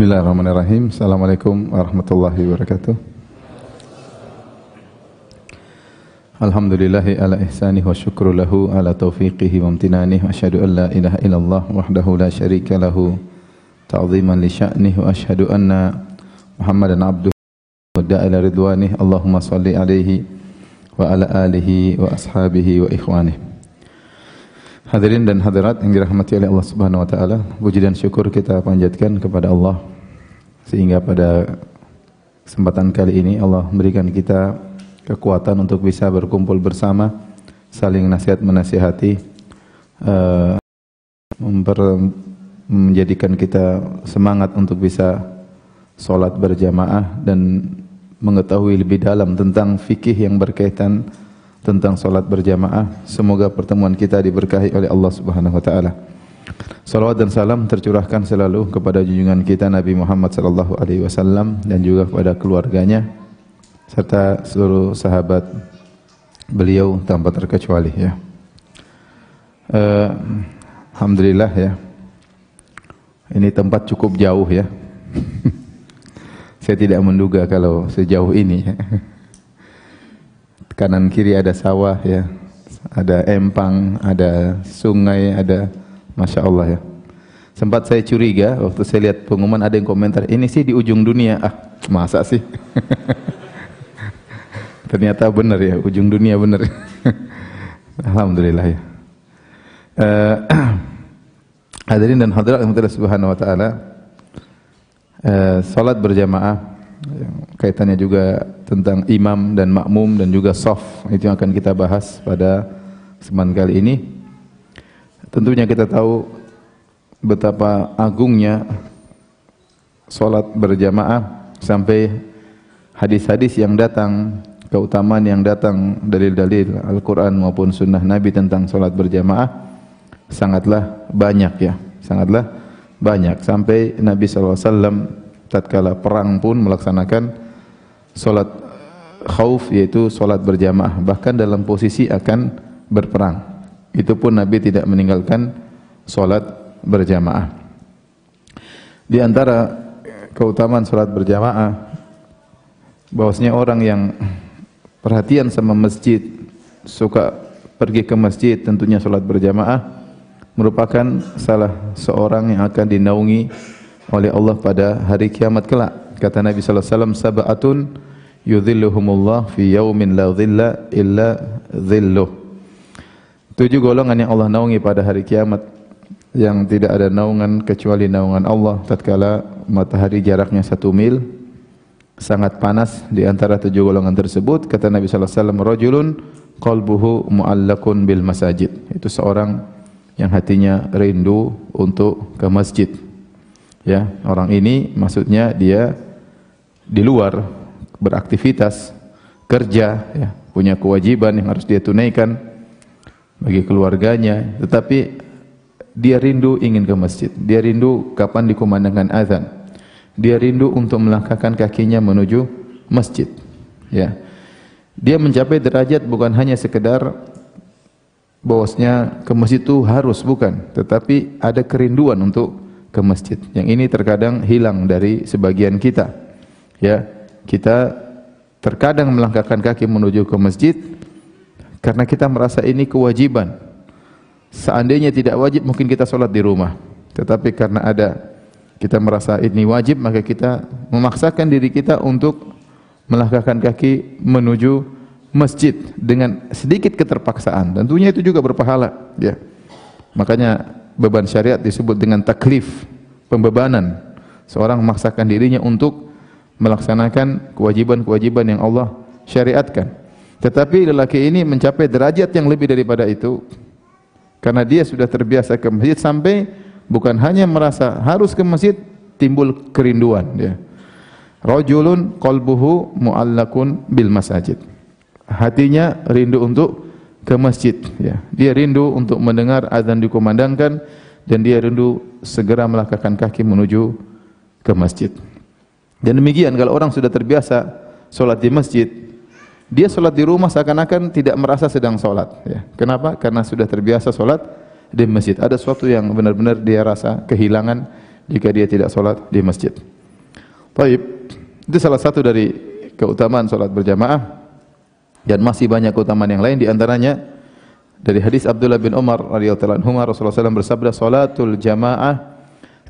Bismillahirrahmanirrahim. Assalamualaikum warahmatullahi wabarakatuh. Alhamdulillahi ala ihsanih wa syukru lahu ala taufiqihi wa amtinanih wa asyhadu an la ilaha illallah wahdahu la syarika lahu ta'ziman li sya'nih wa asyhadu anna Muhammadan abduhu wa da'ila ridwanih Allahumma salli alaihi wa ala alihi wa ashabihi wa ikhwanih Hadirin dan hadirat yang dirahmati oleh Allah Subhanahu wa taala, puji dan syukur kita panjatkan kepada Allah. Sehingga pada kesempatan kali ini Allah memberikan kita kekuatan untuk bisa berkumpul bersama, saling nasihat menasihati, uh, menjadikan kita semangat untuk bisa sholat berjamaah dan mengetahui lebih dalam tentang fikih yang berkaitan tentang salat berjamaah. Semoga pertemuan kita diberkahi oleh Allah Subhanahu wa taala. Salawat dan salam tercurahkan selalu kepada junjungan kita Nabi Muhammad sallallahu alaihi wasallam dan juga kepada keluarganya serta seluruh sahabat beliau tanpa terkecuali ya. Uh, Alhamdulillah ya. Ini tempat cukup jauh ya. Saya tidak menduga kalau sejauh ini. Kanan kiri ada sawah ya, ada empang, ada sungai, ada masya Allah ya. Sempat saya curiga waktu saya lihat pengumuman ada yang komentar ini sih di ujung dunia ah masa sih? Ternyata benar ya ujung dunia benar. Alhamdulillah ya. Uh, hadirin dan hadirat yang subhanahu wa taala. Uh, salat berjamaah kaitannya juga tentang imam dan makmum dan juga soft itu yang akan kita bahas pada kesempatan kali ini. Tentunya kita tahu betapa agungnya solat berjamaah sampai hadis-hadis yang datang keutamaan yang datang dalil-dalil Al-Quran maupun sunnah Nabi tentang solat berjamaah sangatlah banyak ya sangatlah banyak. Sampai Nabi SAW tatkala perang pun melaksanakan solat khauf yaitu solat berjamaah bahkan dalam posisi akan berperang. Itu pun Nabi tidak meninggalkan solat berjamaah. Di antara keutamaan solat berjamaah bahwasanya orang yang perhatian sama masjid suka pergi ke masjid tentunya solat berjamaah merupakan salah seorang yang akan dinaungi oleh Allah pada hari kiamat kelak. Kata Nabi sallallahu alaihi wasallam sab'atun yudhilluhumullah fi yaumin la dhilla illa dhilluh. Tujuh golongan yang Allah naungi pada hari kiamat yang tidak ada naungan kecuali naungan Allah tatkala matahari jaraknya satu mil sangat panas di antara tujuh golongan tersebut kata Nabi sallallahu alaihi wasallam rajulun qalbuhu muallakun bil masajid itu seorang yang hatinya rindu untuk ke masjid Ya, orang ini maksudnya dia di luar beraktivitas, kerja, ya, punya kewajiban yang harus dia tunaikan bagi keluarganya, tetapi dia rindu ingin ke masjid. Dia rindu kapan dikumandangkan azan. Dia rindu untuk melangkahkan kakinya menuju masjid. Ya. Dia mencapai derajat bukan hanya sekedar bahwasanya ke masjid itu harus bukan, tetapi ada kerinduan untuk ke masjid. Yang ini terkadang hilang dari sebagian kita. Ya, kita terkadang melangkahkan kaki menuju ke masjid karena kita merasa ini kewajiban. Seandainya tidak wajib mungkin kita sholat di rumah. Tetapi karena ada kita merasa ini wajib maka kita memaksakan diri kita untuk melangkahkan kaki menuju masjid dengan sedikit keterpaksaan. Tentunya itu juga berpahala, ya. Makanya beban syariat disebut dengan taklif, pembebanan. Seorang memaksakan dirinya untuk melaksanakan kewajiban-kewajiban yang Allah syariatkan. Tetapi lelaki ini mencapai derajat yang lebih daripada itu. Karena dia sudah terbiasa ke masjid sampai bukan hanya merasa harus ke masjid, timbul kerinduan dia. Rajulun qalbuhu muallakun bil masajid. Hatinya rindu untuk ke masjid ya. Dia rindu untuk mendengar azan dikumandangkan dan dia rindu segera melangkahkan kaki menuju ke masjid. Dan demikian kalau orang sudah terbiasa solat di masjid, dia solat di rumah seakan-akan tidak merasa sedang solat. Ya. Kenapa? Karena sudah terbiasa solat di masjid. Ada sesuatu yang benar-benar dia rasa kehilangan jika dia tidak sholat di masjid. Baik, itu salah satu dari keutamaan sholat berjamaah dan masih banyak keutamaan yang lain di antaranya dari hadis Abdullah bin Umar radhiyallahu anhu Rasulullah SAW bersabda salatul jamaah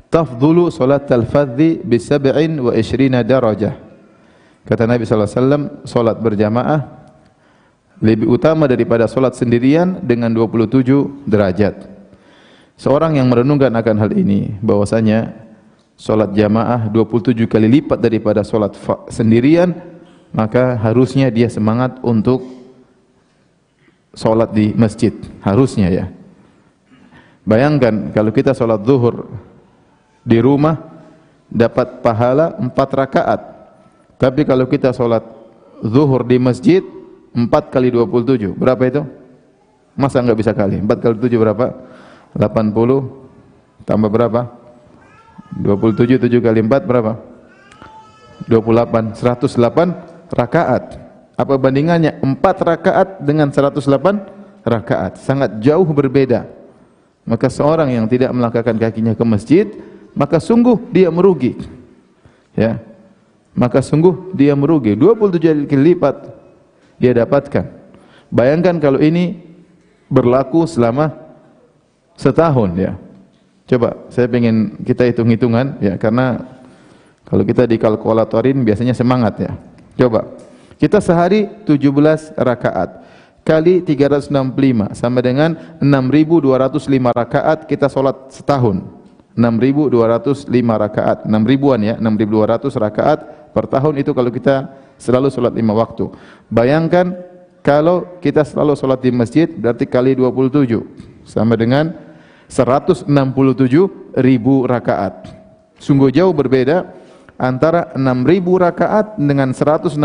tafdhulu salatal fadhi bi sab'in wa ishrina darajah. Kata Nabi sallallahu alaihi wasallam, salat berjamaah lebih utama daripada salat sendirian dengan 27 derajat. Seorang yang merenungkan akan hal ini bahwasanya salat jamaah 27 kali lipat daripada salat sendirian, maka harusnya dia semangat untuk salat di masjid, harusnya ya. Bayangkan kalau kita salat zuhur di rumah dapat pahala 4 rakaat. Tapi kalau kita sholat zuhur di masjid 4 kali 27, berapa itu? Masa enggak bisa kali? 4 kali 7 berapa? 80 tambah berapa? 27 7 kali 4 berapa? 28 108 rakaat. Apa bandingannya? 4 rakaat dengan 108 rakaat. Sangat jauh berbeda. Maka seorang yang tidak melangkahkan kakinya ke masjid maka sungguh dia merugi. Ya. Maka sungguh dia merugi. 27 kali lipat dia dapatkan. Bayangkan kalau ini berlaku selama setahun ya. Coba saya ingin kita hitung-hitungan ya karena kalau kita dikalkulatorin biasanya semangat ya. Coba. Kita sehari 17 rakaat kali 365 sama dengan 6205 rakaat kita sholat setahun. 6205 rakaat, 6 ribuan ya, 6200 rakaat per tahun itu kalau kita selalu sholat lima waktu. Bayangkan kalau kita selalu sholat di masjid berarti kali 27 sama dengan 167 ribu rakaat. Sungguh jauh berbeda antara 6000 rakaat dengan 167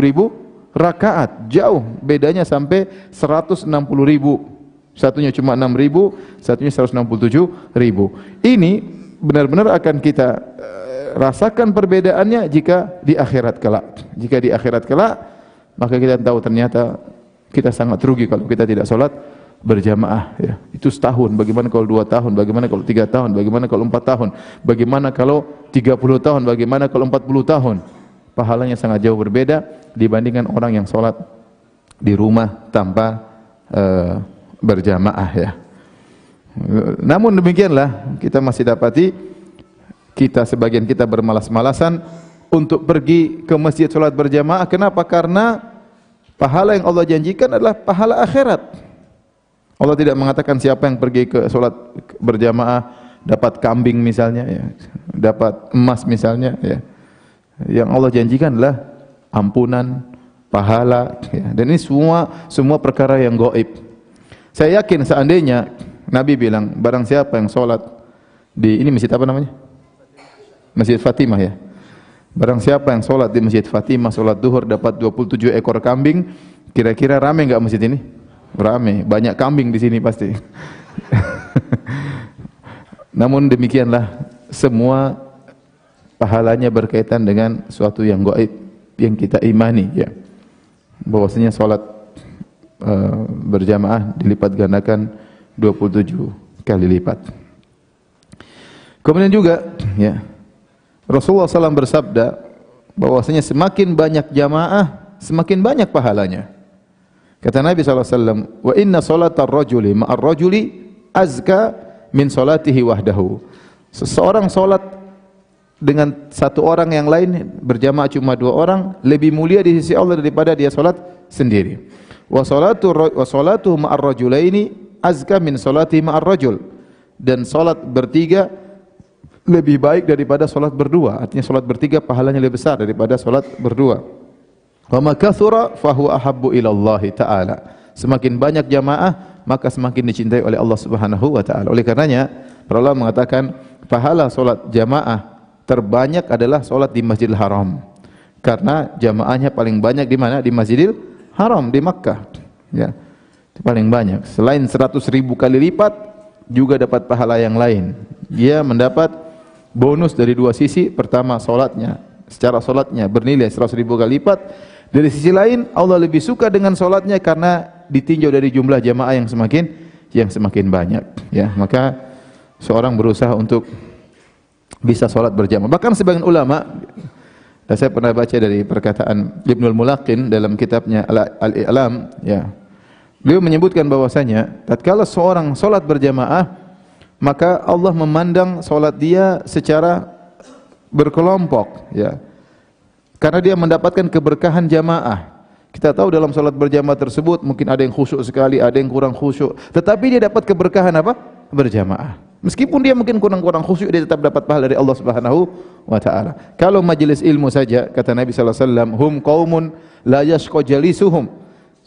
ribu rakaat. Jauh bedanya sampai 160 ribu Satunya cuma 6 ribu, satunya 167 ribu. Ini benar-benar akan kita uh, rasakan perbedaannya jika di akhirat kelak. Jika di akhirat kelak, maka kita tahu ternyata kita sangat rugi kalau kita tidak sholat berjamaah. Ya. Itu setahun, bagaimana kalau dua tahun, bagaimana kalau tiga tahun, bagaimana kalau empat tahun, bagaimana kalau tiga puluh tahun, bagaimana kalau empat puluh tahun. Pahalanya sangat jauh berbeda dibandingkan orang yang sholat di rumah tanpa uh, berjamaah ya. Namun demikianlah kita masih dapati kita sebagian kita bermalas-malasan untuk pergi ke masjid salat berjamaah. Kenapa? Karena pahala yang Allah janjikan adalah pahala akhirat. Allah tidak mengatakan siapa yang pergi ke salat berjamaah dapat kambing misalnya ya, dapat emas misalnya ya. Yang Allah janjikan adalah ampunan, pahala ya. Dan ini semua semua perkara yang gaib. Saya yakin seandainya Nabi bilang barang siapa yang sholat di ini masjid apa namanya? Masjid Fatimah ya. Barang siapa yang sholat di Masjid Fatimah sholat duhur dapat 27 ekor kambing, kira-kira rame enggak masjid ini? Rame, banyak kambing di sini pasti. Namun demikianlah semua pahalanya berkaitan dengan suatu yang gaib yang kita imani ya. Bahwasanya salat uh, berjamaah dilipat gandakan 27 kali lipat. Kemudian juga ya Rasulullah SAW bersabda bahwasanya semakin banyak jamaah semakin banyak pahalanya. Kata Nabi SAW, wa inna salatar rajuli ma'ar rajuli azka min salatihi wahdahu. Seseorang solat dengan satu orang yang lain berjamaah cuma dua orang lebih mulia di sisi Allah daripada dia solat sendiri. Wa salatu wa salatu ma'ar rajulaini azka min salati ma'ar rajul dan salat bertiga lebih baik daripada salat berdua. Artinya salat bertiga pahalanya lebih besar daripada salat berdua wa ma kathura fa huwa ahabbu ila Allah taala semakin banyak jamaah maka semakin dicintai oleh Allah Subhanahu wa taala oleh karenanya ulama mengatakan pahala salat jamaah terbanyak adalah salat di Masjidil Haram karena jamaahnya paling banyak di mana di Masjidil haram di Makkah. Ya. Paling banyak. Selain 100 ribu kali lipat, juga dapat pahala yang lain. Dia mendapat bonus dari dua sisi. Pertama, solatnya. Secara solatnya bernilai 100 ribu kali lipat. Dari sisi lain, Allah lebih suka dengan solatnya karena ditinjau dari jumlah jamaah yang semakin yang semakin banyak. Ya, maka seorang berusaha untuk bisa sholat berjamaah. Bahkan sebagian ulama, dan saya pernah baca dari perkataan Ibnul Mulaqin dalam kitabnya Al-I'lam, ya. Beliau menyebutkan bahwasanya tatkala seorang sholat berjamaah, maka Allah memandang sholat dia secara berkelompok, ya. Karena dia mendapatkan keberkahan jamaah. Kita tahu dalam salat berjamaah tersebut mungkin ada yang khusyuk sekali, ada yang kurang khusyuk. Tetapi dia dapat keberkahan apa? Berjamaah. Meskipun dia mungkin kurang-kurang khusyuk dia tetap dapat pahala dari Allah Subhanahu wa taala. Kalau majelis ilmu saja kata Nabi sallallahu alaihi wasallam, hum qaumun la yashqa jalisuhum.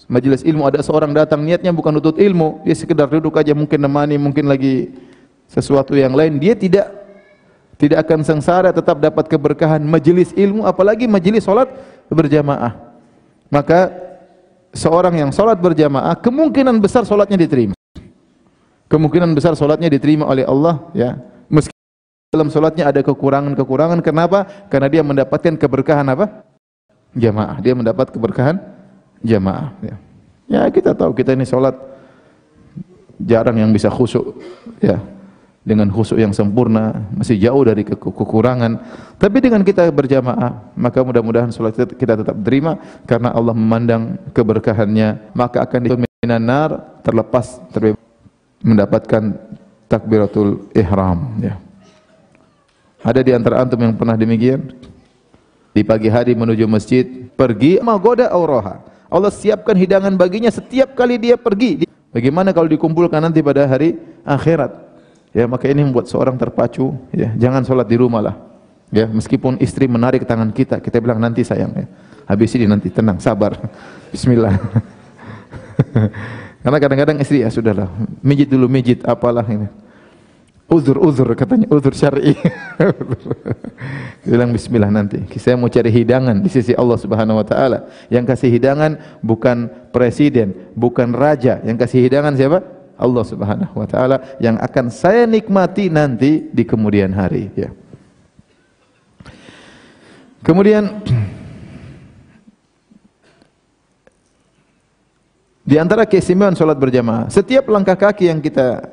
Majelis ilmu ada seorang datang niatnya bukan untuk ilmu, dia sekedar duduk aja mungkin nemani, mungkin lagi sesuatu yang lain, dia tidak tidak akan sengsara tetap dapat keberkahan majelis ilmu apalagi majelis salat berjamaah maka seorang yang sholat berjamaah kemungkinan besar sholatnya diterima. Kemungkinan besar sholatnya diterima oleh Allah ya. Meski dalam sholatnya ada kekurangan-kekurangan, kenapa? Karena dia mendapatkan keberkahan apa? Jamaah. Dia mendapat keberkahan jamaah. Ya. ya kita tahu kita ini sholat jarang yang bisa khusyuk. Ya dengan khusyuk yang sempurna, masih jauh dari ke kekurangan. Tapi dengan kita berjamaah, maka mudah-mudahan salat kita tetap terima karena Allah memandang keberkahannya, maka akan diminan nar terlepas terbebas mendapatkan takbiratul ihram ya. Ada di antara antum yang pernah demikian? Di pagi hari menuju masjid, pergi magoda auraha. Allah siapkan hidangan baginya setiap kali dia pergi. Bagaimana kalau dikumpulkan nanti pada hari akhirat? Ya, maka ini membuat seorang terpacu, ya. Jangan sholat di rumah lah. Ya, meskipun istri menarik tangan kita, kita bilang nanti sayang ya. Habis ini nanti tenang, sabar. Bismillah. Karena kadang-kadang istri ya sudahlah, mijit dulu mijit apalah ini. Uzur uzur katanya, uzur syar'i. bilang bismillah nanti. Saya mau cari hidangan di sisi Allah Subhanahu wa taala. Yang kasih hidangan bukan presiden, bukan raja. Yang kasih hidangan siapa? Allah Subhanahu wa taala yang akan saya nikmati nanti di kemudian hari ya. Kemudian di antara keistimewaan salat berjamaah, setiap langkah kaki yang kita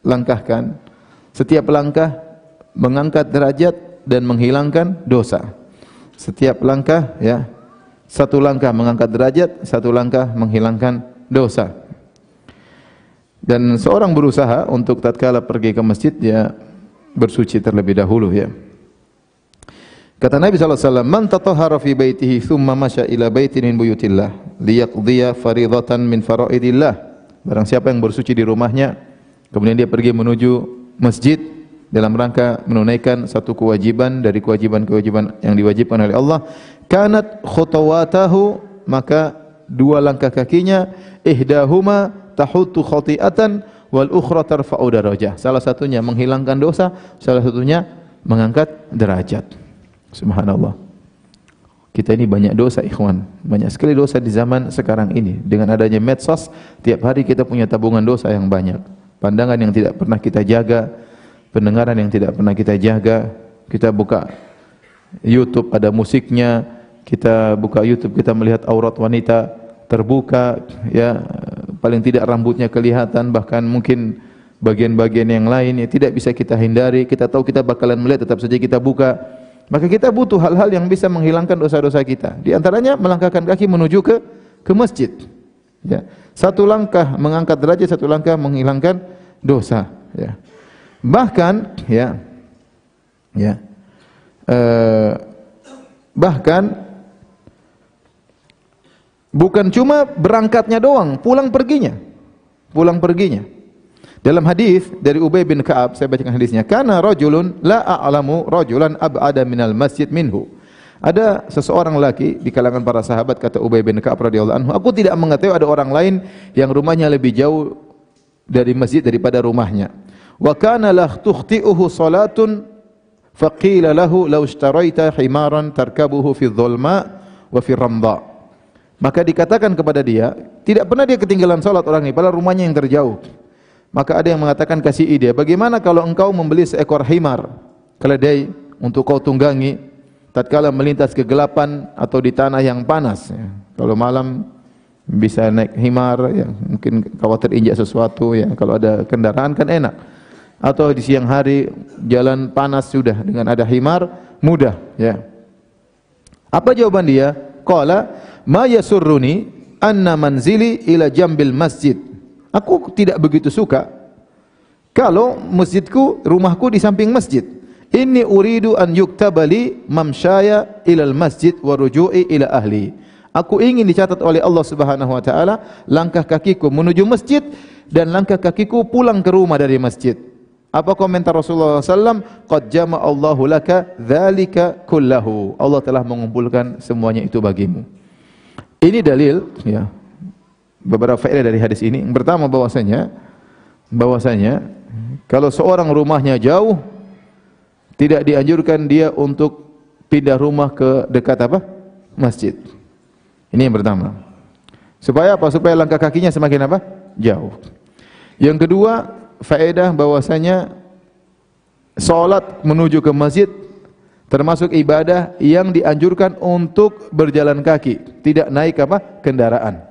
langkahkan, setiap langkah mengangkat derajat dan menghilangkan dosa. Setiap langkah ya, satu langkah mengangkat derajat, satu langkah menghilangkan dosa. Dan seorang berusaha untuk tatkala pergi ke masjid dia bersuci terlebih dahulu ya. Kata Nabi wasallam, "Man tatahhara fi baitihi thumma masya ila baitin min buyutillah liyaqdiya fariidatan min faraidillah." Barang siapa yang bersuci di rumahnya, kemudian dia pergi menuju masjid dalam rangka menunaikan satu kewajiban dari kewajiban-kewajiban yang diwajibkan oleh Allah, kanat khutawatahu maka dua langkah kakinya ihdahuma tahutu khati'atan wal ukhra tarfa'u darajah. Salah satunya menghilangkan dosa, salah satunya mengangkat derajat. Subhanallah. Kita ini banyak dosa ikhwan, banyak sekali dosa di zaman sekarang ini. Dengan adanya medsos, tiap hari kita punya tabungan dosa yang banyak. Pandangan yang tidak pernah kita jaga, pendengaran yang tidak pernah kita jaga. Kita buka YouTube ada musiknya, kita buka YouTube kita melihat aurat wanita terbuka, ya paling tidak rambutnya kelihatan bahkan mungkin bagian-bagian yang lain yang tidak bisa kita hindari. Kita tahu kita bakalan melihat tetap saja kita buka. Maka kita butuh hal-hal yang bisa menghilangkan dosa-dosa kita. Di antaranya melangkahkan kaki menuju ke ke masjid. Ya. Satu langkah mengangkat derajat satu langkah menghilangkan dosa. Ya. Bahkan ya ya eh, bahkan Bukan cuma berangkatnya doang, pulang perginya. Pulang perginya. Dalam hadis dari Ubay bin Ka'ab, saya bacakan hadisnya. Kana rajulun la a'lamu rajulan ab'ada minal masjid minhu. Ada seseorang laki di kalangan para sahabat kata Ubay bin Ka'ab radhiyallahu anhu, aku tidak mengetahui ada orang lain yang rumahnya lebih jauh dari masjid daripada rumahnya. Wa kana la tukhti'uhu salatun faqila lahu law ishtaraita himaran tarkabuhu fi dhulma wa fi ramdha. Maka dikatakan kepada dia, tidak pernah dia ketinggalan salat orang ini, padahal rumahnya yang terjauh. Maka ada yang mengatakan kasih ide, bagaimana kalau engkau membeli seekor himar, keledai untuk kau tunggangi tatkala melintas kegelapan atau di tanah yang panas. Ya. Kalau malam bisa naik himar, ya, mungkin khawatir injak sesuatu, ya. kalau ada kendaraan kan enak. atau di siang hari jalan panas sudah dengan ada himar mudah ya. Apa jawaban dia? Qala ma yasurruni anna manzili ila jambil masjid. Aku tidak begitu suka kalau masjidku rumahku di samping masjid. Inni uridu an yuktabali mamshaya ilal masjid wa ruju'i ila ahli. Aku ingin dicatat oleh Allah Subhanahu wa taala langkah kakiku menuju masjid dan langkah kakiku pulang ke rumah dari masjid. Apa komentar Rasulullah SAW? Qad jama Allahu laka dzalika kullahu. Allah telah mengumpulkan semuanya itu bagimu. Ini dalil ya. Beberapa faedah dari hadis ini. Yang pertama bahwasanya bahwasanya kalau seorang rumahnya jauh tidak dianjurkan dia untuk pindah rumah ke dekat apa? Masjid. Ini yang pertama. Supaya apa? Supaya langkah kakinya semakin apa? Jauh. Yang kedua, faedah bahwasanya salat menuju ke masjid termasuk ibadah yang dianjurkan untuk berjalan kaki, tidak naik apa? kendaraan.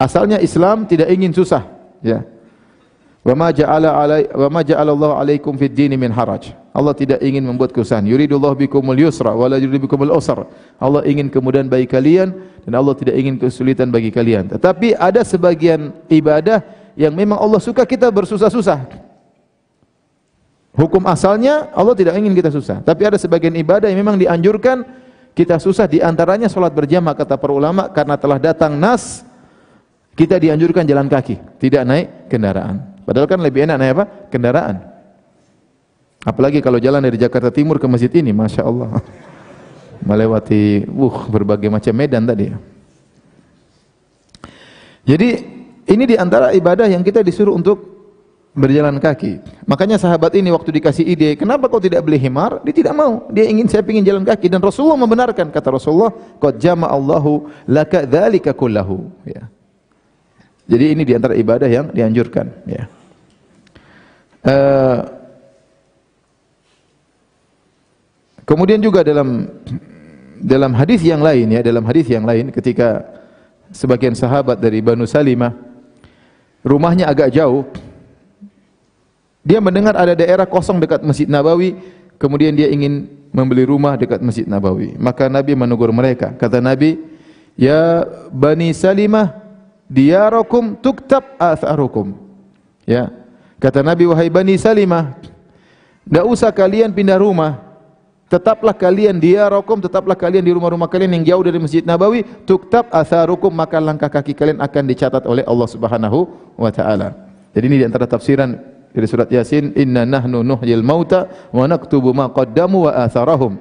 Asalnya Islam tidak ingin susah, ya. Wa ma ja'ala alai wa ma ja'ala Allah alaikum fid dini min haraj. Allah tidak ingin membuat kesusahan. Yuridullahu bikumul yusra wa la yuridu bikumul usra. Allah ingin kemudahan bagi kalian dan Allah tidak ingin kesulitan bagi kalian. Tetapi ada sebagian ibadah yang memang Allah suka kita bersusah-susah. Hukum asalnya Allah tidak ingin kita susah. Tapi ada sebagian ibadah yang memang dianjurkan kita susah di antaranya salat berjamaah kata para ulama karena telah datang nas kita dianjurkan jalan kaki, tidak naik kendaraan. Padahal kan lebih enak naik apa? Kendaraan. Apalagi kalau jalan dari Jakarta Timur ke masjid ini, masya Allah, melewati, uh, berbagai macam medan tadi. Jadi ini di antara ibadah yang kita disuruh untuk berjalan kaki. Makanya sahabat ini waktu dikasih ide, kenapa kau tidak beli himar? Dia tidak mau. Dia ingin saya ingin jalan kaki dan Rasulullah membenarkan kata Rasulullah, "Qad jama Allahu laka dzalika kullahu." Ya. Jadi ini di antara ibadah yang dianjurkan. Ya. Uh, kemudian juga dalam dalam hadis yang lain ya, dalam hadis yang lain ketika sebagian sahabat dari Banu Salimah rumahnya agak jauh dia mendengar ada daerah kosong dekat Masjid Nabawi kemudian dia ingin membeli rumah dekat Masjid Nabawi. Maka Nabi menegur mereka. Kata Nabi ya Bani Salimah diyarakum tuktab atharukum. Ya. Kata Nabi wahai Bani Salimah, tidak usah kalian pindah rumah. Tetaplah kalian dia rokum, tetaplah kalian di rumah-rumah kalian yang jauh dari Masjid Nabawi, tuktab atharukum maka langkah kaki kalian akan dicatat oleh Allah Subhanahu wa taala. Jadi ini di antara tafsiran dari surat Yasin, inna nahnu nuhyil mauta wa naktubu ma qaddamu wa atharahum.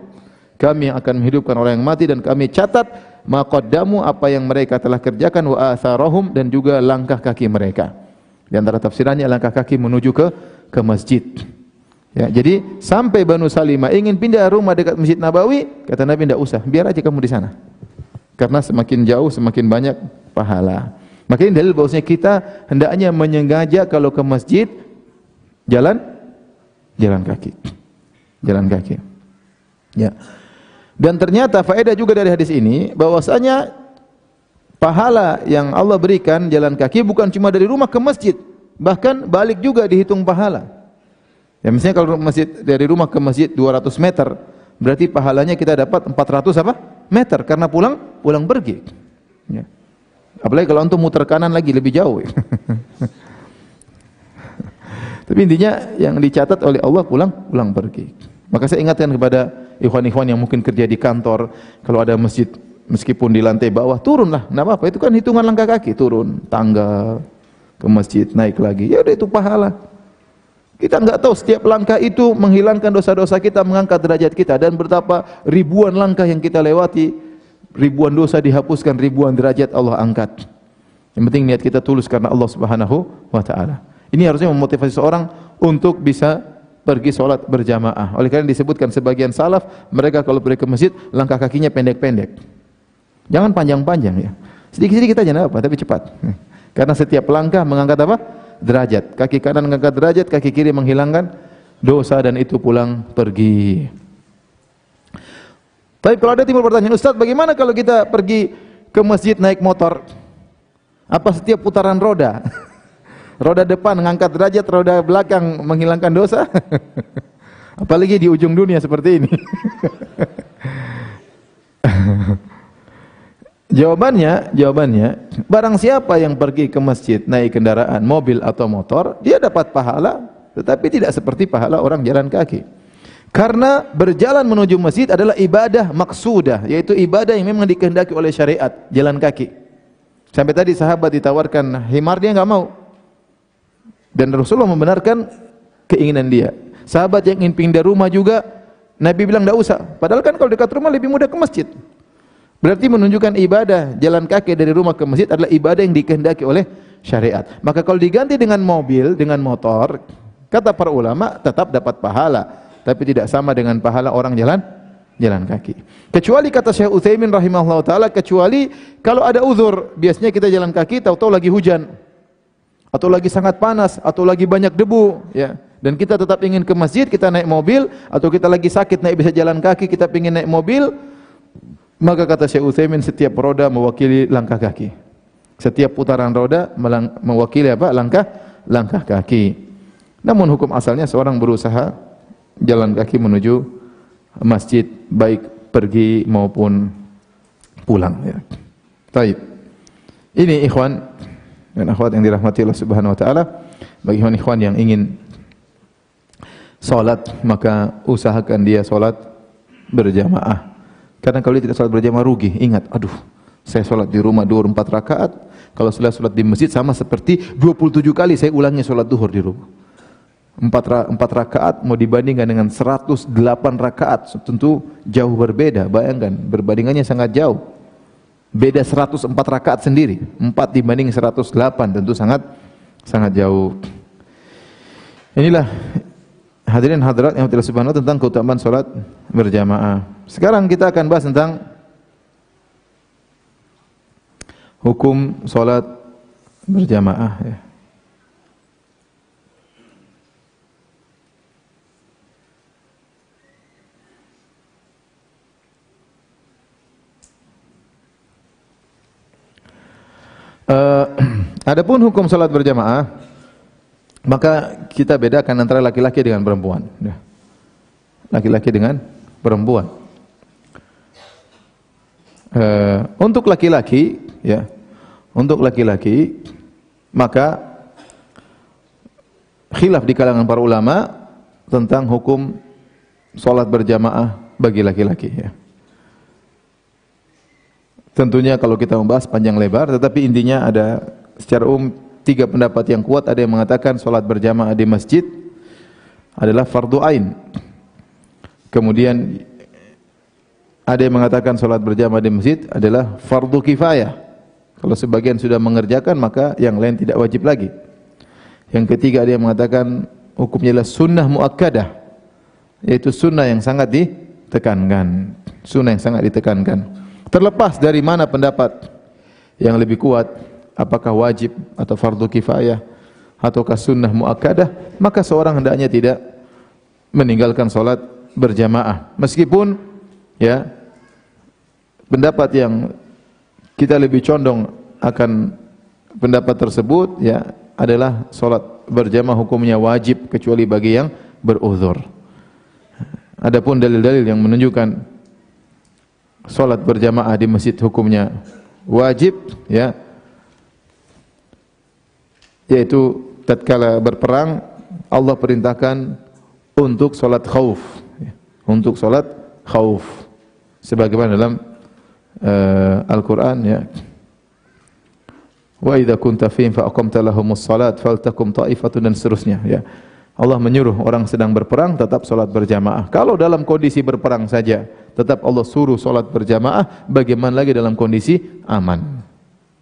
Kami akan menghidupkan orang yang mati dan kami catat ma qaddamu apa yang mereka telah kerjakan wa atharahum dan juga langkah kaki mereka. Di antara tafsirannya langkah kaki menuju ke ke masjid. Ya, jadi sampai Banu Salimah ingin pindah rumah dekat Masjid Nabawi, kata Nabi tidak usah, biar aja kamu di sana. Karena semakin jauh semakin banyak pahala. Maka ini dalil bahwasanya kita hendaknya menyengaja kalau ke masjid jalan jalan kaki. Jalan kaki. Ya. Dan ternyata faedah juga dari hadis ini bahwasanya pahala yang Allah berikan jalan kaki bukan cuma dari rumah ke masjid, bahkan balik juga dihitung pahala. Ya misalnya kalau masjid dari rumah ke masjid 200 meter, berarti pahalanya kita dapat 400 apa? meter karena pulang pulang pergi. Ya. Apalagi kalau untuk muter kanan lagi lebih jauh. Tapi intinya yang dicatat oleh Allah pulang pulang pergi. Maka saya ingatkan kepada ikhwan-ikhwan yang mungkin kerja di kantor, kalau ada masjid meskipun di lantai bawah turunlah enggak apa-apa. Itu kan hitungan langkah kaki turun tangga ke masjid naik lagi. Ya udah itu pahala. Kita enggak tahu setiap langkah itu menghilangkan dosa-dosa kita mengangkat derajat kita dan betapa ribuan langkah yang kita lewati ribuan dosa dihapuskan ribuan derajat Allah angkat. Yang penting niat kita tulus karena Allah Subhanahu wa taala ini harusnya memotivasi seorang untuk bisa pergi sholat berjamaah. Oleh karena disebutkan sebagian salaf, mereka kalau pergi ke masjid, langkah kakinya pendek-pendek. Jangan panjang-panjang ya. Sedikit-sedikit aja apa, tapi cepat. Karena setiap langkah mengangkat apa? Derajat. Kaki kanan mengangkat derajat, kaki kiri menghilangkan dosa dan itu pulang pergi. Tapi kalau ada timbul pertanyaan, Ustaz, bagaimana kalau kita pergi ke masjid naik motor? Apa setiap putaran roda roda depan mengangkat derajat, roda belakang menghilangkan dosa. Apalagi di ujung dunia seperti ini. jawabannya, jawabannya, barang siapa yang pergi ke masjid naik kendaraan, mobil atau motor, dia dapat pahala, tetapi tidak seperti pahala orang jalan kaki. Karena berjalan menuju masjid adalah ibadah maksudah, yaitu ibadah yang memang dikehendaki oleh syariat, jalan kaki. Sampai tadi sahabat ditawarkan himar dia enggak mau. Dan Rasulullah membenarkan keinginan dia. Sahabat yang ingin pindah rumah juga Nabi bilang enggak usah. Padahal kan kalau dekat rumah lebih mudah ke masjid. Berarti menunjukkan ibadah jalan kaki dari rumah ke masjid adalah ibadah yang dikehendaki oleh syariat. Maka kalau diganti dengan mobil, dengan motor, kata para ulama tetap dapat pahala tapi tidak sama dengan pahala orang jalan jalan kaki. Kecuali kata Syekh Utsaimin rahimahullah taala kecuali kalau ada uzur, biasanya kita jalan kaki tahu-tahu lagi hujan atau lagi sangat panas atau lagi banyak debu ya. Dan kita tetap ingin ke masjid, kita naik mobil atau kita lagi sakit naik bisa jalan kaki, kita ingin naik mobil, maka kata Syekh Utsaimin setiap roda mewakili langkah kaki. Setiap putaran roda mewakili apa? Langkah langkah kaki. Namun hukum asalnya seorang berusaha jalan kaki menuju masjid baik pergi maupun pulang ya. Taib. Ini ikhwan dan akhwat yang dirahmati Allah Subhanahu wa taala, bagi ikhwan yang ingin salat maka usahakan dia salat berjamaah. Karena kalau dia tidak salat berjamaah rugi. Ingat, aduh, saya salat di rumah 2 4 rakaat, kalau setelah salat di masjid sama seperti 27 kali saya ulangi salat duhur di rumah. Empat, empat rakaat mau dibandingkan dengan 108 rakaat tentu jauh berbeda. Bayangkan berbandingannya sangat jauh beda 104 rakaat sendiri. 4 dibanding 108 tentu sangat sangat jauh. Inilah hadirin hadirat yang Allah subhanahu tentang keutamaan salat berjamaah. Sekarang kita akan bahas tentang hukum salat berjamaah ya Uh, adapun hukum salat berjamaah, maka kita bedakan antara laki-laki dengan perempuan. Ya. Laki-laki dengan perempuan. Uh, untuk laki-laki, ya, untuk laki-laki, maka khilaf di kalangan para ulama tentang hukum salat berjamaah bagi laki-laki. Ya. Tentunya kalau kita membahas panjang lebar, tetapi intinya ada secara umum tiga pendapat yang kuat. Ada yang mengatakan solat berjamaah di masjid adalah fardu ain. Kemudian ada yang mengatakan solat berjamaah di masjid adalah fardu kifayah. Kalau sebagian sudah mengerjakan maka yang lain tidak wajib lagi. Yang ketiga ada yang mengatakan hukumnya adalah sunnah muakkadah, yaitu sunnah yang sangat ditekankan. Sunnah yang sangat ditekankan. Terlepas dari mana pendapat yang lebih kuat, apakah wajib atau fardu kifayah ataukah sunnah muakkadah, maka seorang hendaknya tidak meninggalkan salat berjamaah. Meskipun ya pendapat yang kita lebih condong akan pendapat tersebut ya adalah salat berjamaah hukumnya wajib kecuali bagi yang beruzur. Adapun dalil-dalil yang menunjukkan salat berjamaah di masjid hukumnya wajib ya yaitu tatkala berperang Allah perintahkan untuk salat khauf ya. untuk salat khauf sebagaimana dalam uh, Al-Qur'an ya wa idza kunta fihim fa aqamta lahumus salat faltakum ta'ifatun dan seterusnya ya Allah menyuruh orang sedang berperang tetap salat berjamaah. Kalau dalam kondisi berperang saja tetap Allah suruh salat berjamaah, bagaimana lagi dalam kondisi aman?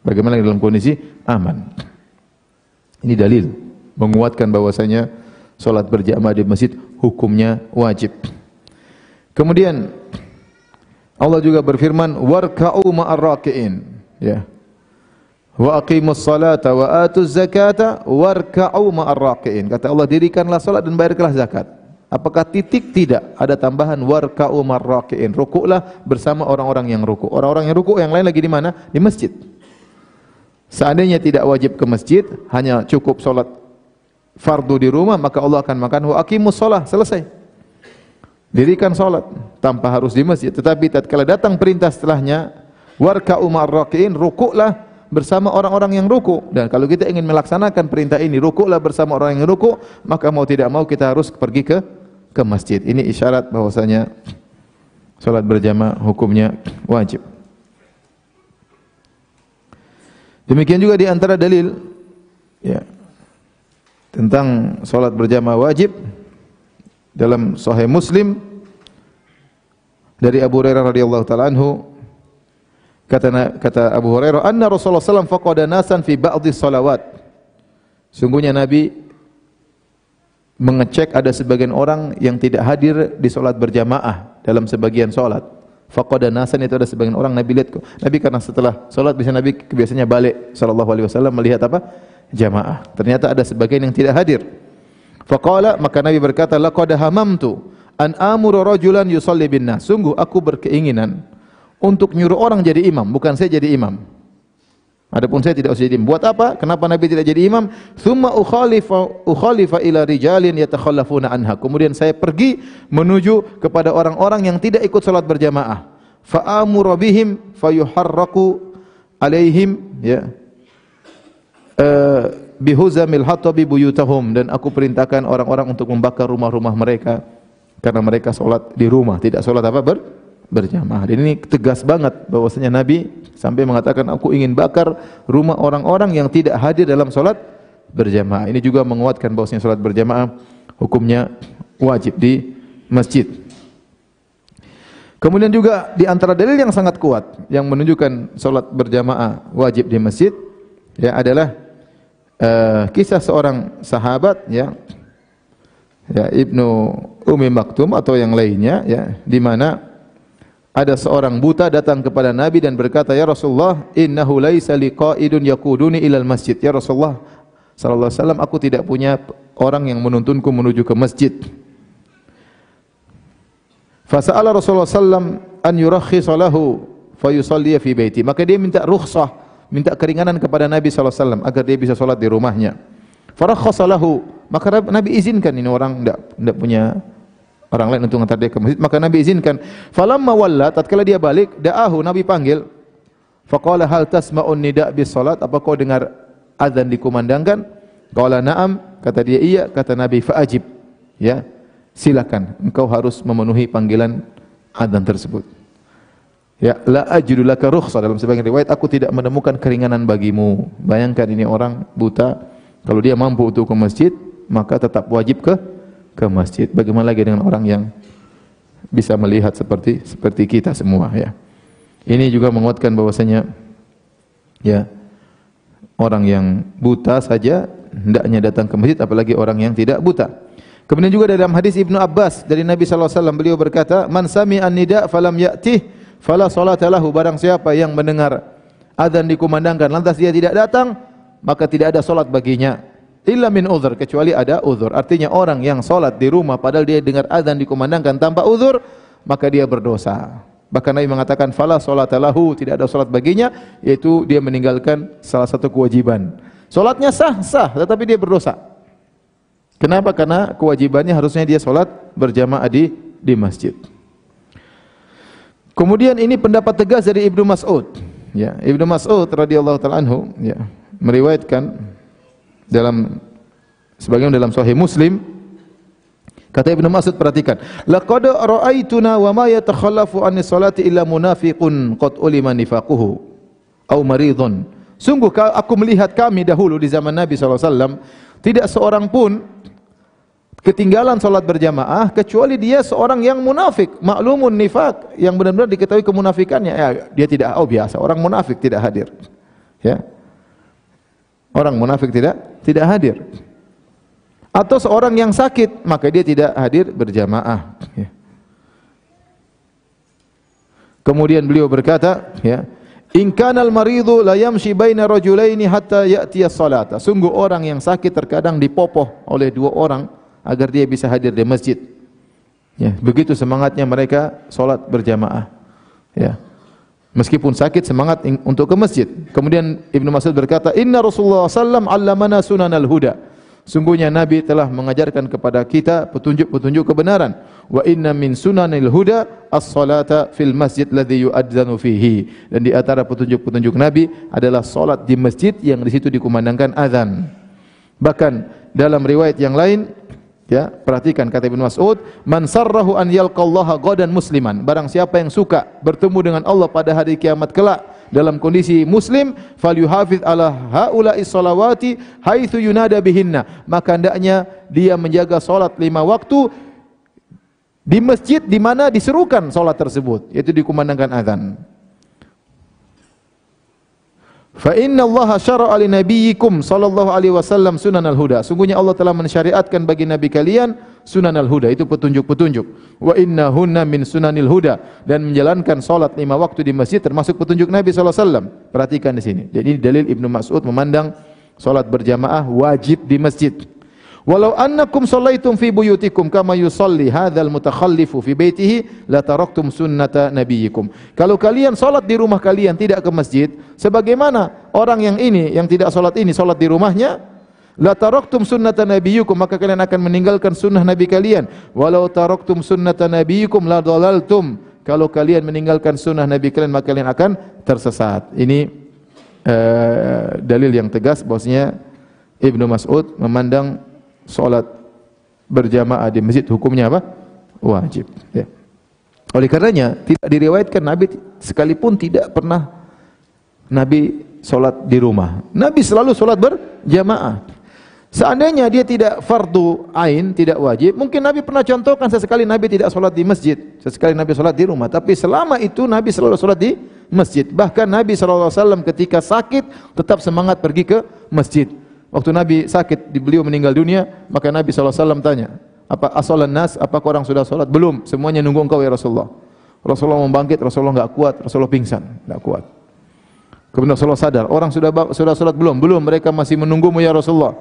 Bagaimana lagi dalam kondisi aman? Ini dalil menguatkan bahwasanya salat berjamaah di masjid hukumnya wajib. Kemudian Allah juga berfirman warka'u ma'ar raki'in ya Wa aqimus salata wa atuz zakata warka'u ma'ar raqiin. Kata Allah dirikanlah salat dan bayarkanlah zakat. Apakah titik? Tidak. Ada tambahan warka'u ma'ar raqiin. Rukuklah bersama orang-orang yang rukuk. Orang-orang yang rukuk yang lain lagi di mana? Di masjid. Seandainya tidak wajib ke masjid, hanya cukup solat fardu di rumah, maka Allah akan makan wa aqimus shalah, selesai. Dirikan solat tanpa harus di masjid. Tetapi tatkala datang perintah setelahnya, warka umar rakiin, rukuklah bersama orang-orang yang ruku. Dan kalau kita ingin melaksanakan perintah ini, rukuklah bersama orang yang ruku, maka mau tidak mau kita harus pergi ke ke masjid. Ini isyarat bahwasanya salat berjamaah hukumnya wajib. Demikian juga di antara dalil ya tentang salat berjamaah wajib dalam sahih Muslim dari Abu Hurairah radhiyallahu taala anhu kata kata Abu Hurairah anna Rasulullah sallallahu alaihi wasallam faqada nasan fi ba'dhi salawat sungguhnya Nabi mengecek ada sebagian orang yang tidak hadir di solat berjamaah dalam sebagian solat. Faqada nasan itu ada sebagian orang Nabi lihat Nabi karena setelah solat bisa Nabi biasanya balik sallallahu alaihi wasallam melihat apa? jamaah. Ternyata ada sebagian yang tidak hadir. Faqala maka Nabi berkata laqad hamamtu an amuru rajulan yusalli bin nas. Sungguh aku berkeinginan untuk nyuruh orang jadi imam, bukan saya jadi imam. Adapun saya tidak usah jadi imam. Buat apa? Kenapa Nabi tidak jadi imam? Thumma ukhalifa ukhalifa ila rijalin yatakhallafuna anha. Kemudian saya pergi menuju kepada orang-orang yang tidak ikut salat berjamaah. Fa amuru bihim fayuharraku alaihim ya. Uh, bihuzamil hatabi buyutahum dan aku perintahkan orang-orang untuk membakar rumah-rumah mereka karena mereka salat di rumah, tidak salat apa ber berjamaah. Dan ini tegas banget bahwasanya Nabi sampai mengatakan aku ingin bakar rumah orang-orang yang tidak hadir dalam salat berjamaah. Ini juga menguatkan bahwasanya salat berjamaah hukumnya wajib di masjid. Kemudian juga di antara dalil yang sangat kuat yang menunjukkan salat berjamaah wajib di masjid ya adalah uh, kisah seorang sahabat ya ya Ibnu Umi Maktum atau yang lainnya ya di mana ada seorang buta datang kepada Nabi dan berkata, "Ya Rasulullah, innahu laisa liqa'idun yaquduni ilal masjid." Ya Rasulullah sallallahu alaihi wasallam, aku tidak punya orang yang menuntunku menuju ke masjid. Fasa'ala Rasulullah sallam an yurakhkhisa lahu fayusalli fi baiti. Maka dia minta rukhsah, minta keringanan kepada Nabi sallallahu alaihi wasallam agar dia bisa salat di rumahnya. Farakhasa lahu, maka Nabi izinkan ini orang tidak tidak punya orang lain untuk mengantar dia ke masjid, maka Nabi izinkan. Falamma walla, tatkala dia balik, da'ahu Nabi panggil. Faqala hal tasma'un nida' bis salat? Apa kau dengar azan dikumandangkan? Qala na'am, kata dia iya, kata Nabi fa'ajib. Ya. Silakan, engkau harus memenuhi panggilan azan tersebut. Ya, la ajidu laka rukhsah dalam sebagian riwayat aku tidak menemukan keringanan bagimu. Bayangkan ini orang buta, kalau dia mampu untuk ke masjid, maka tetap wajib ke ke masjid. Bagaimana lagi dengan orang yang bisa melihat seperti seperti kita semua ya. Ini juga menguatkan bahwasanya ya orang yang buta saja hendaknya datang ke masjid apalagi orang yang tidak buta. Kemudian juga dalam hadis Ibnu Abbas dari Nabi sallallahu alaihi wasallam beliau berkata, "Man sami'an nida falam ya'tih fala salata lahu." Barang siapa yang mendengar azan dikumandangkan lantas dia tidak datang, maka tidak ada salat baginya illa min uzur kecuali ada uzur. Artinya orang yang salat di rumah padahal dia dengar azan dikumandangkan tanpa uzur, maka dia berdosa. Bahkan Nabi mengatakan fala salatalahu, tidak ada salat baginya yaitu dia meninggalkan salah satu kewajiban. Salatnya sah, sah, tetapi dia berdosa. Kenapa? Karena kewajibannya harusnya dia salat berjamaah di di masjid. Kemudian ini pendapat tegas dari Ibnu Mas'ud. Ya, Ibnu Mas'ud radhiyallahu taala anhu ya, meriwayatkan dalam sebagian dalam sahih Muslim kata Ibnu Mas'ud perhatikan. Laqad ra'aituna wa ma yatakhallafu an salati illa munafiqun qad ulima nifaquhu au maridun sungguh aku melihat kami dahulu di zaman Nabi SAW tidak seorang pun ketinggalan salat berjamaah kecuali dia seorang yang munafik maklumun nifak yang benar-benar diketahui kemunafikannya. Ya, dia tidak oh biasa orang munafik tidak hadir. Ya Orang munafik tidak tidak hadir. Atau seorang yang sakit, maka dia tidak hadir berjamaah. Ya. Kemudian beliau berkata, ya, In kanal maridu la yamshi baina rajulaini hatta ya'tiya salata. Sungguh orang yang sakit terkadang dipopoh oleh dua orang agar dia bisa hadir di masjid. Ya, begitu semangatnya mereka salat berjamaah. Ya. Meskipun sakit semangat untuk ke masjid. Kemudian Ibnu Mas'ud berkata, "Inna Rasulullah sallam allamana sunanal huda." Sungguhnya Nabi telah mengajarkan kepada kita petunjuk-petunjuk kebenaran. Wa inna min sunanil huda as-salata fil masjid ladzi yu'adzanu fihi. Dan di antara petunjuk-petunjuk Nabi adalah salat di masjid yang di situ dikumandangkan azan. Bahkan dalam riwayat yang lain Ya, perhatikan kata Ibnu Mas'ud, "Man sarrahu an yalqallaha ghadan musliman." Barang siapa yang suka bertemu dengan Allah pada hari kiamat kelak dalam kondisi muslim, falyuhafiz ala haula'i salawati haitsu yunada bihinna. Maka hendaknya dia menjaga salat lima waktu di masjid di mana diserukan salat tersebut, yaitu dikumandangkan azan. Fa inna Allah syara'a li nabiyyikum sallallahu alaihi wasallam sunanal huda. Sungguhnya Allah telah mensyariatkan bagi nabi kalian sunanal huda, itu petunjuk-petunjuk. Wa inna hunna min sunanil huda dan menjalankan salat lima waktu di masjid termasuk petunjuk Nabi sallallahu alaihi wasallam. Perhatikan di sini. Jadi dalil Ibnu Mas'ud memandang salat berjamaah wajib di masjid. Walau annakum sallaitum fi buyutikum kama yusalli hadzal mutakhallifu fi baitihi la taraktum sunnata nabiyyikum. Kalau kalian salat di rumah kalian tidak ke masjid, sebagaimana orang yang ini yang tidak salat ini salat di rumahnya, la taraktum sunnata nabiyyikum maka kalian akan meninggalkan sunnah nabi kalian. Walau taraktum sunnata nabiyyikum la dalaltum. Kalau kalian meninggalkan sunnah nabi kalian maka kalian akan tersesat. Ini uh, dalil yang tegas bahwasanya Ibnu Mas'ud memandang solat berjamaah di masjid hukumnya apa? Wajib. Ya. Oleh karenanya tidak diriwayatkan Nabi sekalipun tidak pernah Nabi solat di rumah. Nabi selalu solat berjamaah. Seandainya dia tidak fardu ain, tidak wajib, mungkin Nabi pernah contohkan sesekali Nabi tidak solat di masjid, sesekali Nabi solat di rumah. Tapi selama itu Nabi selalu solat di masjid. Bahkan Nabi SAW ketika sakit tetap semangat pergi ke masjid. Waktu Nabi sakit, beliau meninggal dunia, maka Nabi SAW tanya, apa asalan nas, apakah orang sudah salat? Belum, semuanya nunggu engkau ya Rasulullah. Rasulullah membangkit, Rasulullah enggak kuat, Rasulullah pingsan, enggak kuat. Kemudian Rasulullah sadar, orang sudah sudah salat belum? Belum, mereka masih menunggumu ya Rasulullah.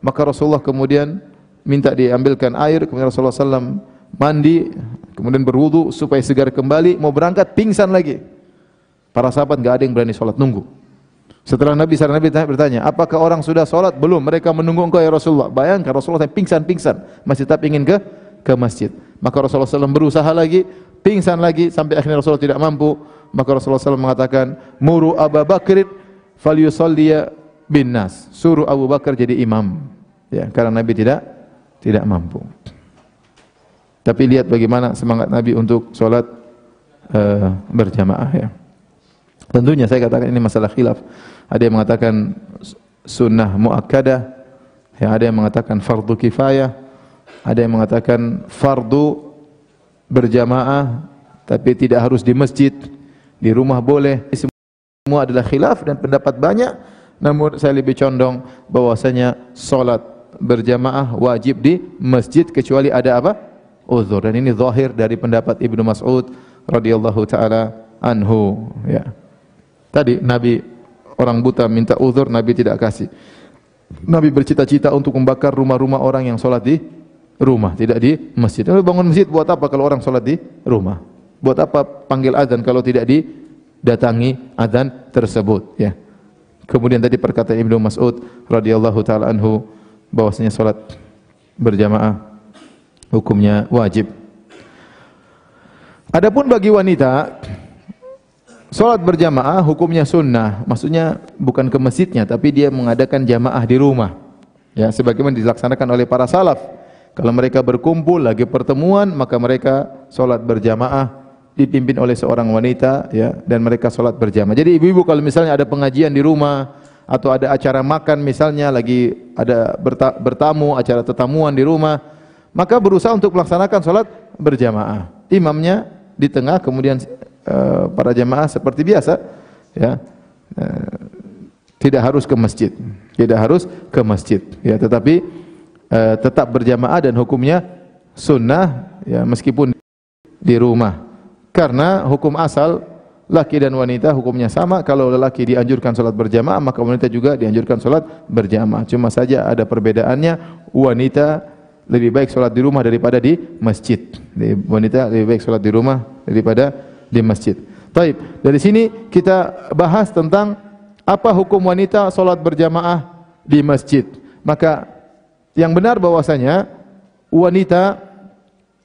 Maka Rasulullah kemudian minta diambilkan air, kemudian Rasulullah SAW mandi, kemudian berwudu supaya segar kembali, mau berangkat pingsan lagi. Para sahabat enggak ada yang berani salat nunggu. Setelah Nabi Nabi bertanya, apakah orang sudah sholat? Belum, mereka menunggu engkau ya Rasulullah. Bayangkan Rasulullah pingsan-pingsan, masih tetap ingin ke ke masjid. Maka Rasulullah SAW berusaha lagi, pingsan lagi, sampai akhirnya Rasulullah tidak mampu. Maka Rasulullah SAW mengatakan, Muru Abu Bakr falyusalliya bin nas. Suruh Abu Bakar jadi imam. Ya, karena Nabi tidak tidak mampu. Tapi lihat bagaimana semangat Nabi untuk sholat uh, berjamaah ya. Tentunya saya katakan ini masalah khilaf. Ada yang mengatakan sunnah muakkadah, ya ada yang mengatakan fardu kifayah, ada yang mengatakan fardu berjamaah tapi tidak harus di masjid, di rumah boleh. Semua adalah khilaf dan pendapat banyak. Namun saya lebih condong bahwasanya salat berjamaah wajib di masjid kecuali ada apa? Uzur. Dan ini zahir dari pendapat Ibnu Mas'ud radhiyallahu taala anhu, ya. Tadi Nabi orang buta minta uzur, Nabi tidak kasih. Nabi bercita-cita untuk membakar rumah-rumah orang yang sholat di rumah, tidak di masjid. Lalu bangun masjid buat apa kalau orang sholat di rumah? Buat apa panggil azan kalau tidak didatangi azan tersebut? Ya. Kemudian tadi perkataan Ibnu Mas'ud radhiyallahu taala anhu bahwasanya salat berjamaah hukumnya wajib. Adapun bagi wanita Salat berjamaah hukumnya sunnah, maksudnya bukan ke masjidnya, tapi dia mengadakan jamaah di rumah. Ya, sebagaimana dilaksanakan oleh para salaf. Kalau mereka berkumpul lagi pertemuan, maka mereka salat berjamaah dipimpin oleh seorang wanita, ya, dan mereka salat berjamaah. Jadi ibu-ibu kalau misalnya ada pengajian di rumah atau ada acara makan misalnya lagi ada bertamu, acara tetamuan di rumah, maka berusaha untuk melaksanakan salat berjamaah. Imamnya di tengah kemudian Eh, para jemaah seperti biasa ya. Uh, tidak harus ke masjid. Tidak harus ke masjid ya. Tetapi uh, tetap berjamaah dan hukumnya sunnah ya meskipun di rumah. Karena hukum asal laki dan wanita hukumnya sama. Kalau lelaki dianjurkan salat berjamaah maka wanita juga dianjurkan salat berjamaah. Cuma saja ada perbedaannya wanita lebih baik salat di rumah daripada di masjid. Wanita lebih baik salat di rumah daripada di masjid. Taib. Dari sini kita bahas tentang apa hukum wanita solat berjamaah di masjid. Maka yang benar bahwasanya wanita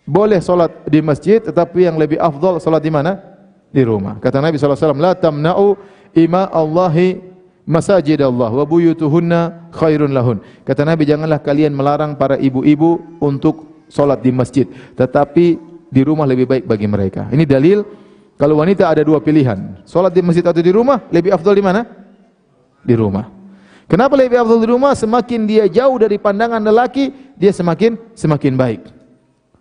boleh solat di masjid, tetapi yang lebih afdal solat di mana? Di rumah. Kata Nabi SAW, La tamna'u ima Allahi masajid Allah wa buyutuhunna khairun lahun. Kata Nabi, janganlah kalian melarang para ibu-ibu untuk solat di masjid. Tetapi di rumah lebih baik bagi mereka. Ini dalil kalau wanita ada dua pilihan. Solat di masjid atau di rumah, lebih afdal di mana? Di rumah. Kenapa lebih afdal di rumah? Semakin dia jauh dari pandangan lelaki, dia semakin semakin baik.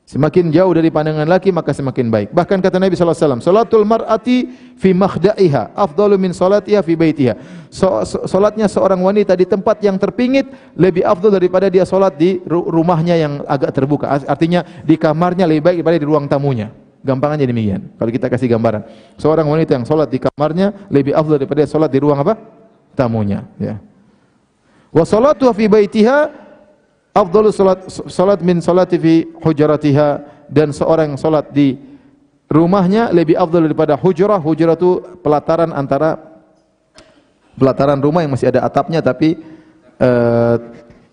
Semakin jauh dari pandangan laki maka semakin baik. Bahkan kata Nabi sallallahu alaihi wasallam, "Salatul mar'ati fi makhda'iha afdalu min salatiha fi baitiha." So, so, seorang wanita di tempat yang terpingit lebih afdal daripada dia salat di rumahnya yang agak terbuka. Artinya di kamarnya lebih baik daripada di ruang tamunya. Gampangannya demikian. Kalau kita kasih gambaran, seorang wanita yang salat di kamarnya lebih afdal daripada salat di ruang apa? tamunya, ya. Wa salatu fi baitiha afdalu salat salat min salati fi hujratiha dan seorang yang salat di rumahnya lebih afdal daripada hujrah. Hujrah itu pelataran antara pelataran rumah yang masih ada atapnya tapi uh,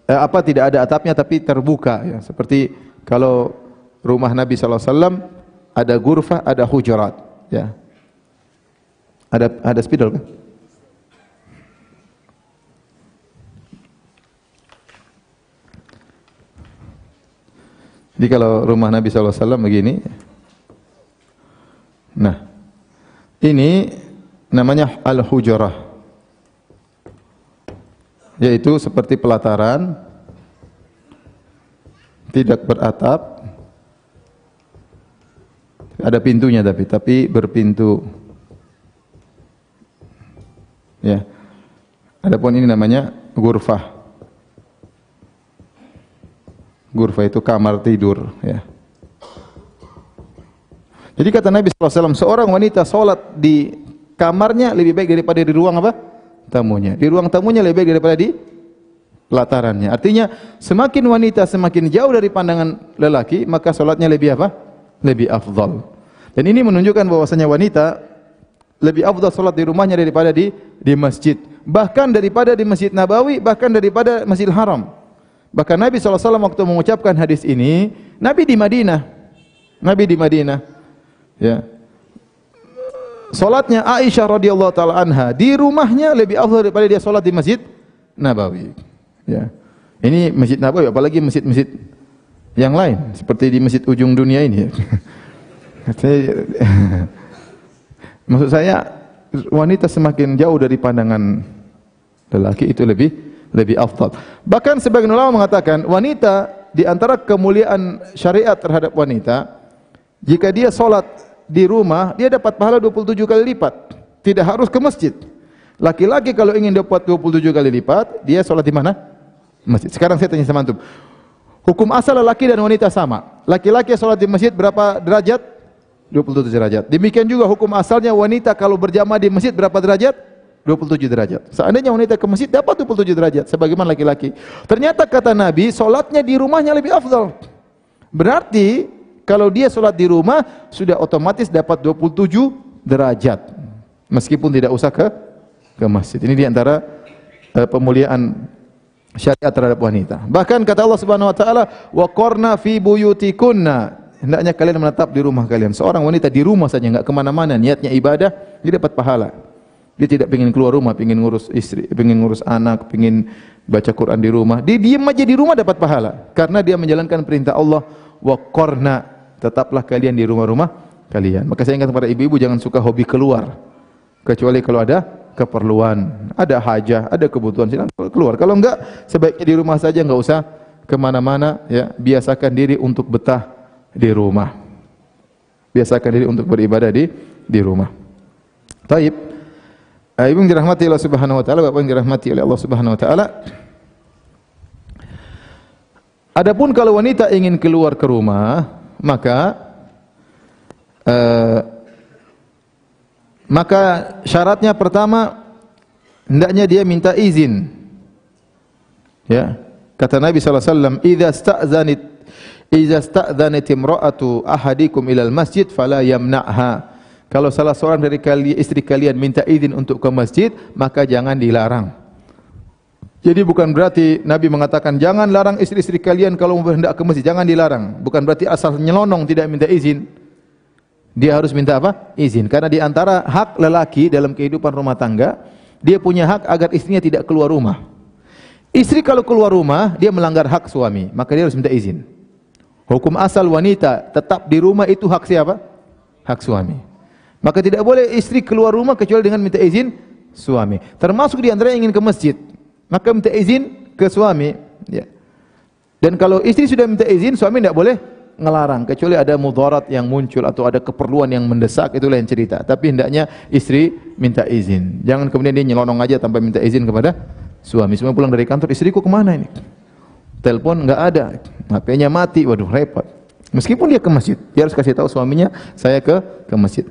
eh, apa tidak ada atapnya tapi terbuka ya. Seperti kalau rumah Nabi wasallam ada gurfah, ada hujurat ya. Ada ada spidol kan? Jadi kalau rumah Nabi SAW begini, nah ini namanya al-hujrah, yaitu seperti pelataran, tidak beratap, ada pintunya tapi tapi berpintu, ya. Adapun ini namanya gurfah. Gurfa itu kamar tidur ya. Jadi kata Nabi SAW, seorang wanita sholat di kamarnya lebih baik daripada di ruang apa? Tamunya. Di ruang tamunya lebih baik daripada di pelatarannya. Artinya semakin wanita semakin jauh dari pandangan lelaki, maka sholatnya lebih apa? Lebih afdal. Dan ini menunjukkan bahwasanya wanita lebih afdal sholat di rumahnya daripada di di masjid. Bahkan daripada di Masjid Nabawi, bahkan daripada Masjidil Haram. Bahkan Nabi SAW waktu mengucapkan hadis ini, Nabi di Madinah. Nabi di Madinah. Ya. Salatnya Aisyah radhiyallahu taala anha di rumahnya lebih afdal daripada dia salat di Masjid Nabawi. Ya. Ini Masjid Nabawi apalagi masjid-masjid yang lain seperti di masjid ujung dunia ini. Maksud saya wanita semakin jauh dari pandangan lelaki itu lebih lebih afdal. Bahkan sebagian ulama mengatakan wanita di antara kemuliaan syariat terhadap wanita jika dia solat di rumah dia dapat pahala 27 kali lipat. Tidak harus ke masjid. Laki-laki kalau ingin dapat 27 kali lipat, dia solat di mana? Masjid. Sekarang saya tanya sama antum. Hukum asal laki dan wanita sama. Laki-laki solat di masjid berapa derajat? 27 derajat. Demikian juga hukum asalnya wanita kalau berjamaah di masjid berapa derajat? 27 derajat. Seandainya wanita ke masjid dapat 27 derajat sebagaimana laki-laki. Ternyata kata Nabi, solatnya di rumahnya lebih afdal. Berarti kalau dia solat di rumah sudah otomatis dapat 27 derajat. Meskipun tidak usah ke ke masjid. Ini di antara uh, pemuliaan syariat terhadap wanita. Bahkan kata Allah Subhanahu wa taala, "Wa qarna fi buyutikunna." Hendaknya kalian menetap di rumah kalian. Seorang wanita di rumah saja enggak ke mana mana niatnya ibadah, dia dapat pahala. Dia tidak ingin keluar rumah, ingin ngurus istri, ingin ngurus anak, ingin baca Quran di rumah. Dia diam aja di rumah dapat pahala karena dia menjalankan perintah Allah wa qarna tetaplah kalian di rumah-rumah kalian. Maka saya ingat kepada ibu-ibu jangan suka hobi keluar. Kecuali kalau ada keperluan, ada hajah, ada kebutuhan silakan keluar. Kalau enggak sebaiknya di rumah saja enggak usah ke mana-mana ya. Biasakan diri untuk betah di rumah. Biasakan diri untuk beribadah di di rumah. Taib. Ibu yang dirahmati Allah Subhanahu wa taala, Bapak yang dirahmati oleh Allah Subhanahu wa taala. Adapun kalau wanita ingin keluar ke rumah, maka uh, maka syaratnya pertama hendaknya dia minta izin. Ya. Kata Nabi sallallahu alaihi wasallam, "Idza sta'zanit idza sta'zanat imra'atu ahadikum ila al-masjid fala yamna'ha." Kalau salah seorang dari kali, istri kalian minta izin untuk ke masjid, maka jangan dilarang. Jadi bukan berarti Nabi mengatakan jangan larang istri-istri kalian kalau mau ke masjid, jangan dilarang. Bukan berarti asal nyelonong tidak minta izin. Dia harus minta apa? Izin. Karena di antara hak lelaki dalam kehidupan rumah tangga, dia punya hak agar istrinya tidak keluar rumah. Istri kalau keluar rumah, dia melanggar hak suami, maka dia harus minta izin. Hukum asal wanita tetap di rumah itu hak siapa? Hak suami. Maka tidak boleh istri keluar rumah kecuali dengan minta izin suami. Termasuk di antara yang ingin ke masjid maka minta izin ke suami ya. Dan kalau istri sudah minta izin, suami tidak boleh ngelarang kecuali ada mudarat yang muncul atau ada keperluan yang mendesak itu lain cerita. Tapi hendaknya istri minta izin. Jangan kemudian dia nyelonong aja tanpa minta izin kepada suami. Semua pulang dari kantor, istriku ke mana ini? Telepon enggak ada, HP-nya mati, waduh repot. Meskipun dia ke masjid, dia harus kasih tahu suaminya, saya ke ke masjid.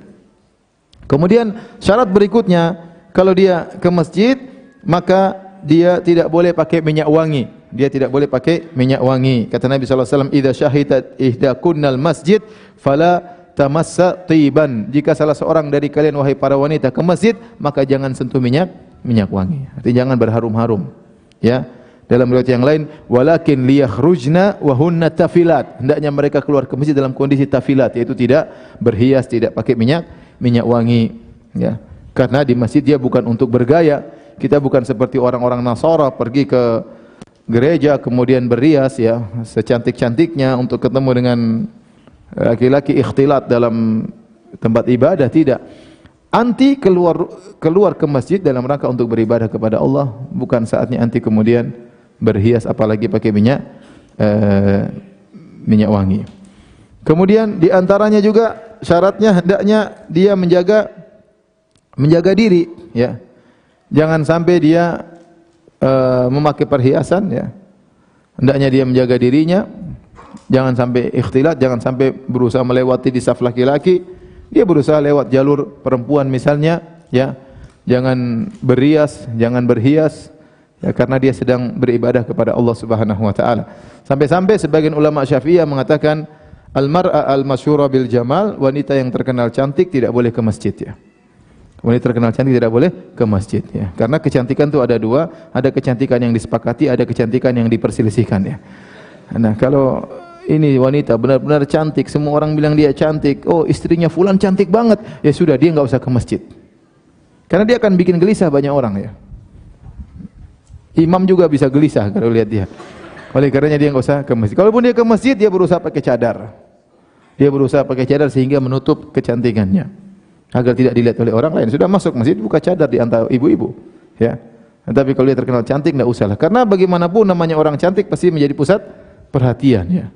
Kemudian syarat berikutnya, kalau dia ke masjid, maka dia tidak boleh pakai minyak wangi. Dia tidak boleh pakai minyak wangi. Kata Nabi sallallahu alaihi wasallam, "Idza syahidat ihdakunnal masjid fala tamassa tiban." Jika salah seorang dari kalian wahai para wanita ke masjid, maka jangan sentuh minyak minyak wangi. Artinya jangan berharum-harum. Ya. Dalam riwayat yang lain, walakin liyakhrujna wa hunna tafilat. Hendaknya mereka keluar ke masjid dalam kondisi tafilat, yaitu tidak berhias, tidak pakai minyak minyak wangi, ya. Karena di masjid dia bukan untuk bergaya, kita bukan seperti orang-orang Nasara pergi ke gereja kemudian berias ya secantik-cantiknya untuk ketemu dengan laki-laki ikhtilat dalam tempat ibadah tidak. Anti keluar keluar ke masjid dalam rangka untuk beribadah kepada Allah bukan saatnya anti kemudian berhias apalagi pakai minyak eh, minyak wangi. Kemudian di antaranya juga syaratnya hendaknya dia menjaga menjaga diri ya Jangan sampai dia uh, memakai perhiasan ya. Hendaknya dia menjaga dirinya. Jangan sampai ikhtilat, jangan sampai berusaha melewati di saf laki-laki. Dia berusaha lewat jalur perempuan misalnya, ya. Jangan berias, jangan berhias ya karena dia sedang beribadah kepada Allah Subhanahu wa taala. Sampai-sampai sebagian ulama Syafi'iyah mengatakan al-mar'a al-masyhura bil jamal, wanita yang terkenal cantik tidak boleh ke masjid ya. Wanita terkenal cantik tidak boleh ke masjid ya. Karena kecantikan itu ada dua, ada kecantikan yang disepakati, ada kecantikan yang diperselisihkan ya. Nah, kalau ini wanita benar-benar cantik, semua orang bilang dia cantik. Oh, istrinya fulan cantik banget. Ya sudah, dia enggak usah ke masjid. Karena dia akan bikin gelisah banyak orang ya. Imam juga bisa gelisah kalau lihat dia. Oleh karenanya dia enggak usah ke masjid. Kalaupun dia ke masjid, dia berusaha pakai cadar. Dia berusaha pakai cadar sehingga menutup kecantikannya agar tidak dilihat oleh orang lain. Sudah masuk masjid buka cadar di antara ibu-ibu, ya. Tapi kalau dia terkenal cantik tidak usahlah. Karena bagaimanapun namanya orang cantik pasti menjadi pusat perhatian, ya.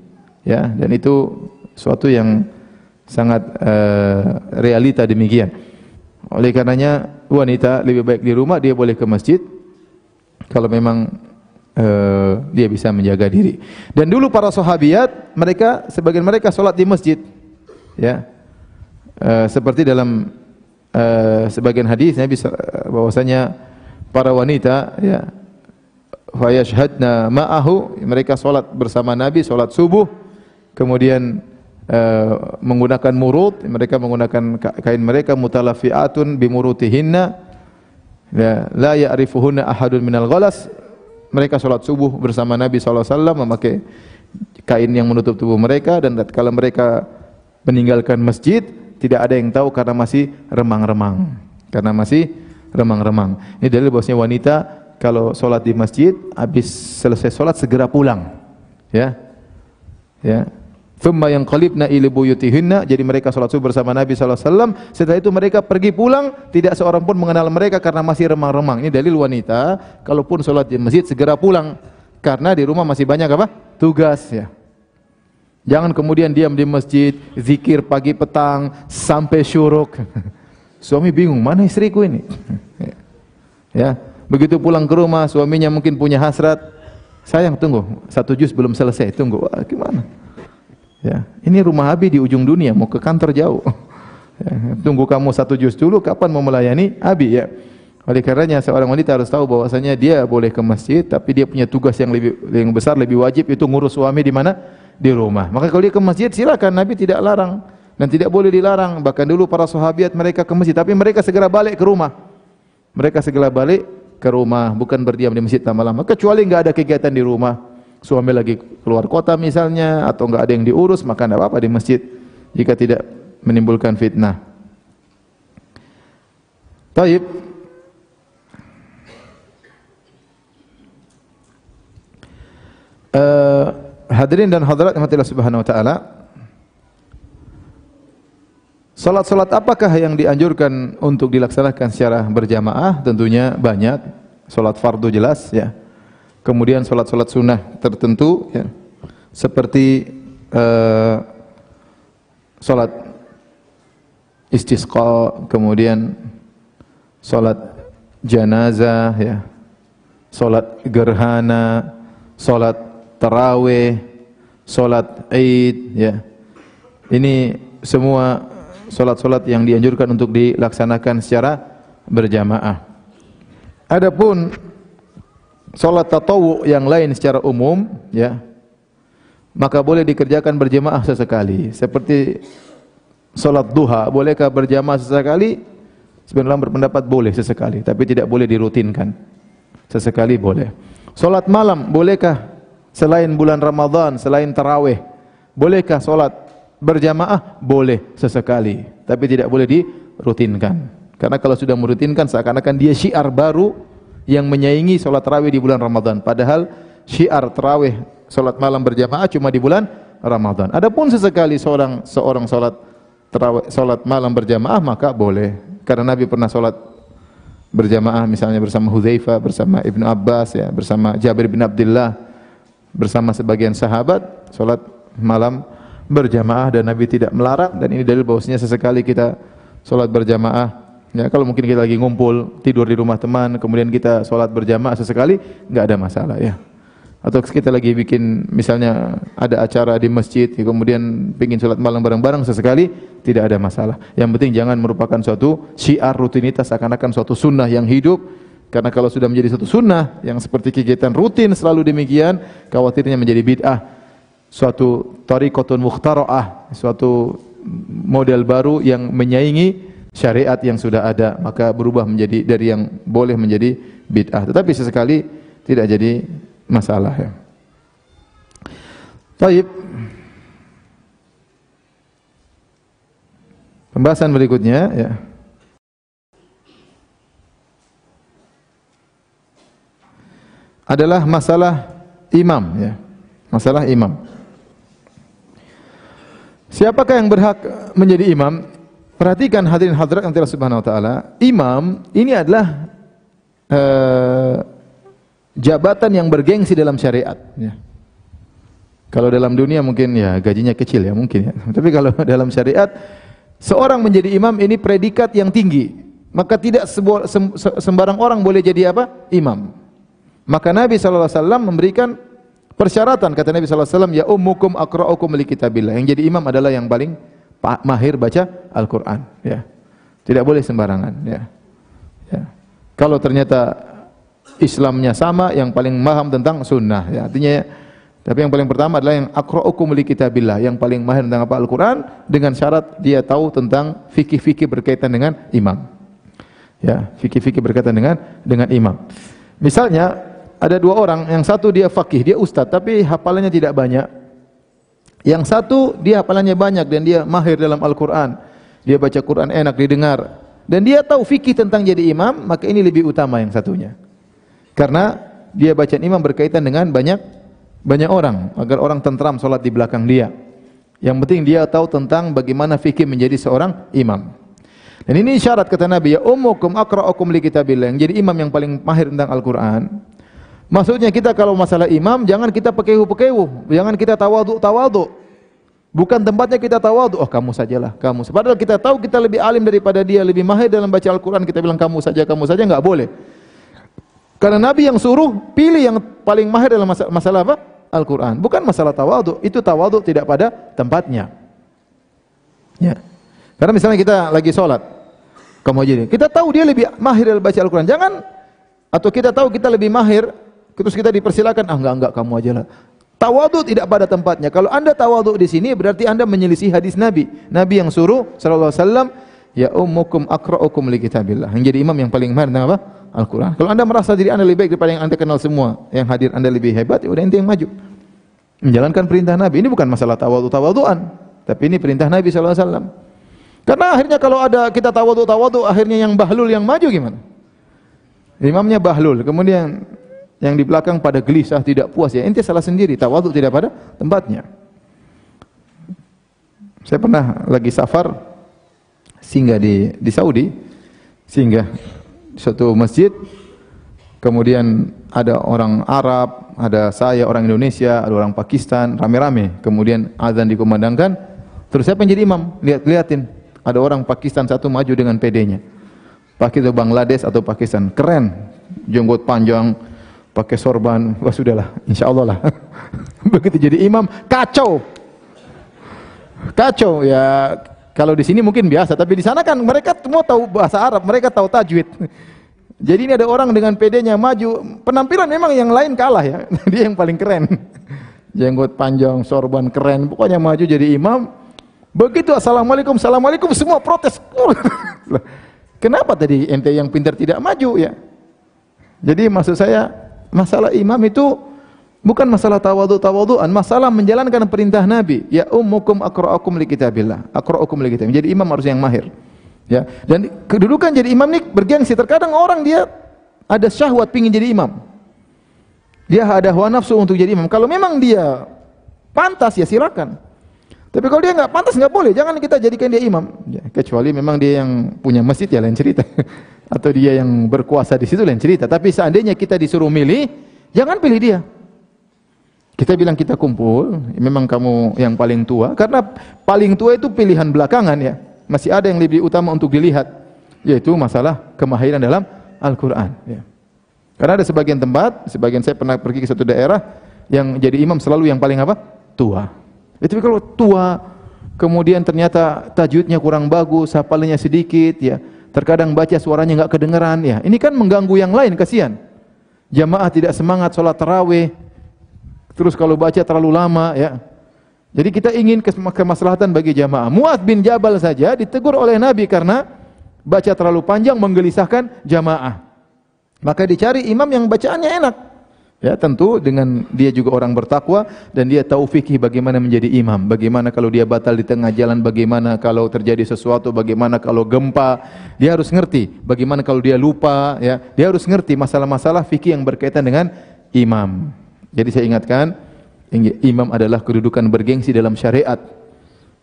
Ya, dan itu suatu yang sangat uh, realita demikian. Oleh karenanya wanita lebih baik di rumah dia boleh ke masjid kalau memang uh, dia bisa menjaga diri. Dan dulu para sahabiat mereka sebagian mereka salat di masjid. Ya. Eh, seperti dalam uh, sebagian hadis Nabi bahwasanya para wanita ya fayashhadna ma'ahu mereka salat bersama Nabi salat subuh kemudian uh, menggunakan murut mereka menggunakan kain mereka mutalafiatun bimurutihinna ya la ya'rifuhunna ahadun minal ghalas mereka salat subuh bersama Nabi wasallam memakai kain yang menutup tubuh mereka dan kalau mereka meninggalkan masjid tidak ada yang tahu karena masih remang-remang. Karena masih remang-remang. Ini dalil bahwasanya wanita kalau sholat di masjid habis selesai sholat segera pulang. Ya. Ya. Thumma yanqalibna ila buyutihinna. Jadi mereka salat subuh bersama Nabi wasallam. Setelah itu mereka pergi pulang. Tidak seorang pun mengenal mereka karena masih remang-remang. Ini dalil wanita. Kalaupun salat di masjid segera pulang. Karena di rumah masih banyak apa? Tugas ya. Jangan kemudian diam di masjid, zikir pagi petang sampai syuruk. Suami bingung, mana istriku ini? ya, begitu pulang ke rumah, suaminya mungkin punya hasrat. Sayang, tunggu, satu juz belum selesai, tunggu. Wah, gimana? Ya, ini rumah Abi di ujung dunia, mau ke kantor jauh. ya, tunggu kamu satu juz dulu, kapan mau melayani Abi ya? Oleh karenanya seorang wanita harus tahu bahwasanya dia boleh ke masjid, tapi dia punya tugas yang lebih yang besar, lebih wajib itu ngurus suami di mana? di rumah. Maka kalau dia ke masjid silakan Nabi tidak larang. dan tidak boleh dilarang. Bahkan dulu para sahabat mereka ke masjid, tapi mereka segera balik ke rumah. Mereka segera balik ke rumah, bukan berdiam di masjid lama-lama. Kecuali enggak ada kegiatan di rumah, suami lagi keluar kota misalnya, atau enggak ada yang diurus, maka tidak apa-apa di masjid. Jika tidak menimbulkan fitnah. Taib. Uh, hadirin dan hadirat yang Subhanahu wa taala. Salat-salat apakah yang dianjurkan untuk dilaksanakan secara berjamaah? Tentunya banyak. Salat fardu jelas ya. Kemudian salat-salat sunnah tertentu ya. Seperti uh, salat istisqa, kemudian salat janazah ya. Salat gerhana, salat tarawih, salat Id ya. Ini semua salat-salat yang dianjurkan untuk dilaksanakan secara berjamaah. Adapun salat tatawu yang lain secara umum ya maka boleh dikerjakan berjamaah sesekali. Seperti salat duha bolehkah berjamaah sesekali? Sebenarnya berpendapat boleh sesekali tapi tidak boleh dirutinkan. Sesekali boleh. Salat malam bolehkah selain bulan Ramadan selain tarawih bolehkah salat berjamaah? Boleh sesekali, tapi tidak boleh dirutinkan. Karena kalau sudah merutinkan seakan-akan dia syiar baru yang menyaingi salat tarawih di bulan Ramadan. Padahal syiar tarawih salat malam berjamaah cuma di bulan Ramadan. Adapun sesekali seorang seorang salat tarawih salat malam berjamaah maka boleh. Karena Nabi pernah salat berjamaah misalnya bersama Hudzaifah, bersama Ibnu Abbas ya, bersama Jabir bin Abdullah, bersama sebagian sahabat salat malam berjamaah dan Nabi tidak melarang dan ini dalil bahwasanya sesekali kita solat berjamaah ya kalau mungkin kita lagi ngumpul tidur di rumah teman kemudian kita solat berjamaah sesekali nggak ada masalah ya. Atau kita lagi bikin misalnya ada acara di masjid kemudian pingin sholat malam bareng-bareng sesekali tidak ada masalah. Yang penting jangan merupakan suatu syiar rutinitas akan-akan suatu sunnah yang hidup. Karena kalau sudah menjadi suatu sunnah yang seperti kegiatan rutin selalu demikian khawatirnya menjadi bid'ah. Suatu tariqatun mukhtara'ah, suatu model baru yang menyaingi syariat yang sudah ada, maka berubah menjadi dari yang boleh menjadi bid'ah. Tetapi sesekali tidak jadi masalah ya. Baik. Pembahasan berikutnya ya. adalah masalah imam ya. Masalah imam. Siapakah yang berhak menjadi imam? Perhatikan hadirin hadirat yang Subhanahu wa taala, imam ini adalah uh, jabatan yang bergengsi dalam syariat ya. Kalau dalam dunia mungkin ya gajinya kecil ya mungkin ya. Tapi kalau dalam syariat seorang menjadi imam ini predikat yang tinggi. Maka tidak sembarang orang boleh jadi apa? Imam. Maka Nabi wasallam memberikan Persyaratan kata Nabi wasallam ya ummukum aqra'ukum li kitabillah. Yang jadi imam adalah yang paling mahir baca Al-Qur'an, ya. Tidak boleh sembarangan, ya. Ya. Kalau ternyata Islamnya sama, yang paling paham tentang sunnah, ya. Artinya tapi yang paling pertama adalah yang aqra'ukum li kitabillah, yang paling mahir tentang apa Al-Qur'an dengan syarat dia tahu tentang fikih-fikih berkaitan dengan imam. Ya, fikih-fikih berkaitan dengan dengan imam. Misalnya ada dua orang, yang satu dia fakih, dia ustaz, tapi hafalannya tidak banyak. Yang satu dia hafalannya banyak dan dia mahir dalam Al-Quran. Dia baca Quran enak didengar. Dan dia tahu fikih tentang jadi imam, maka ini lebih utama yang satunya. Karena dia baca imam berkaitan dengan banyak banyak orang, agar orang tentram solat di belakang dia. Yang penting dia tahu tentang bagaimana fikih menjadi seorang imam. Dan ini syarat kata Nabi, ya ummukum akra'ukum li kitabillah. Yang jadi imam yang paling mahir tentang Al-Quran. Maksudnya kita kalau masalah imam jangan kita pekewu-pekewu, jangan kita tawaduk-tawaduk. Bukan tempatnya kita tawaduk, oh kamu sajalah, kamu. Padahal kita tahu kita lebih alim daripada dia, lebih mahir dalam baca Al-Qur'an, kita bilang kamu saja, kamu saja enggak boleh. Karena Nabi yang suruh pilih yang paling mahir dalam masalah, masalah apa? Al-Qur'an. Bukan masalah tawaduk, itu tawaduk tidak pada tempatnya. Ya. Karena misalnya kita lagi sholat, kamu jadi, kita tahu dia lebih mahir dalam baca Al-Quran. Jangan, atau kita tahu kita lebih mahir, Terus kita dipersilakan, ah enggak enggak kamu aja lah. Tawadhu tidak pada tempatnya. Kalau Anda tawadhu di sini berarti Anda menyelisih hadis Nabi. Nabi yang suruh sallallahu alaihi wasallam ya ummukum aqra'ukum li kitabillah. Yang jadi imam yang paling mahir apa? Al-Qur'an. Kalau Anda merasa diri Anda lebih baik daripada yang Anda kenal semua, yang hadir Anda lebih hebat, ya udah ente yang maju. Menjalankan perintah Nabi. Ini bukan masalah tawadhu-tawadhuan, tapi ini perintah Nabi wasallam. Karena akhirnya kalau ada kita tawadhu-tawadhu akhirnya yang bahlul yang maju gimana? Imamnya bahlul, kemudian yang di belakang pada gelisah tidak puas. Ya ente salah sendiri. Tawadhu tidak pada tempatnya. Saya pernah lagi safar singgah di di Saudi singgah di suatu masjid. Kemudian ada orang Arab ada saya orang Indonesia ada orang Pakistan rame-rame. Kemudian azan dikumandangkan terus siapa yang jadi imam? Lihat liatin. Ada orang Pakistan satu maju dengan PD-nya Pakistan Bangladesh atau Pakistan. Keren. Jenggot panjang pakai sorban, wah sudahlah, insya Allah lah. Begitu jadi imam, kacau. Kacau ya. Kalau di sini mungkin biasa, tapi di sana kan mereka semua tahu bahasa Arab, mereka tahu tajwid. Jadi ini ada orang dengan PD-nya maju, penampilan memang yang lain kalah ya. Dia yang paling keren. Jenggot panjang, sorban keren, pokoknya maju jadi imam. Begitu assalamualaikum, assalamualaikum semua protes. Kenapa tadi ente yang pintar tidak maju ya? Jadi maksud saya Masalah imam itu bukan masalah tawadhu-tawadhuan, masalah menjalankan perintah Nabi. Ya ummukum aqra'ukum li kitabillah. Aqra'ukum li kitabillah. Jadi imam harus yang mahir. Ya. Dan kedudukan jadi imam ini bergengsi. Terkadang orang dia ada syahwat pingin jadi imam. Dia ada hawa nafsu untuk jadi imam. Kalau memang dia pantas ya silakan. Tapi kalau dia nggak pantas nggak boleh. Jangan kita jadikan dia imam. Ya, kecuali memang dia yang punya masjid ya lain cerita. atau dia yang berkuasa di situ lain cerita. Tapi seandainya kita disuruh milih, jangan pilih dia. Kita bilang kita kumpul, memang kamu yang paling tua, karena paling tua itu pilihan belakangan ya. Masih ada yang lebih utama untuk dilihat, yaitu masalah kemahiran dalam Al-Quran. Ya. Karena ada sebagian tempat, sebagian saya pernah pergi ke satu daerah, yang jadi imam selalu yang paling apa? Tua. Itu kalau tua, kemudian ternyata tajwidnya kurang bagus, hafalannya sedikit, ya Terkadang baca suaranya enggak kedengaran ya. Ini kan mengganggu yang lain kasihan. Jamaah tidak semangat sholat tarawih. Terus kalau baca terlalu lama ya. Jadi kita ingin kemaslahatan bagi jamaah. Muad bin Jabal saja ditegur oleh Nabi karena baca terlalu panjang menggelisahkan jamaah. Maka dicari imam yang bacaannya enak. Ya, tentu dengan dia juga orang bertakwa dan dia tahu fikih bagaimana menjadi imam, bagaimana kalau dia batal di tengah jalan, bagaimana kalau terjadi sesuatu, bagaimana kalau gempa, dia harus ngerti. Bagaimana kalau dia lupa, ya, dia harus ngerti masalah-masalah fikih yang berkaitan dengan imam. Jadi saya ingatkan, imam adalah kedudukan bergengsi dalam syariat.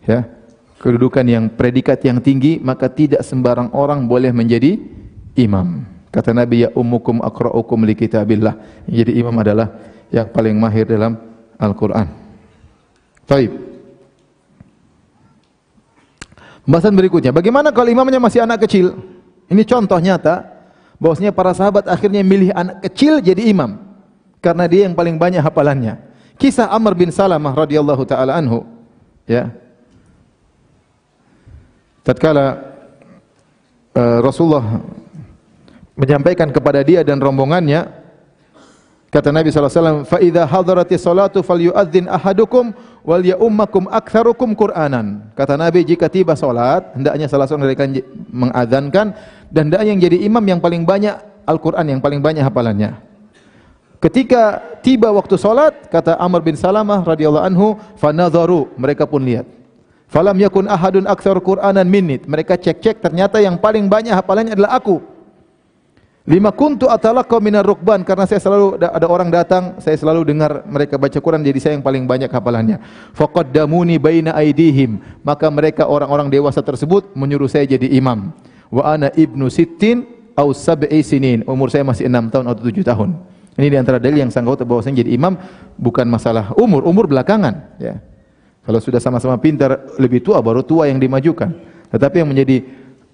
Ya. Kedudukan yang predikat yang tinggi, maka tidak sembarang orang boleh menjadi imam. Kata Nabi, ya ummukum akra'ukum li kitabillah. Jadi imam adalah yang paling mahir dalam Al-Quran. Taib. Pembahasan berikutnya, bagaimana kalau imamnya masih anak kecil? Ini contoh nyata, bahwasanya para sahabat akhirnya milih anak kecil jadi imam. Karena dia yang paling banyak hafalannya. Kisah Amr bin Salamah radhiyallahu taala anhu, ya. Tatkala uh, Rasulullah menyampaikan kepada dia dan rombongannya kata Nabi SAW fa idza hadarati salatu falyu'adzin ahadukum wal ya'ummakum aktsarukum qur'anan. Kata Nabi jika tiba salat hendaknya salah seorang dari kalian mengadzankan dan hendaknya yang jadi imam yang paling banyak Al-Qur'an yang paling banyak hafalannya. Ketika tiba waktu salat kata Amr bin Salamah radhiyallahu anhu fanadharu. Mereka pun lihat. Falam yakun ahadun aktsar qur'anan minni mereka cek-cek ternyata yang paling banyak hafalannya adalah aku Lima kuntu atalaqqa minar rukban karena saya selalu ada orang datang, saya selalu dengar mereka baca Quran jadi saya yang paling banyak hafalannya. Faqaddamuni baina aidihim, maka mereka orang-orang dewasa tersebut menyuruh saya jadi imam. Wa ana ibnu sittin au sab'i sinin, umur saya masih 6 tahun atau 7 tahun. Ini di antara dalil yang sanggup bahwa saya jadi imam bukan masalah umur, umur belakangan, ya. Kalau sudah sama-sama pintar lebih tua baru tua yang dimajukan. Tetapi yang menjadi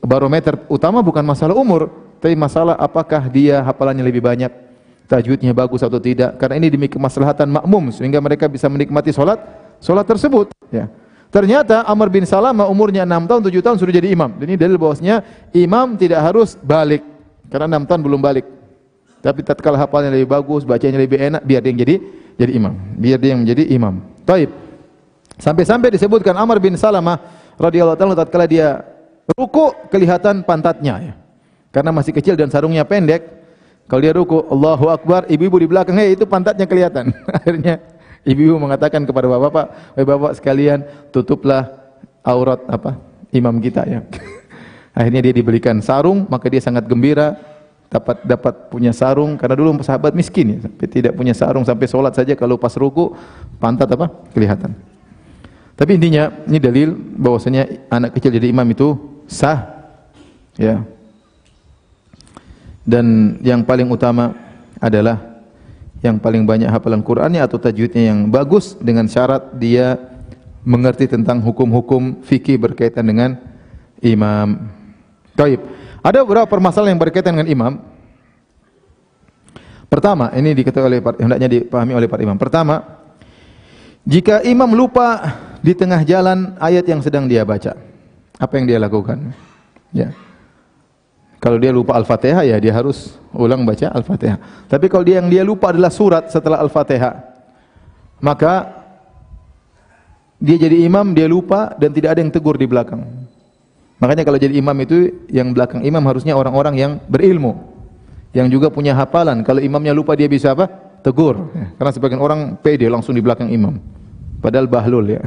barometer utama bukan masalah umur, tapi masalah apakah dia hafalannya lebih banyak, tajwidnya bagus atau tidak. Karena ini demi kemaslahatan makmum sehingga mereka bisa menikmati solat solat tersebut. Ya. Ternyata Amr bin Salamah umurnya 6 tahun, 7 tahun sudah jadi imam. Ini dalil bahwasanya imam tidak harus balik. Karena 6 tahun belum balik. Tapi tatkala hafalnya lebih bagus, bacanya lebih enak, biar dia yang jadi jadi imam. Biar dia yang menjadi imam. Taib. Sampai-sampai disebutkan Amr bin Salamah radhiyallahu taala tatkala dia ruku kelihatan pantatnya ya. Karena masih kecil dan sarungnya pendek. Kalau dia ruku, Allahu Akbar, ibu-ibu di belakang, hei itu pantatnya kelihatan. Akhirnya ibu-ibu mengatakan kepada bapak-bapak, "Wahai bapak sekalian, tutuplah aurat apa? imam kita ya." Akhirnya dia dibelikan sarung, maka dia sangat gembira dapat dapat punya sarung karena dulu sahabat miskin ya, sampai tidak punya sarung sampai sholat saja kalau pas ruku pantat apa kelihatan. Tapi intinya ini dalil bahwasanya anak kecil jadi imam itu sah. Ya. Dan yang paling utama adalah yang paling banyak hafalan Qur'annya atau tajwidnya yang bagus dengan syarat dia mengerti tentang hukum-hukum fikih berkaitan dengan imam. Baik. Ada beberapa permasalahan yang berkaitan dengan imam. Pertama, ini diketahui oleh hendaknya dipahami oleh para imam. Pertama, jika imam lupa di tengah jalan ayat yang sedang dia baca, apa yang dia lakukan? Ya. Kalau dia lupa Al-Fatihah ya dia harus ulang baca Al-Fatihah. Tapi kalau dia yang dia lupa adalah surat setelah Al-Fatihah, maka dia jadi imam, dia lupa dan tidak ada yang tegur di belakang. Makanya kalau jadi imam itu yang belakang imam harusnya orang-orang yang berilmu, yang juga punya hafalan. Kalau imamnya lupa dia bisa apa? Tegur. Karena sebagian orang pede langsung di belakang imam. Padahal bahlul ya.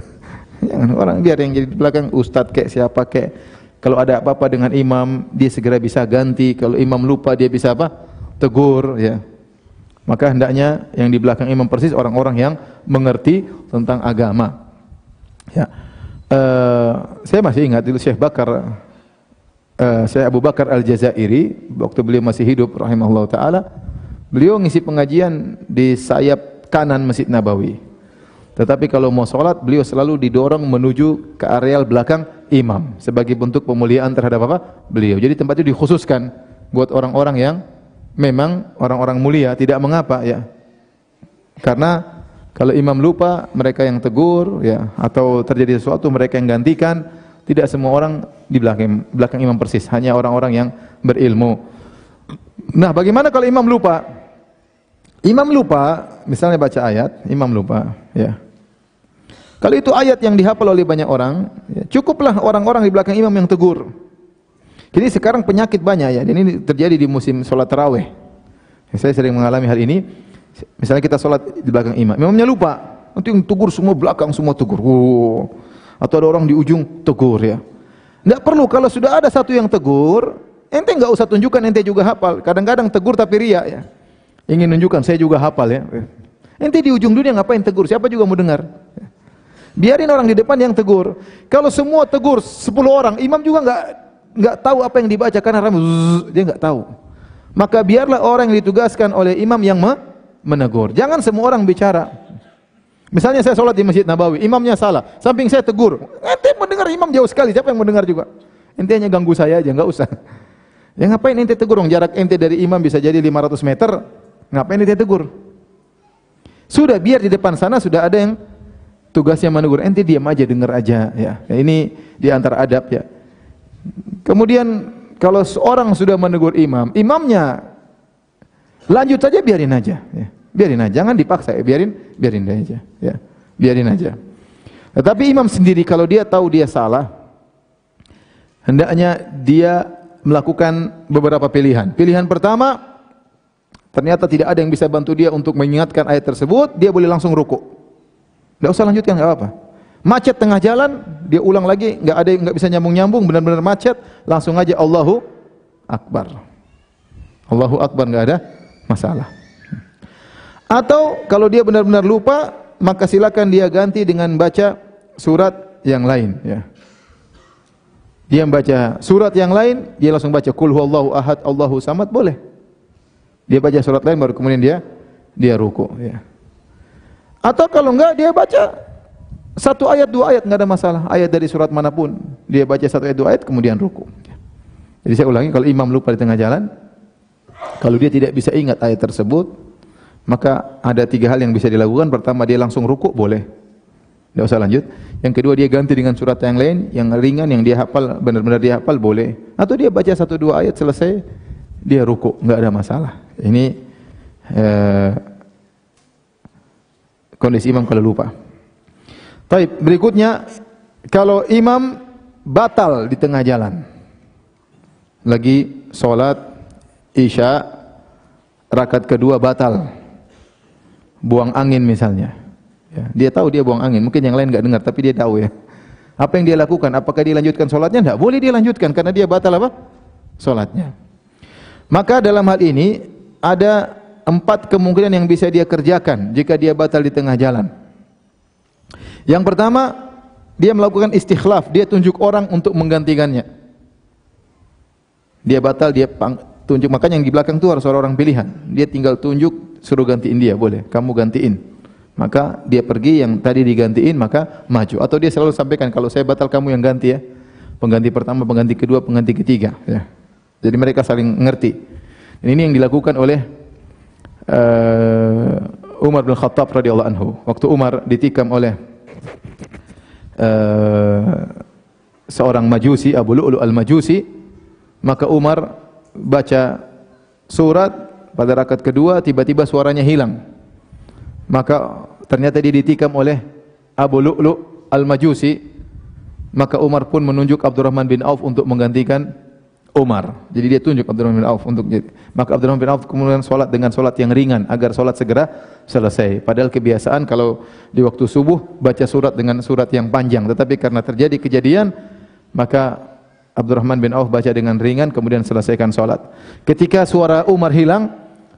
Jangan orang biar yang jadi di belakang ustadz kek siapa kek. Kalau ada apa-apa dengan imam, dia segera bisa ganti. Kalau imam lupa dia bisa apa? Tegur ya. Maka hendaknya yang di belakang imam persis orang-orang yang mengerti tentang agama. Ya. Uh, saya masih ingat dulu Syekh Bakar uh, Syekh Abu Bakar Al-Jazairi waktu beliau masih hidup rahimahullah taala beliau ngisi pengajian di sayap kanan Masjid Nabawi tetapi kalau mau sholat beliau selalu didorong menuju ke areal belakang imam sebagai bentuk pemuliaan terhadap apa? beliau jadi tempat itu dikhususkan buat orang-orang yang memang orang-orang mulia tidak mengapa ya karena kalau imam lupa, mereka yang tegur ya atau terjadi sesuatu mereka yang gantikan. Tidak semua orang di belakang belakang imam persis, hanya orang-orang yang berilmu. Nah, bagaimana kalau imam lupa? Imam lupa, misalnya baca ayat, imam lupa, ya. Kalau itu ayat yang dihafal oleh banyak orang, ya, cukuplah orang-orang di belakang imam yang tegur. Jadi sekarang penyakit banyak ya, dan ini terjadi di musim sholat taraweh. Saya sering mengalami hal ini. Misalnya kita sholat di belakang imam, imamnya lupa, nanti yang tegur semua belakang semua tegur. Oh. Atau ada orang di ujung tegur ya. Tidak perlu kalau sudah ada satu yang tegur, ente nggak usah tunjukkan ente juga hafal. Kadang-kadang tegur tapi ria ya. Ingin menunjukkan saya juga hafal ya. Ente di ujung dunia ngapain tegur? Siapa juga mau dengar? Biarin orang di depan yang tegur. Kalau semua tegur 10 orang, imam juga nggak nggak tahu apa yang dibaca karena ramai dia nggak tahu. Maka biarlah orang yang ditugaskan oleh imam yang menegur. Jangan semua orang bicara. Misalnya saya sholat di Masjid Nabawi, imamnya salah, samping saya tegur. Ente mendengar imam jauh sekali, siapa yang mendengar juga? Ente hanya ganggu saya aja, enggak usah. Ya ngapain ente tegur? Jarak ente dari imam bisa jadi 500 meter. Ngapain ente tegur? Sudah biar di depan sana sudah ada yang tugasnya menegur. Ente diam aja, dengar aja ya. ya ini di antara adab ya. Kemudian kalau seorang sudah menegur imam, imamnya Lanjut saja biarin aja, ya. Biarin aja, jangan dipaksa ya, biarin biarin aja, ya. Biarin aja. Tetapi imam sendiri kalau dia tahu dia salah, hendaknya dia melakukan beberapa pilihan. Pilihan pertama, ternyata tidak ada yang bisa bantu dia untuk mengingatkan ayat tersebut, dia boleh langsung ruku. Tidak usah lanjutkan, nggak apa-apa. Macet tengah jalan, dia ulang lagi, nggak ada nggak bisa nyambung-nyambung, benar-benar macet, langsung aja Allahu Akbar. Allahu Akbar nggak ada masalah. Atau kalau dia benar-benar lupa, maka silakan dia ganti dengan baca surat yang lain ya. Dia membaca surat yang lain, dia langsung baca kul huwallahu ahad Allahu samad boleh. Dia baca surat lain baru kemudian dia dia ruku ya. Atau kalau enggak dia baca satu ayat dua ayat enggak ada masalah. Ayat dari surat mana pun dia baca satu ayat dua ayat kemudian ruku. Jadi saya ulangi kalau imam lupa di tengah jalan kalau dia tidak bisa ingat ayat tersebut, maka ada tiga hal yang bisa dilakukan. Pertama, dia langsung rukuk, boleh. Tidak usah lanjut. Yang kedua, dia ganti dengan surat yang lain, yang ringan, yang dia hafal, benar-benar dia hafal, boleh. Atau dia baca satu dua ayat, selesai, dia rukuk, nggak ada masalah. Ini eh, kondisi imam kalau lupa. Taib, berikutnya kalau imam batal di tengah jalan. Lagi sholat Isya rakaat kedua batal. Buang angin misalnya. Ya, dia tahu dia buang angin, mungkin yang lain enggak dengar tapi dia tahu ya. Apa yang dia lakukan? Apakah dia lanjutkan sholatnya? Tidak boleh dia lanjutkan karena dia batal apa? Sholatnya. Maka dalam hal ini ada empat kemungkinan yang bisa dia kerjakan jika dia batal di tengah jalan. Yang pertama, dia melakukan istikhlaf, dia tunjuk orang untuk menggantikannya. Dia batal, dia tunjuk, makanya yang di belakang itu harus orang pilihan. Dia tinggal tunjuk, suruh gantiin dia, boleh, kamu gantiin. Maka dia pergi yang tadi digantiin maka maju. Atau dia selalu sampaikan kalau saya batal kamu yang ganti ya. Pengganti pertama pengganti kedua pengganti ketiga ya. Jadi mereka saling ngerti. Dan ini yang dilakukan oleh uh, Umar bin Khattab radhiyallahu anhu. Waktu Umar ditikam oleh uh, seorang majusi Abu Lu'lu al-Majusi maka Umar baca surat pada rakaat kedua tiba-tiba suaranya hilang. Maka ternyata dia ditikam oleh Abu Lu'lu' al-Majusi. Maka Umar pun menunjuk Abdurrahman bin Auf untuk menggantikan Umar jadi dia tunjuk Abdurrahman bin Auf untuk maka Abdurrahman bin Auf kemudian solat dengan solat yang ringan agar solat segera selesai. Padahal kebiasaan kalau di waktu subuh baca surat dengan surat yang panjang. Tetapi karena terjadi kejadian maka Abdurrahman bin Auf baca dengan ringan kemudian selesaikan solat ketika suara Umar hilang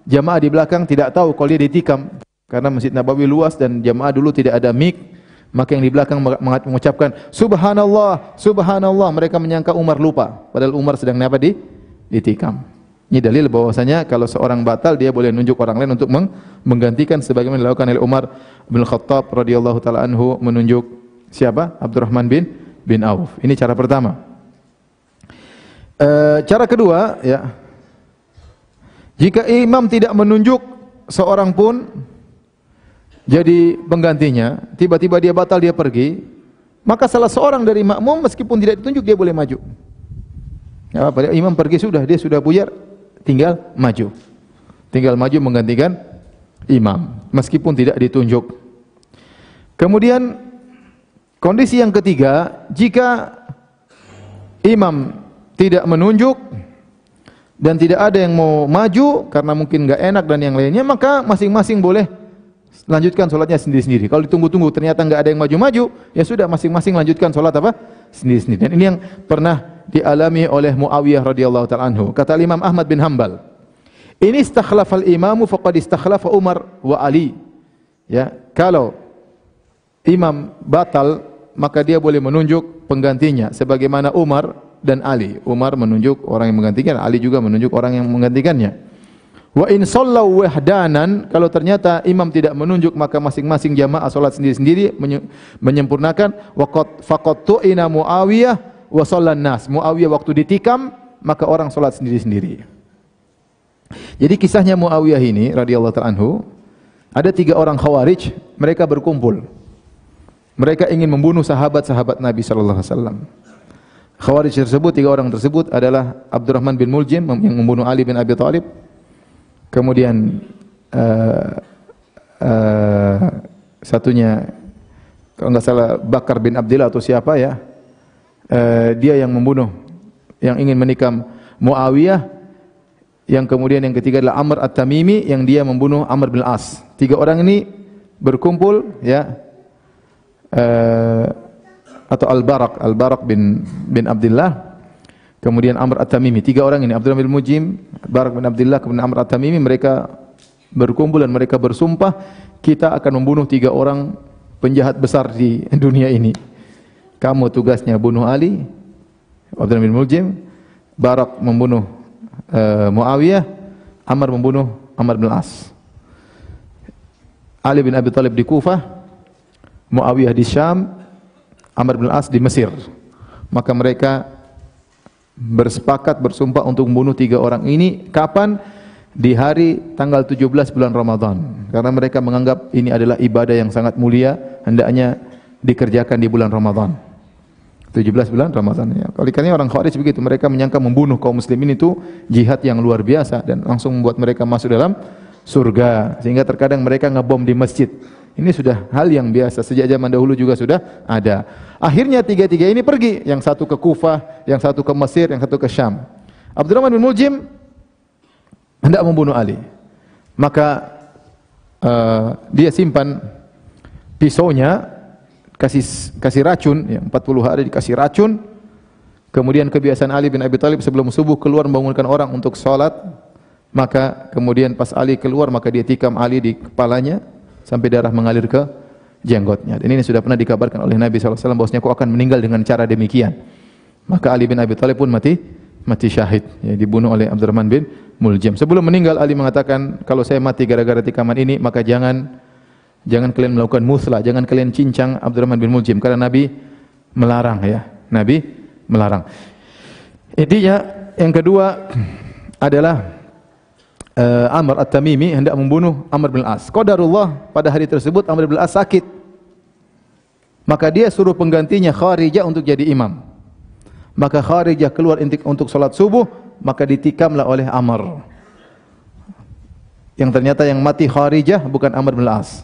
jamaah di belakang tidak tahu kalau dia ditikam. Karena Masjid Nabawi luas dan jamaah dulu tidak ada mic, maka yang di belakang mengucapkan subhanallah, subhanallah, mereka menyangka Umar lupa, padahal Umar sedang apa di ditikam. Ini dalil bahwasanya kalau seorang batal dia boleh nunjuk orang lain untuk meng menggantikan sebagaimana dilakukan oleh Umar bin Khattab radhiyallahu taala anhu menunjuk siapa? Abdurrahman bin bin Auf. Ini cara pertama. E, cara kedua ya. Jika imam tidak menunjuk seorang pun jadi penggantinya, tiba-tiba dia batal dia pergi, maka salah seorang dari makmum meskipun tidak ditunjuk dia boleh maju. Ya, pada imam pergi sudah, dia sudah buyar, tinggal maju. Tinggal maju menggantikan imam meskipun tidak ditunjuk. Kemudian kondisi yang ketiga, jika imam tidak menunjuk dan tidak ada yang mau maju karena mungkin enggak enak dan yang lainnya, maka masing-masing boleh lanjutkan sholatnya sendiri-sendiri. Kalau ditunggu-tunggu ternyata enggak ada yang maju-maju, ya sudah masing-masing lanjutkan sholat apa? Sendiri-sendiri. Dan ini yang pernah dialami oleh Muawiyah radhiyallahu taala anhu. Kata Imam Ahmad bin Hambal, "Ini istakhlafal imamu faqad istakhlafa Umar wa Ali." Ya, kalau imam batal maka dia boleh menunjuk penggantinya sebagaimana Umar dan Ali. Umar menunjuk orang yang menggantikan, Ali juga menunjuk orang yang menggantikannya. Wa in sallau wahdanan kalau ternyata imam tidak menunjuk maka masing-masing jamaah salat sendiri-sendiri menyempurnakan waqat faqat tu'ina Muawiyah wa sallan nas. Muawiyah waktu ditikam maka orang salat sendiri-sendiri. Jadi kisahnya Muawiyah ini radhiyallahu ta'ala anhu ada tiga orang khawarij mereka berkumpul. Mereka ingin membunuh sahabat-sahabat Nabi sallallahu alaihi wasallam. Khawarij tersebut tiga orang tersebut adalah Abdurrahman bin Muljim yang membunuh Ali bin Abi Thalib, kemudian uh, uh, satunya kalau enggak salah Bakar bin Abdullah atau siapa ya uh, dia yang membunuh yang ingin menikam Muawiyah. Yang kemudian yang ketiga adalah Amr At-Tamimi yang dia membunuh Amr bin As tiga orang ini berkumpul ya uh, atau Al-Barak Al-Barak bin bin Abdullah kemudian Amr At-Tamimi. Tiga orang ini, Abdullah bin Mujim, Barak bin Abdullah, kemudian Amr At-Tamimi, mereka berkumpul dan mereka bersumpah, kita akan membunuh tiga orang penjahat besar di dunia ini. Kamu tugasnya bunuh Ali, Abdullah bin Mujim, Barak membunuh uh, Muawiyah, Amr membunuh Amr bin As. Ali bin Abi Talib di Kufah, Muawiyah di Syam, Amr bin As di Mesir. Maka mereka bersepakat bersumpah untuk membunuh tiga orang ini kapan? Di hari tanggal 17 bulan Ramadan. Karena mereka menganggap ini adalah ibadah yang sangat mulia hendaknya dikerjakan di bulan Ramadan. 17 bulan Ramadan ya. Kalau karena orang Khawarij begitu mereka menyangka membunuh kaum muslimin itu jihad yang luar biasa dan langsung membuat mereka masuk dalam surga. Sehingga terkadang mereka ngebom di masjid. Ini sudah hal yang biasa sejak zaman dahulu juga sudah ada. Akhirnya tiga-tiga ini pergi, yang satu ke Kufah, yang satu ke Mesir, yang satu ke Syam. Abdurrahman bin Muljim hendak membunuh Ali. Maka uh, dia simpan pisaunya kasih kasih racun ya, 40 hari dikasih racun kemudian kebiasaan Ali bin Abi Thalib sebelum subuh keluar membangunkan orang untuk salat maka kemudian pas Ali keluar maka dia tikam Ali di kepalanya sampai darah mengalir ke jenggotnya dan ini sudah pernah dikabarkan oleh Nabi SAW bahwasanya kau akan meninggal dengan cara demikian maka Ali bin Abi Thalib pun mati mati syahid ya, dibunuh oleh Abdurrahman bin Muljam sebelum meninggal Ali mengatakan kalau saya mati gara-gara tikaman ini maka jangan Jangan kalian melakukan muslah, jangan kalian cincang Abdurrahman bin Muljim karena Nabi melarang ya. Nabi melarang. Intinya yang kedua adalah uh, Amr At-Tamimi hendak membunuh Amr bin As. Qadarullah pada hari tersebut Amr bin As sakit. Maka dia suruh penggantinya Kharijah untuk jadi imam. Maka Kharijah keluar untuk salat subuh, maka ditikamlah oleh Amr. Yang ternyata yang mati Kharijah bukan Amr bin As.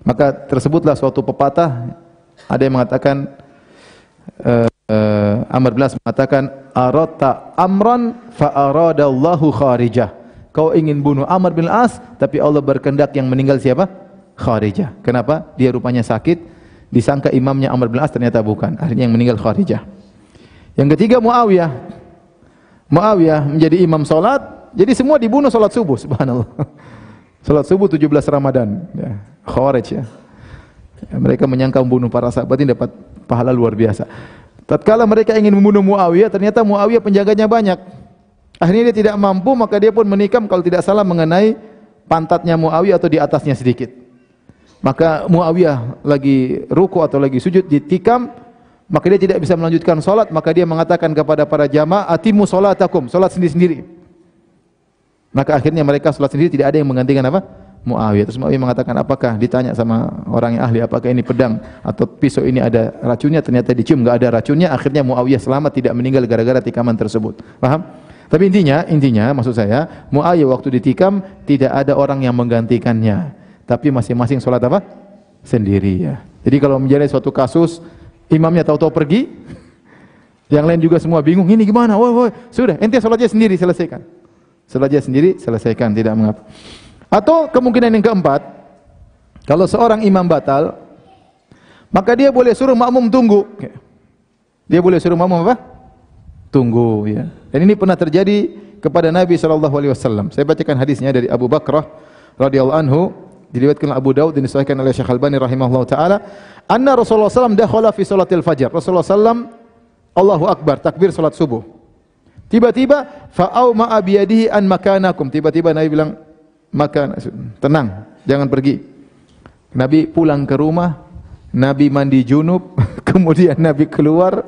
Maka tersebutlah suatu pepatah ada yang mengatakan uh, uh, Amr bin mengatakan arata amran fa aradallahu kharijah. Kau ingin bunuh Amr bin As tapi Allah berkehendak yang meninggal siapa? Kharijah. Kenapa? Dia rupanya sakit, disangka imamnya Amr bin As ternyata bukan. Akhirnya yang meninggal Kharijah. Yang ketiga Muawiyah. Muawiyah menjadi imam salat, jadi semua dibunuh salat subuh, subhanallah. Salat subuh 17 Ramadan, ya. Khawarij ya. ya. Mereka menyangka membunuh para sahabat ini dapat pahala luar biasa. Tatkala mereka ingin membunuh Muawiyah, ternyata Muawiyah penjaganya banyak. Akhirnya dia tidak mampu, maka dia pun menikam kalau tidak salah mengenai pantatnya Muawiyah atau di atasnya sedikit. Maka Muawiyah lagi ruku atau lagi sujud ditikam, maka dia tidak bisa melanjutkan solat, maka dia mengatakan kepada para jamaah, atimu solatakum, solat sendiri-sendiri. Maka akhirnya mereka sholat sendiri tidak ada yang menggantikan apa? Muawiyah. Terus Muawiyah mengatakan apakah ditanya sama orang yang ahli apakah ini pedang atau pisau ini ada racunnya ternyata dicium enggak ada racunnya akhirnya Muawiyah selamat tidak meninggal gara-gara tikaman tersebut. Paham? Tapi intinya intinya maksud saya Muawiyah waktu ditikam tidak ada orang yang menggantikannya. Tapi masing-masing sholat apa? Sendiri ya. Jadi kalau menjadi suatu kasus imamnya tahu-tahu pergi yang lain juga semua bingung ini gimana? Woi woi sudah ente sholatnya sendiri selesaikan. Salat sendiri selesaikan tidak mengapa. Atau kemungkinan yang keempat, kalau seorang imam batal, maka dia boleh suruh makmum tunggu. Dia boleh suruh makmum apa? Tunggu ya. Dan ini pernah terjadi kepada Nabi sallallahu alaihi wasallam. Saya bacakan hadisnya dari Abu Bakrah radhiyallahu anhu diriwayatkan Abu Daud dan disahihkan oleh Syekh Albani rahimahullahu taala, anna Rasulullah sallam dakhala fi salatil fajr. Rasulullah sallam Allahu akbar takbir salat subuh. Tiba-tiba fa'au ma'abiyadihi an makanakum. Tiba-tiba Nabi bilang, makan, tenang, jangan pergi. Nabi pulang ke rumah, Nabi mandi junub, kemudian Nabi keluar,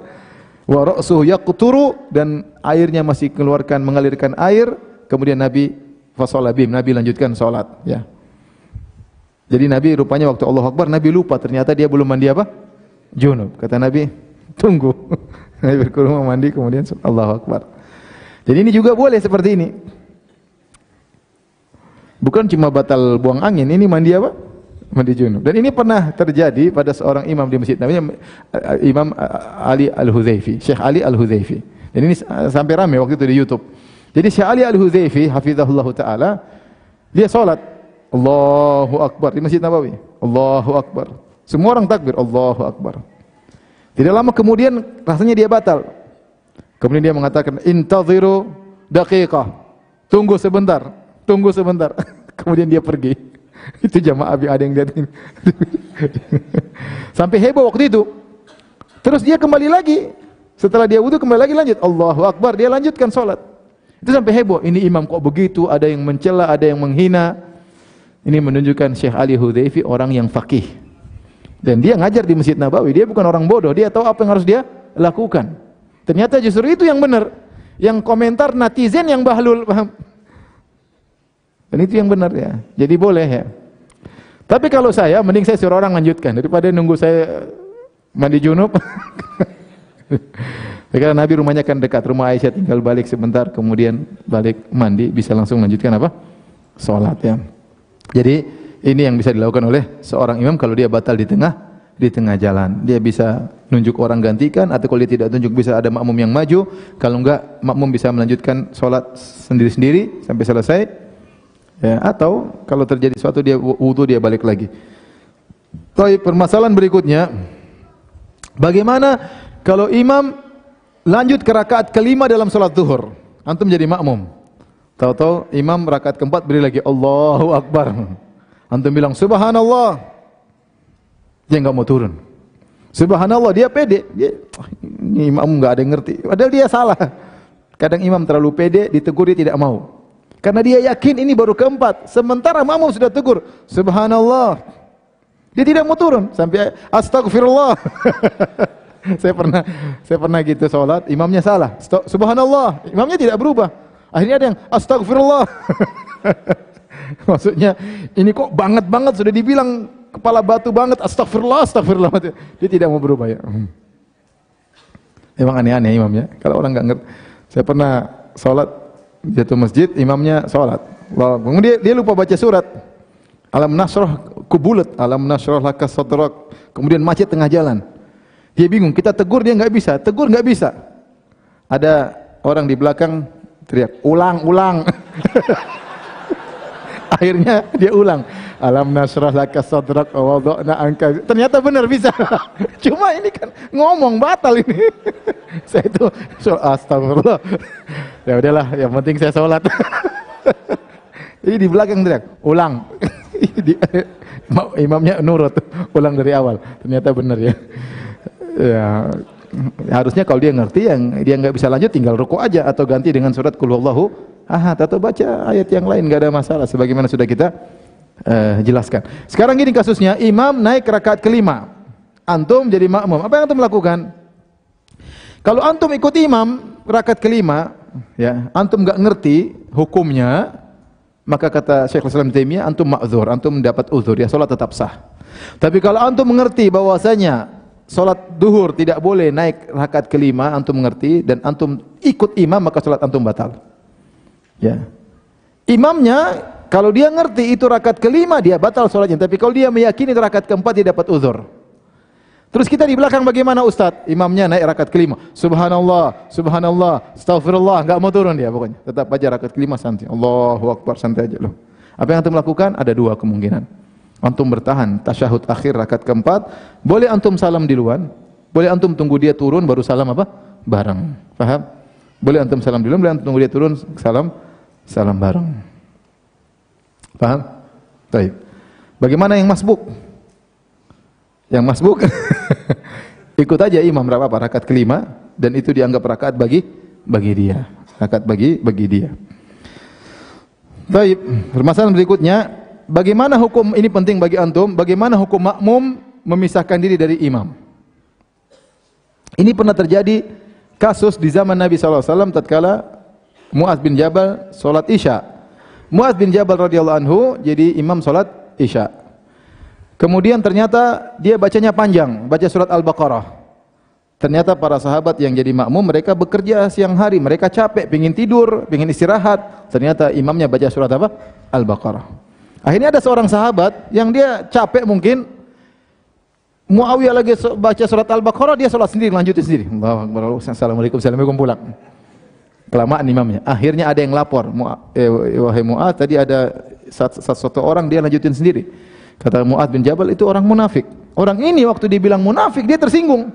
wa ra'suhu yaqturu dan airnya masih keluarkan mengalirkan air, kemudian Nabi fasolabim, Nabi lanjutkan salat, ya. Jadi Nabi rupanya waktu Allah Akbar Nabi lupa ternyata dia belum mandi apa? Junub. Kata Nabi, tunggu. Nabi berkurung mandi kemudian Allah Akbar. Jadi ini juga boleh seperti ini. Bukan cuma batal buang angin, ini mandi apa? Mandi junub. Dan ini pernah terjadi pada seorang imam di masjid namanya eh, Imam eh, Ali Al-Huzaifi, Syekh Ali Al-Huzaifi. Dan ini sampai ramai waktu itu di YouTube. Jadi Syekh Ali Al-Huzaifi hafizahullah taala dia salat Allahu Akbar di Masjid Nabawi. Allahu Akbar. Semua orang takbir Allahu Akbar. Tidak lama kemudian rasanya dia batal. Kemudian dia mengatakan intaziru daqiqah. Tunggu sebentar, tunggu sebentar. Kemudian dia pergi. Itu jamaah abi ada yang lihat ini. Sampai heboh waktu itu. Terus dia kembali lagi. Setelah dia wudhu kembali lagi lanjut. Allahu Akbar. Dia lanjutkan sholat. Itu sampai heboh. Ini imam kok begitu. Ada yang mencela, ada yang menghina. Ini menunjukkan Syekh Ali Hudayfi orang yang fakih. Dan dia ngajar di Masjid Nabawi. Dia bukan orang bodoh. Dia tahu apa yang harus dia lakukan. Ternyata justru itu yang benar. Yang komentar netizen yang bahlul? Dan itu yang benar ya. Jadi boleh ya. Tapi kalau saya, mending saya suruh orang lanjutkan daripada nunggu saya mandi junub. Karena Nabi rumahnya kan dekat rumah Aisyah, tinggal balik sebentar, kemudian balik mandi, bisa langsung lanjutkan apa? Salat ya. Jadi ini yang bisa dilakukan oleh seorang imam kalau dia batal di tengah di tengah jalan. Dia bisa nunjuk orang gantikan atau kalau dia tidak tunjuk bisa ada makmum yang maju. Kalau enggak makmum bisa melanjutkan sholat sendiri-sendiri sampai selesai. Ya, atau kalau terjadi sesuatu dia wudu dia balik lagi. Tapi permasalahan berikutnya bagaimana kalau imam lanjut ke rakaat kelima dalam sholat zuhur? Antum jadi makmum. Tahu-tahu imam rakaat keempat beri lagi Allahu Akbar. Antum bilang subhanallah. Dia enggak mau turun. Subhanallah, dia pede. Dia, ini imam enggak ada yang ngerti. Padahal dia salah. Kadang imam terlalu pede, ditegur dia tidak mau. Karena dia yakin ini baru keempat. Sementara makmum sudah tegur. Subhanallah. Dia tidak mau turun. Sampai astagfirullah. saya pernah saya pernah gitu sholat, imamnya salah. Subhanallah. Imamnya tidak berubah. Akhirnya ada yang astagfirullah. Maksudnya ini kok banget banget sudah dibilang kepala batu banget, astagfirullah, astagfirullah. Dia tidak mau berubah ya. Hmm. Emang aneh-aneh imamnya. Kalau orang nggak ngerti, saya pernah sholat jatuh masjid, imamnya sholat. Kemudian dia, dia lupa baca surat. Alam nasroh kubulat, alam nasroh laka sadrak. Kemudian macet tengah jalan. Dia bingung, kita tegur dia nggak bisa, tegur nggak bisa. Ada orang di belakang teriak, ulang, ulang. Akhirnya dia ulang. Alam nasrah laka sadrak wa anka. Ternyata benar bisa. Cuma ini kan ngomong batal ini. saya itu astagfirullah. ya udahlah, yang penting saya sholat. ini di belakang teriak, ulang. imamnya nurut, ulang dari awal. Ternyata benar ya. ya harusnya kalau dia ngerti yang dia nggak bisa lanjut tinggal ruku aja atau ganti dengan surat kulhuwallahu ahad atau baca ayat yang lain nggak ada masalah sebagaimana sudah kita uh, jelaskan. Sekarang gini kasusnya, imam naik rakaat kelima. Antum jadi makmum. Apa yang antum lakukan? Kalau antum ikut imam rakaat kelima, ya, antum enggak ngerti hukumnya, maka kata Syekh Islam Taimiyah antum ma'dzur, antum mendapat uzur, ya salat tetap sah. Tapi kalau antum mengerti bahwasanya salat duhur tidak boleh naik rakaat kelima, antum mengerti dan antum ikut imam maka salat antum batal. Ya. Imamnya kalau dia ngerti itu rakaat kelima dia batal sholatnya. Tapi kalau dia meyakini itu rakaat keempat dia dapat uzur. Terus kita di belakang bagaimana Ustaz? Imamnya naik rakaat kelima. Subhanallah, subhanallah, astaghfirullah. Enggak mau turun dia pokoknya. Tetap baca rakaat kelima santai. Allahu Akbar santai aja loh. Apa yang antum lakukan? Ada dua kemungkinan. Antum bertahan tasyahud akhir rakaat keempat. Boleh antum salam di luar. Boleh antum tunggu dia turun baru salam apa? Bareng. Faham? Boleh antum salam di luar. boleh antum tunggu dia turun salam salam bareng. Paham? Baik. Bagaimana yang masbuk? Yang masbuk ikut aja imam berapa rakaat kelima dan itu dianggap rakaat bagi bagi dia. Rakaat bagi bagi dia. Baik, permasalahan berikutnya, bagaimana hukum ini penting bagi antum? Bagaimana hukum makmum memisahkan diri dari imam? Ini pernah terjadi kasus di zaman Nabi SAW tatkala Muaz bin Jabal salat Isya Muaz bin Jabal radhiyallahu anhu jadi imam salat Isya. Kemudian ternyata dia bacanya panjang, baca surat Al-Baqarah. Ternyata para sahabat yang jadi makmum mereka bekerja siang hari, mereka capek, pingin tidur, pingin istirahat. Ternyata imamnya baca surat apa? Al-Baqarah. Akhirnya ada seorang sahabat yang dia capek mungkin Muawiyah lagi baca surat Al-Baqarah, dia sholat sendiri, lanjutin sendiri. Assalamualaikum, assalamualaikum pulang kelamaan imamnya. Akhirnya ada yang lapor, eh, wahai Mu'ad, tadi ada satu, orang dia lanjutin sendiri. Kata Mu'ad bin Jabal itu orang munafik. Orang ini waktu dibilang munafik dia tersinggung.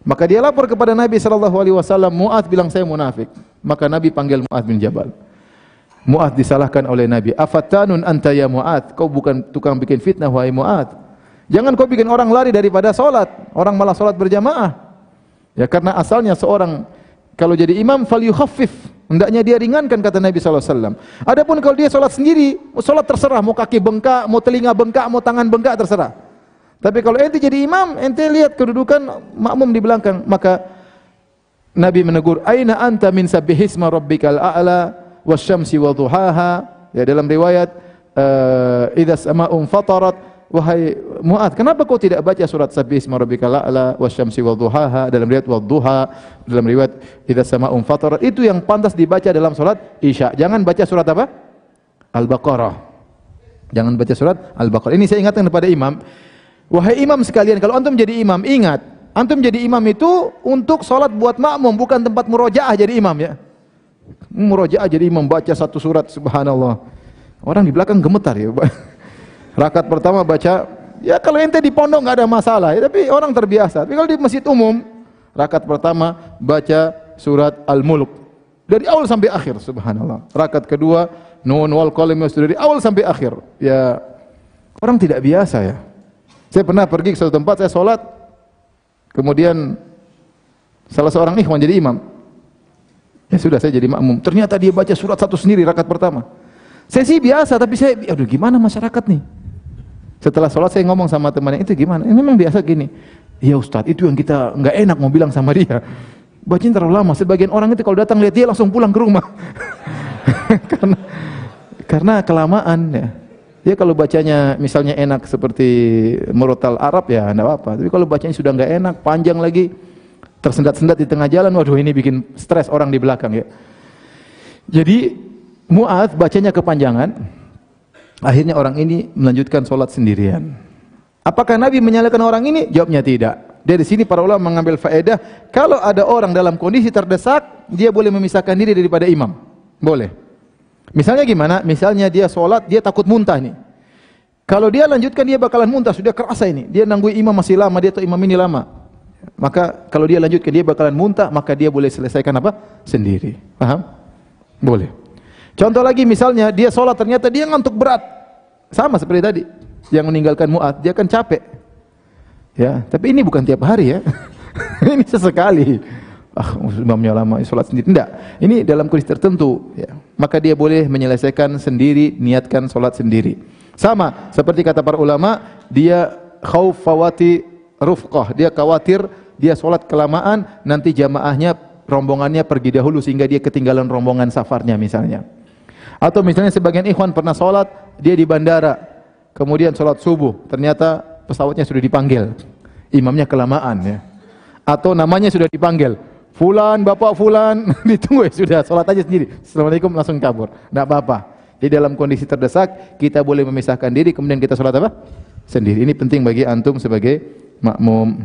Maka dia lapor kepada Nabi sallallahu alaihi wasallam, Mu'ad bilang saya munafik. Maka Nabi panggil Mu'ad bin Jabal. Mu'ad disalahkan oleh Nabi. Afatanun anta ya Mu'ad? Kau bukan tukang bikin fitnah wahai Mu'ad. Jangan kau bikin orang lari daripada salat. Orang malah salat berjamaah. Ya karena asalnya seorang kalau jadi imam fal yukhaffif. Hendaknya dia ringankan kata Nabi sallallahu alaihi wasallam. Adapun kalau dia salat sendiri, salat terserah mau kaki bengkak, mau telinga bengkak, mau tangan bengkak terserah. Tapi kalau ente jadi imam, ente lihat kedudukan makmum di belakang, maka Nabi menegur, "Aina anta min sabbihisma rabbikal a'la wasyamsi wa duhaha?" Ya dalam riwayat, uh, "Idza sama'un fatarat Wahai Mu'ad, kenapa kau tidak baca surat Sabbih isma rabbikal a'la dalam riwayat wadduha dalam riwayat idza sama'un fatarat itu yang pantas dibaca dalam salat Isya. Jangan baca surat apa? Al-Baqarah. Jangan baca surat Al-Baqarah. Ini saya ingatkan kepada imam. Wahai imam sekalian, kalau antum jadi imam, ingat, antum jadi imam itu untuk salat buat makmum, bukan tempat murojaah jadi imam ya. Murojaah jadi imam baca satu surat subhanallah. Orang di belakang gemetar ya. Rakaat pertama baca ya kalau ente di pondok nggak ada masalah, ya, tapi orang terbiasa. Tapi kalau di masjid umum, rakaat pertama baca surat Al-Mulk dari awal sampai akhir subhanallah. Rakaat kedua nun wal qalam dari awal sampai akhir. Ya orang tidak biasa ya. Saya pernah pergi ke suatu tempat saya sholat kemudian salah seorang ikhwan jadi imam. Ya sudah saya jadi makmum. Ternyata dia baca surat satu sendiri rakaat pertama. Saya sih biasa tapi saya aduh gimana masyarakat nih? Setelah sholat saya ngomong sama temannya itu gimana? Ini memang biasa gini. Ya Ustadz itu yang kita nggak enak mau bilang sama dia. Bacanya terlalu lama. Sebagian orang itu kalau datang lihat dia langsung pulang ke rumah. karena karena kelamaan ya. Dia kalau bacanya misalnya enak seperti murotal Arab ya enggak apa-apa. Tapi kalau bacanya sudah nggak enak, panjang lagi, tersendat-sendat di tengah jalan, waduh ini bikin stres orang di belakang ya. Jadi Mu'ad bacanya kepanjangan, Akhirnya orang ini melanjutkan solat sendirian. Apakah Nabi menyalahkan orang ini? Jawabnya tidak. Dari sini para ulama mengambil faedah, kalau ada orang dalam kondisi terdesak, dia boleh memisahkan diri daripada imam. Boleh. Misalnya gimana? Misalnya dia solat, dia takut muntah nih. Kalau dia lanjutkan dia bakalan muntah, sudah kerasa ini. Dia nunggu imam masih lama, dia tahu imam ini lama. Maka kalau dia lanjutkan dia bakalan muntah, maka dia boleh selesaikan apa? Sendiri. Paham? Boleh. Contoh lagi misalnya dia sholat ternyata dia ngantuk berat. Sama seperti tadi. Yang meninggalkan muat, dia kan capek. Ya, tapi ini bukan tiap hari ya. ini sesekali. Ah, imamnya lama sholat sendiri. Tidak. Ini dalam kondisi tertentu. Ya. Maka dia boleh menyelesaikan sendiri, niatkan sholat sendiri. Sama seperti kata para ulama, dia khawfawati rufqah. Dia khawatir dia sholat kelamaan, nanti jamaahnya rombongannya pergi dahulu sehingga dia ketinggalan rombongan safarnya misalnya. Atau misalnya sebagian ikhwan pernah sholat, dia di bandara, kemudian sholat subuh, ternyata pesawatnya sudah dipanggil, imamnya kelamaan ya. Atau namanya sudah dipanggil, Fulan, Bapak Fulan, ditunggu ya sudah, sholat aja sendiri. Assalamualaikum langsung kabur, tidak apa-apa. Di dalam kondisi terdesak, kita boleh memisahkan diri, kemudian kita sholat apa? Sendiri. Ini penting bagi antum sebagai makmum.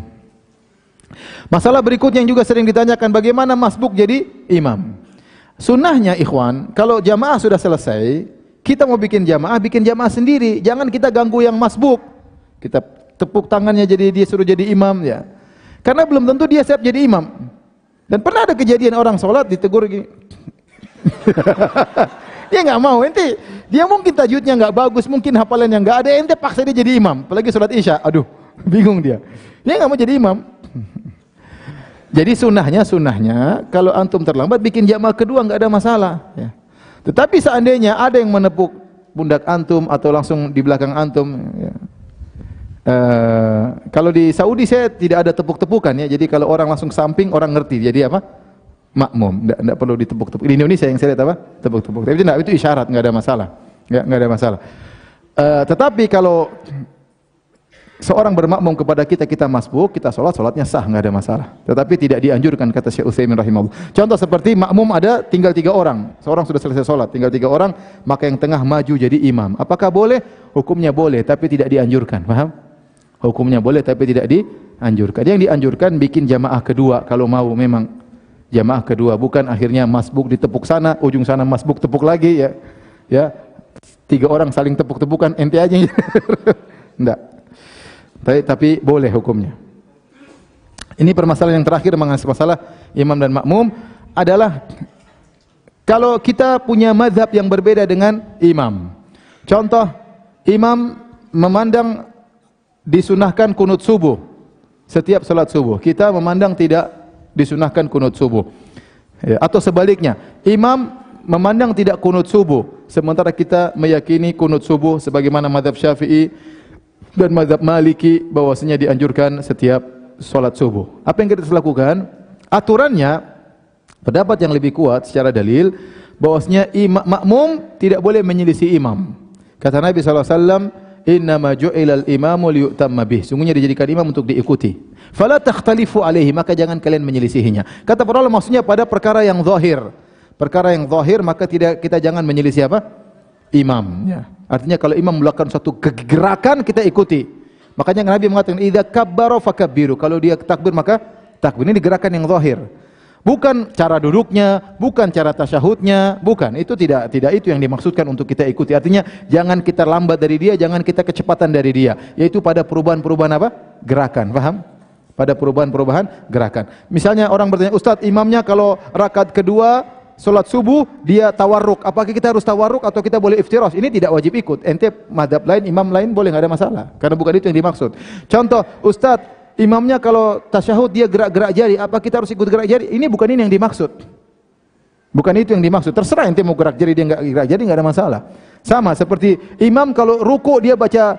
Masalah berikutnya yang juga sering ditanyakan, bagaimana masbuk jadi imam? Sunnahnya ikhwan, kalau jamaah sudah selesai, kita mau bikin jamaah, bikin jamaah sendiri. Jangan kita ganggu yang masbuk. Kita tepuk tangannya jadi dia suruh jadi imam ya. Karena belum tentu dia siap jadi imam. Dan pernah ada kejadian orang sholat ditegur gini. dia nggak mau, ente dia mungkin tajudnya nggak bagus, mungkin hafalan yang nggak ada, ente paksa dia jadi imam. Apalagi sholat isya, aduh, bingung dia. Dia nggak mau jadi imam. Jadi sunnahnya sunnahnya kalau antum terlambat bikin jamaah kedua nggak ada masalah. Ya. Tetapi seandainya ada yang menepuk pundak antum atau langsung di belakang antum, ya. uh, kalau di Saudi saya tidak ada tepuk-tepukan ya. Jadi kalau orang langsung samping orang ngerti. Jadi apa? Makmum. Tidak perlu ditepuk-tepuk. Di Indonesia yang saya lihat apa? Tepuk-tepuk. Tapi tidak itu isyarat nggak ada masalah. Nggak nggak ada masalah. Uh, tetapi kalau seorang bermakmum kepada kita kita masbuk, kita sholat, sholatnya sah, nggak ada masalah. Tetapi tidak dianjurkan kata Syekh Utsaimin rahimahullah. Contoh seperti makmum ada tinggal tiga orang, seorang sudah selesai sholat, tinggal tiga orang, maka yang tengah maju jadi imam. Apakah boleh? Hukumnya boleh, tapi tidak dianjurkan. Paham? Hukumnya boleh, tapi tidak dianjurkan. Yang dianjurkan bikin jamaah kedua kalau mau memang jamaah kedua, bukan akhirnya masbuk ditepuk sana, ujung sana masbuk tepuk lagi ya. Ya, tiga orang saling tepuk-tepukan, ente aja. Enggak. Tapi, tapi boleh hukumnya. Ini permasalahan yang terakhir mengenai masalah imam dan makmum adalah kalau kita punya mazhab yang berbeda dengan imam. Contoh, imam memandang disunahkan kunut subuh setiap salat subuh. Kita memandang tidak disunahkan kunut subuh. Ya, atau sebaliknya, imam memandang tidak kunut subuh sementara kita meyakini kunut subuh sebagaimana mazhab Syafi'i dan mazhab Maliki bahwasanya dianjurkan setiap salat subuh. Apa yang kita lakukan? Aturannya pendapat yang lebih kuat secara dalil bahwasanya imam makmum tidak boleh menyelisih imam. Kata Nabi SAW, Inna ma ju'ilal imamu liyutamma bih. Sungguhnya dijadikan imam untuk diikuti. Fala takhtalifu alaihi, maka jangan kalian menyelisihinya. Kata para ulama maksudnya pada perkara yang zahir. Perkara yang zahir maka tidak kita jangan menyelisih apa? Imam. Ya. Artinya kalau imam melakukan suatu gerakan kita ikuti. Makanya Nabi mengatakan idza kabbara fakabbiru. Kalau dia takbir maka takbir. Ini gerakan yang zahir. Bukan cara duduknya, bukan cara tasyahudnya, bukan. Itu tidak tidak itu yang dimaksudkan untuk kita ikuti. Artinya jangan kita lambat dari dia, jangan kita kecepatan dari dia. Yaitu pada perubahan-perubahan apa? Gerakan. Paham? Pada perubahan-perubahan gerakan. Misalnya orang bertanya, "Ustaz, imamnya kalau rakaat kedua solat subuh dia tawarruk. Apakah kita harus tawarruk atau kita boleh iftiras? Ini tidak wajib ikut. Ente madhab lain, imam lain boleh nggak ada masalah. Karena bukan itu yang dimaksud. Contoh, Ustaz, imamnya kalau tasyahud dia gerak-gerak jari, apa kita harus ikut gerak jari? Ini bukan ini yang dimaksud. Bukan itu yang dimaksud. Terserah ente mau gerak jari dia enggak gerak jari enggak ada masalah. Sama seperti imam kalau ruku dia baca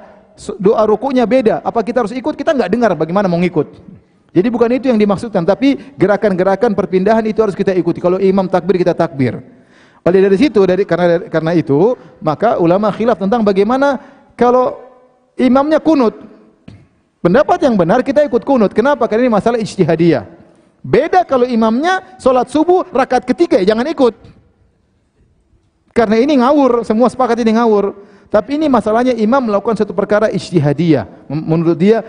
doa rukunya beda. Apa kita harus ikut? Kita enggak dengar bagaimana mau ngikut. Jadi bukan itu yang dimaksudkan, tapi gerakan-gerakan perpindahan itu harus kita ikuti. Kalau imam takbir kita takbir. Oleh dari situ dari karena karena itu maka ulama khilaf tentang bagaimana kalau imamnya kunut. Pendapat yang benar kita ikut kunut. Kenapa? Karena ini masalah ijtihadiyah. Beda kalau imamnya solat subuh rakaat ketiga jangan ikut. Karena ini ngawur, semua sepakat ini ngawur. Tapi ini masalahnya imam melakukan satu perkara ijtihadiyah. Menurut dia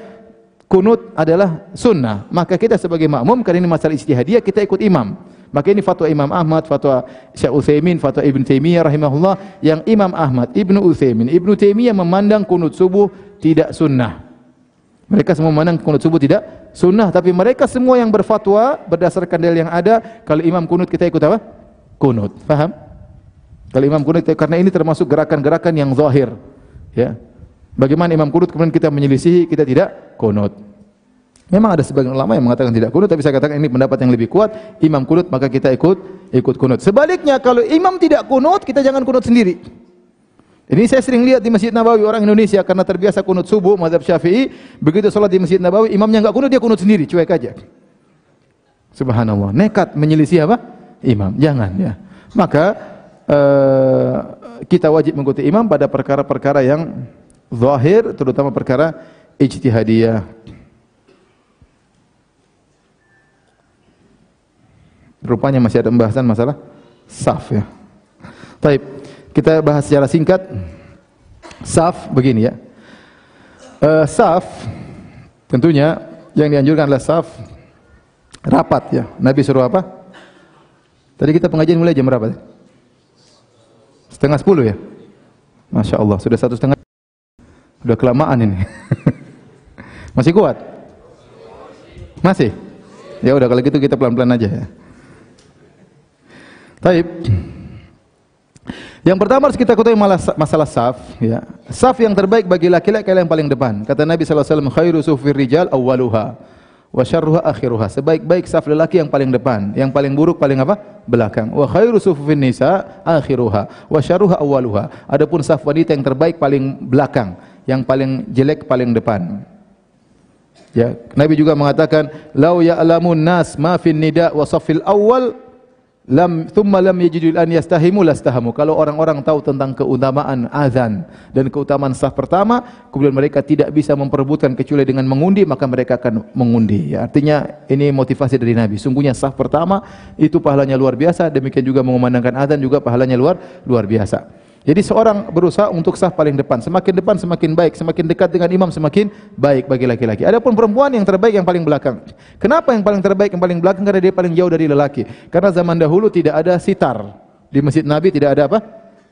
kunut adalah sunnah. Maka kita sebagai makmum karena ini masalah ijtihadiyah kita ikut imam. Maka ini fatwa Imam Ahmad, fatwa Syekh Utsaimin, fatwa Ibn Taimiyah rahimahullah yang Imam Ahmad, Ibnu Utsaimin, Ibnu Taimiyah memandang kunut subuh tidak sunnah. Mereka semua memandang kunut subuh tidak sunnah, tapi mereka semua yang berfatwa berdasarkan dalil yang ada, kalau imam kunut kita ikut apa? Kunut. Faham? Kalau imam kunut karena ini termasuk gerakan-gerakan yang zahir. Ya. Bagaimana imam kunut kemudian kita menyelisihi, kita tidak kunut. Memang ada sebagian ulama yang mengatakan tidak kunut, tapi saya katakan ini pendapat yang lebih kuat. Imam kunut maka kita ikut ikut kunut. Sebaliknya kalau imam tidak kunut, kita jangan kunut sendiri. Ini saya sering lihat di Masjid Nabawi orang Indonesia karena terbiasa kunut subuh mazhab Syafi'i, begitu salat di Masjid Nabawi imamnya enggak kunut dia kunut sendiri, cuek aja. Subhanallah, nekat menyelisih apa? Imam. Jangan ya. Maka uh, kita wajib mengikuti imam pada perkara-perkara yang zahir terutama perkara ijtihadiyah. Rupanya masih ada pembahasan masalah saf ya. Taib. Kita bahas secara singkat. Saf begini ya. Uh, saf tentunya yang dianjurkan adalah saf rapat ya. Nabi suruh apa? Tadi kita pengajian mulai jam berapa? Setengah sepuluh ya. Masya Allah sudah satu setengah. Sudah kelamaan ini. Masih kuat? Masih? Ya udah kalau gitu kita pelan-pelan aja ya. Taib. Yang pertama harus kita ketahui masalah saf, ya. Saf yang terbaik bagi laki-laki yang paling depan. Kata Nabi sallallahu alaihi wasallam, "Khairu sufir rijal awwaluha wa syarruha akhiruha." Sebaik-baik saf lelaki yang paling depan, yang paling buruk paling apa? Belakang. Wa khairu sufufin nisa akhiruha wa syarruha awwaluha. Adapun saf wanita yang terbaik paling belakang, yang paling jelek paling depan. Ya, Nabi juga mengatakan, "Lau ya'lamun nas ma fin nida wa safil awwal lam thumma lam yajidul an yastahimu lastahamu. Kalau orang-orang tahu tentang keutamaan azan dan keutamaan saf pertama kemudian mereka tidak bisa memperebutkan kecuali dengan mengundi maka mereka akan mengundi. Ya artinya ini motivasi dari nabi. Sungguhnya saf pertama itu pahalanya luar biasa demikian juga mengumandangkan azan juga pahalanya luar luar biasa jadi seorang berusaha untuk sah paling depan. Semakin depan semakin baik, semakin dekat dengan imam semakin baik bagi laki-laki. Adapun perempuan yang terbaik yang paling belakang. Kenapa yang paling terbaik yang paling belakang? Karena dia paling jauh dari lelaki. Karena zaman dahulu tidak ada sitar. Di Masjid Nabi tidak ada apa?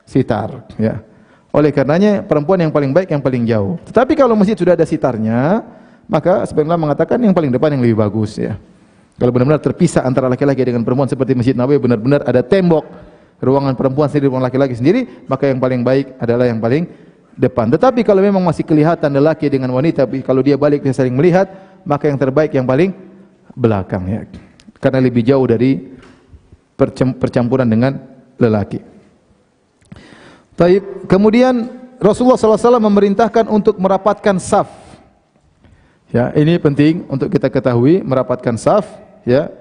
Sitar, ya. Oleh karenanya perempuan yang paling baik yang paling jauh. Tetapi kalau masjid sudah ada sitarnya, maka sebenarnya mengatakan yang paling depan yang lebih bagus ya. Kalau benar-benar terpisah antara laki-laki dengan perempuan seperti Masjid Nabi benar-benar ada tembok ruangan perempuan sendiri, ruangan laki-laki sendiri, maka yang paling baik adalah yang paling depan. Tetapi kalau memang masih kelihatan lelaki dengan wanita, kalau dia balik dia saling melihat, maka yang terbaik yang paling belakang ya. Karena lebih jauh dari percampuran dengan lelaki. Taib. Kemudian Rasulullah SAW memerintahkan untuk merapatkan saf. Ya, ini penting untuk kita ketahui merapatkan saf. Ya,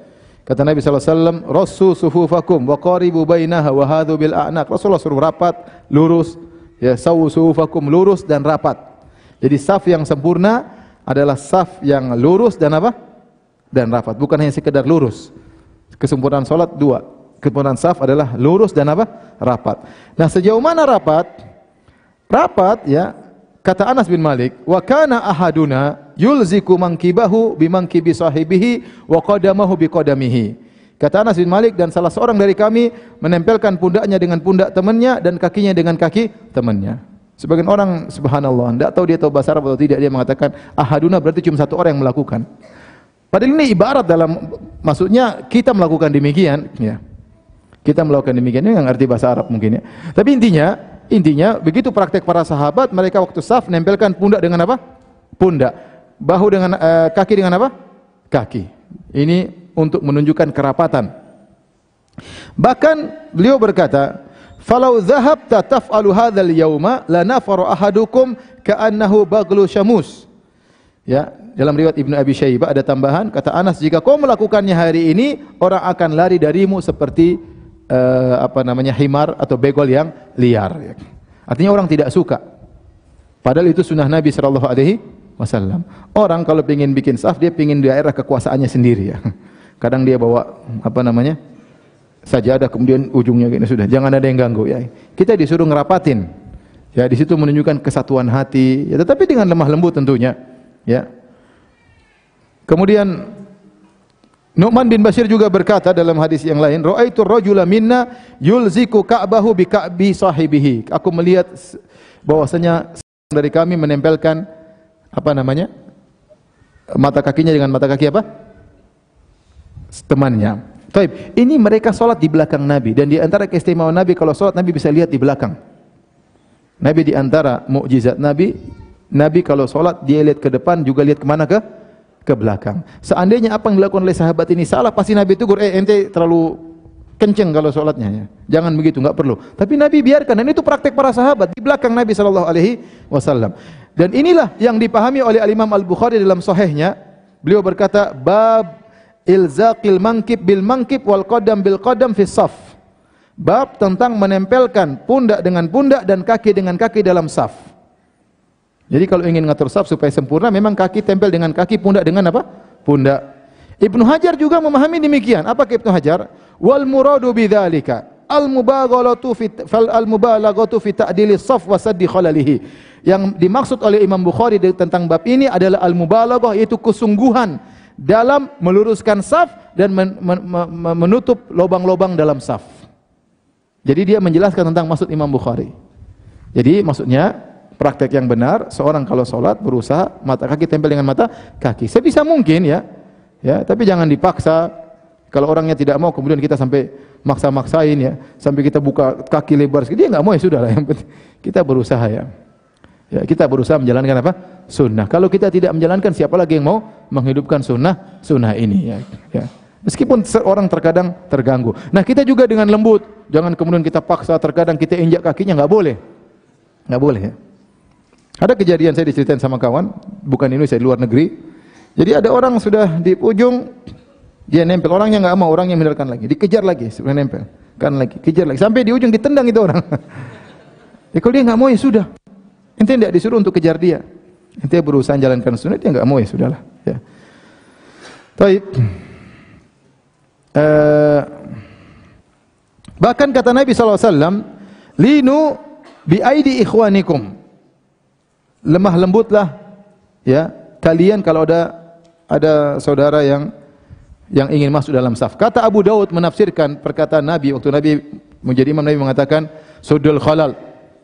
Kata Nabi SAW, Rasu sufufakum wa qaribu bainaha wa hadhu bil a'naq. Rasulullah suruh rapat, lurus, ya sawu sufufakum lurus dan rapat. Jadi saf yang sempurna adalah saf yang lurus dan apa? Dan rapat. Bukan hanya sekedar lurus. Kesempurnaan salat dua. Kesempurnaan saf adalah lurus dan apa? Rapat. Nah, sejauh mana rapat? rapat ya kata Anas bin Malik wa kana ahaduna yulziku mankibahu bimangkibi sahibihi wa qadamahu biqadamihi. Kata Anas bin Malik dan salah seorang dari kami menempelkan pundaknya dengan pundak temannya dan kakinya dengan kaki temannya. Sebagian orang subhanallah tidak tahu dia tahu bahasa Arab atau tidak dia mengatakan ahaduna berarti cuma satu orang yang melakukan. Padahal ini ibarat dalam maksudnya kita melakukan demikian ya. Kita melakukan demikian yang arti bahasa Arab mungkin ya. Tapi intinya Intinya begitu praktek para sahabat mereka waktu saf nempelkan pundak dengan apa? Pundak. Bahu dengan uh, kaki dengan apa? Kaki. Ini untuk menunjukkan kerapatan. Bahkan beliau berkata, "Falau dhahabta taf'alu hadzal yauma lanafaru ahadukum ka'annahu baglu syamus." Ya, dalam riwayat Ibnu Abi Syaibah ada tambahan kata Anas, "Jika kau melakukannya hari ini, orang akan lari darimu seperti uh, apa namanya himar atau begol yang liar. Ya. Artinya orang tidak suka. Padahal itu sunnah Nabi Shallallahu Alaihi Wasallam. Orang kalau ingin bikin saf, dia ingin daerah kekuasaannya sendiri ya. Kadang dia bawa apa namanya saja ada kemudian ujungnya gini sudah. Jangan ada yang ganggu ya. Kita disuruh ngerapatin. Ya di situ menunjukkan kesatuan hati. Ya, tetapi dengan lemah lembut tentunya. Ya. Kemudian Nu'man bin Bashir juga berkata dalam hadis yang lain, "Ra'aitu rajula minna yulziku ka'bahu bi ka'bi sahibihi." Aku melihat bahwasanya dari kami menempelkan apa namanya? mata kakinya dengan mata kaki apa? temannya. Taib. Ini mereka salat di belakang Nabi dan di antara keistimewaan Nabi kalau salat Nabi bisa lihat di belakang. Nabi di antara mukjizat Nabi, Nabi kalau salat dia lihat ke depan juga lihat ke mana ke ke belakang. Seandainya apa yang dilakukan oleh sahabat ini salah, pasti Nabi tegur, eh ente terlalu kenceng kalau sholatnya. Ya. Jangan begitu, nggak perlu. Tapi Nabi biarkan, dan itu praktek para sahabat di belakang Nabi Wasallam. Dan inilah yang dipahami oleh Al Imam Al Bukhari dalam Sahihnya. Beliau berkata, bab ilzaqil mangkib bil mangkib wal qadam bil qadam fi saf. Bab tentang menempelkan pundak dengan pundak dan kaki dengan kaki dalam saf. Jadi kalau ingin ngatur saf supaya sempurna, memang kaki tempel dengan kaki, pundak dengan apa? Pundak. Ibnu Hajar juga memahami demikian. Apa Ibnu Hajar? Wal muradu bidzalika al mubaghalatu fi fal al mubalaghatu fi ta'dili saf wa saddi khalalihi. Yang dimaksud oleh Imam Bukhari tentang bab ini adalah al mubalaghah yaitu kesungguhan dalam meluruskan saf dan men, men, men, menutup lubang-lubang dalam saf. Jadi dia menjelaskan tentang maksud Imam Bukhari. Jadi maksudnya praktek yang benar, seorang kalau sholat berusaha mata kaki tempel dengan mata kaki. Sebisa mungkin ya, ya. Tapi jangan dipaksa. Kalau orangnya tidak mau, kemudian kita sampai maksa-maksain ya, sampai kita buka kaki lebar, dia nggak mau ya sudah lah. Yang penting kita berusaha ya. Ya, kita berusaha menjalankan apa? Sunnah. Kalau kita tidak menjalankan, siapa lagi yang mau menghidupkan sunnah? Sunnah ini ya. ya. Meskipun orang terkadang terganggu. Nah kita juga dengan lembut. Jangan kemudian kita paksa, terkadang kita injak kakinya, nggak boleh. Nggak boleh ya. Ada kejadian saya diceritain sama kawan, bukan ini saya di luar negeri. Jadi ada orang sudah di ujung dia nempel, orangnya nggak mau, orangnya mendengarkan lagi, dikejar lagi, sebenarnya nempel, kan lagi, kejar lagi, sampai di ujung ditendang itu orang. ya kalau dia nggak mau ya sudah, ente tidak disuruh untuk kejar dia, ente berusaha jalankan sunnah, dia nggak mau ya sudahlah. Ya. Taib. Uh, bahkan kata Nabi SAW, linu bi aidi ikhwanikum lemah lembutlah ya kalian kalau ada ada saudara yang yang ingin masuk dalam saf. Kata Abu Daud menafsirkan perkataan Nabi waktu Nabi menjadi imam Nabi mengatakan sudul khalal,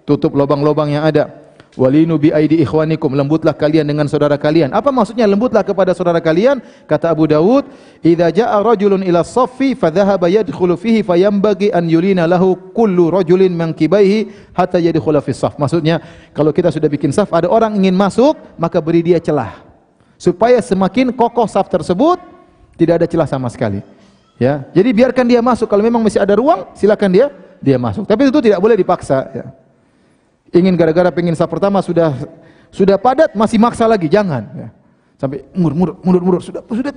tutup lubang-lubang yang ada. Walinu bi aidi ikhwanikum, lembutlah kalian dengan saudara kalian. Apa maksudnya lembutlah kepada saudara kalian? Kata Abu Dawud, idza jaa rajulun ila saffi fa dhahaba yadkhulu fihi fayambagi an yulina lahu kullu rajulin min kibaihi hatta yadkhula fi saf. Maksudnya, kalau kita sudah bikin saf, ada orang ingin masuk, maka beri dia celah. Supaya semakin kokoh saf tersebut, tidak ada celah sama sekali. Ya. Jadi biarkan dia masuk. Kalau memang masih ada ruang, silakan dia dia masuk. Tapi itu tidak boleh dipaksa, ya. Ingin gara-gara pengen saf pertama sudah sudah padat masih maksa lagi, jangan ya. Sampai mundur mundur mundur mundur sudah sudah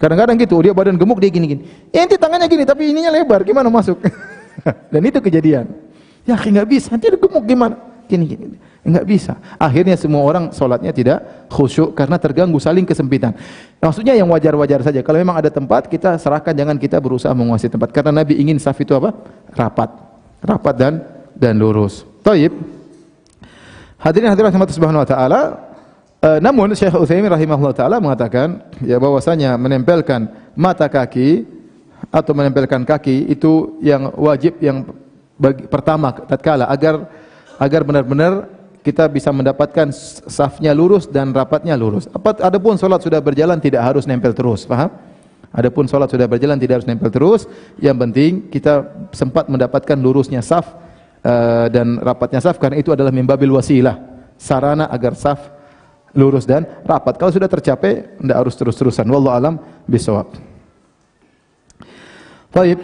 Kadang-kadang gitu, dia badan gemuk dia gini-gini. Eh, ente tangannya gini tapi ininya lebar, gimana masuk? Dan itu kejadian. Ya, nggak bisa, nanti gemuk gimana? Gini-gini. Enggak bisa. Akhirnya semua orang sholatnya tidak khusyuk karena terganggu saling kesempitan. Maksudnya yang wajar-wajar saja. Kalau memang ada tempat, kita serahkan jangan kita berusaha menguasai tempat. Karena Nabi ingin saf itu apa? Rapat. Rapat dan dan lurus. Taib. Hadirin hadirat rahmat Subhanahu wa taala, uh, namun Syekh Utsaimin rahimahullah taala mengatakan ya bahwasanya menempelkan mata kaki atau menempelkan kaki itu yang wajib yang bagi, pertama tatkala agar agar benar-benar kita bisa mendapatkan safnya lurus dan rapatnya lurus. Adapun salat sudah berjalan tidak harus nempel terus, paham? Adapun salat sudah berjalan tidak harus nempel terus, yang penting kita sempat mendapatkan lurusnya saf uh, dan rapatnya saf karena itu adalah mimbabil wasilah, sarana agar saf lurus dan rapat. Kalau sudah tercapai tidak harus terus-terusan. Wallahu alam bisawab. Baik.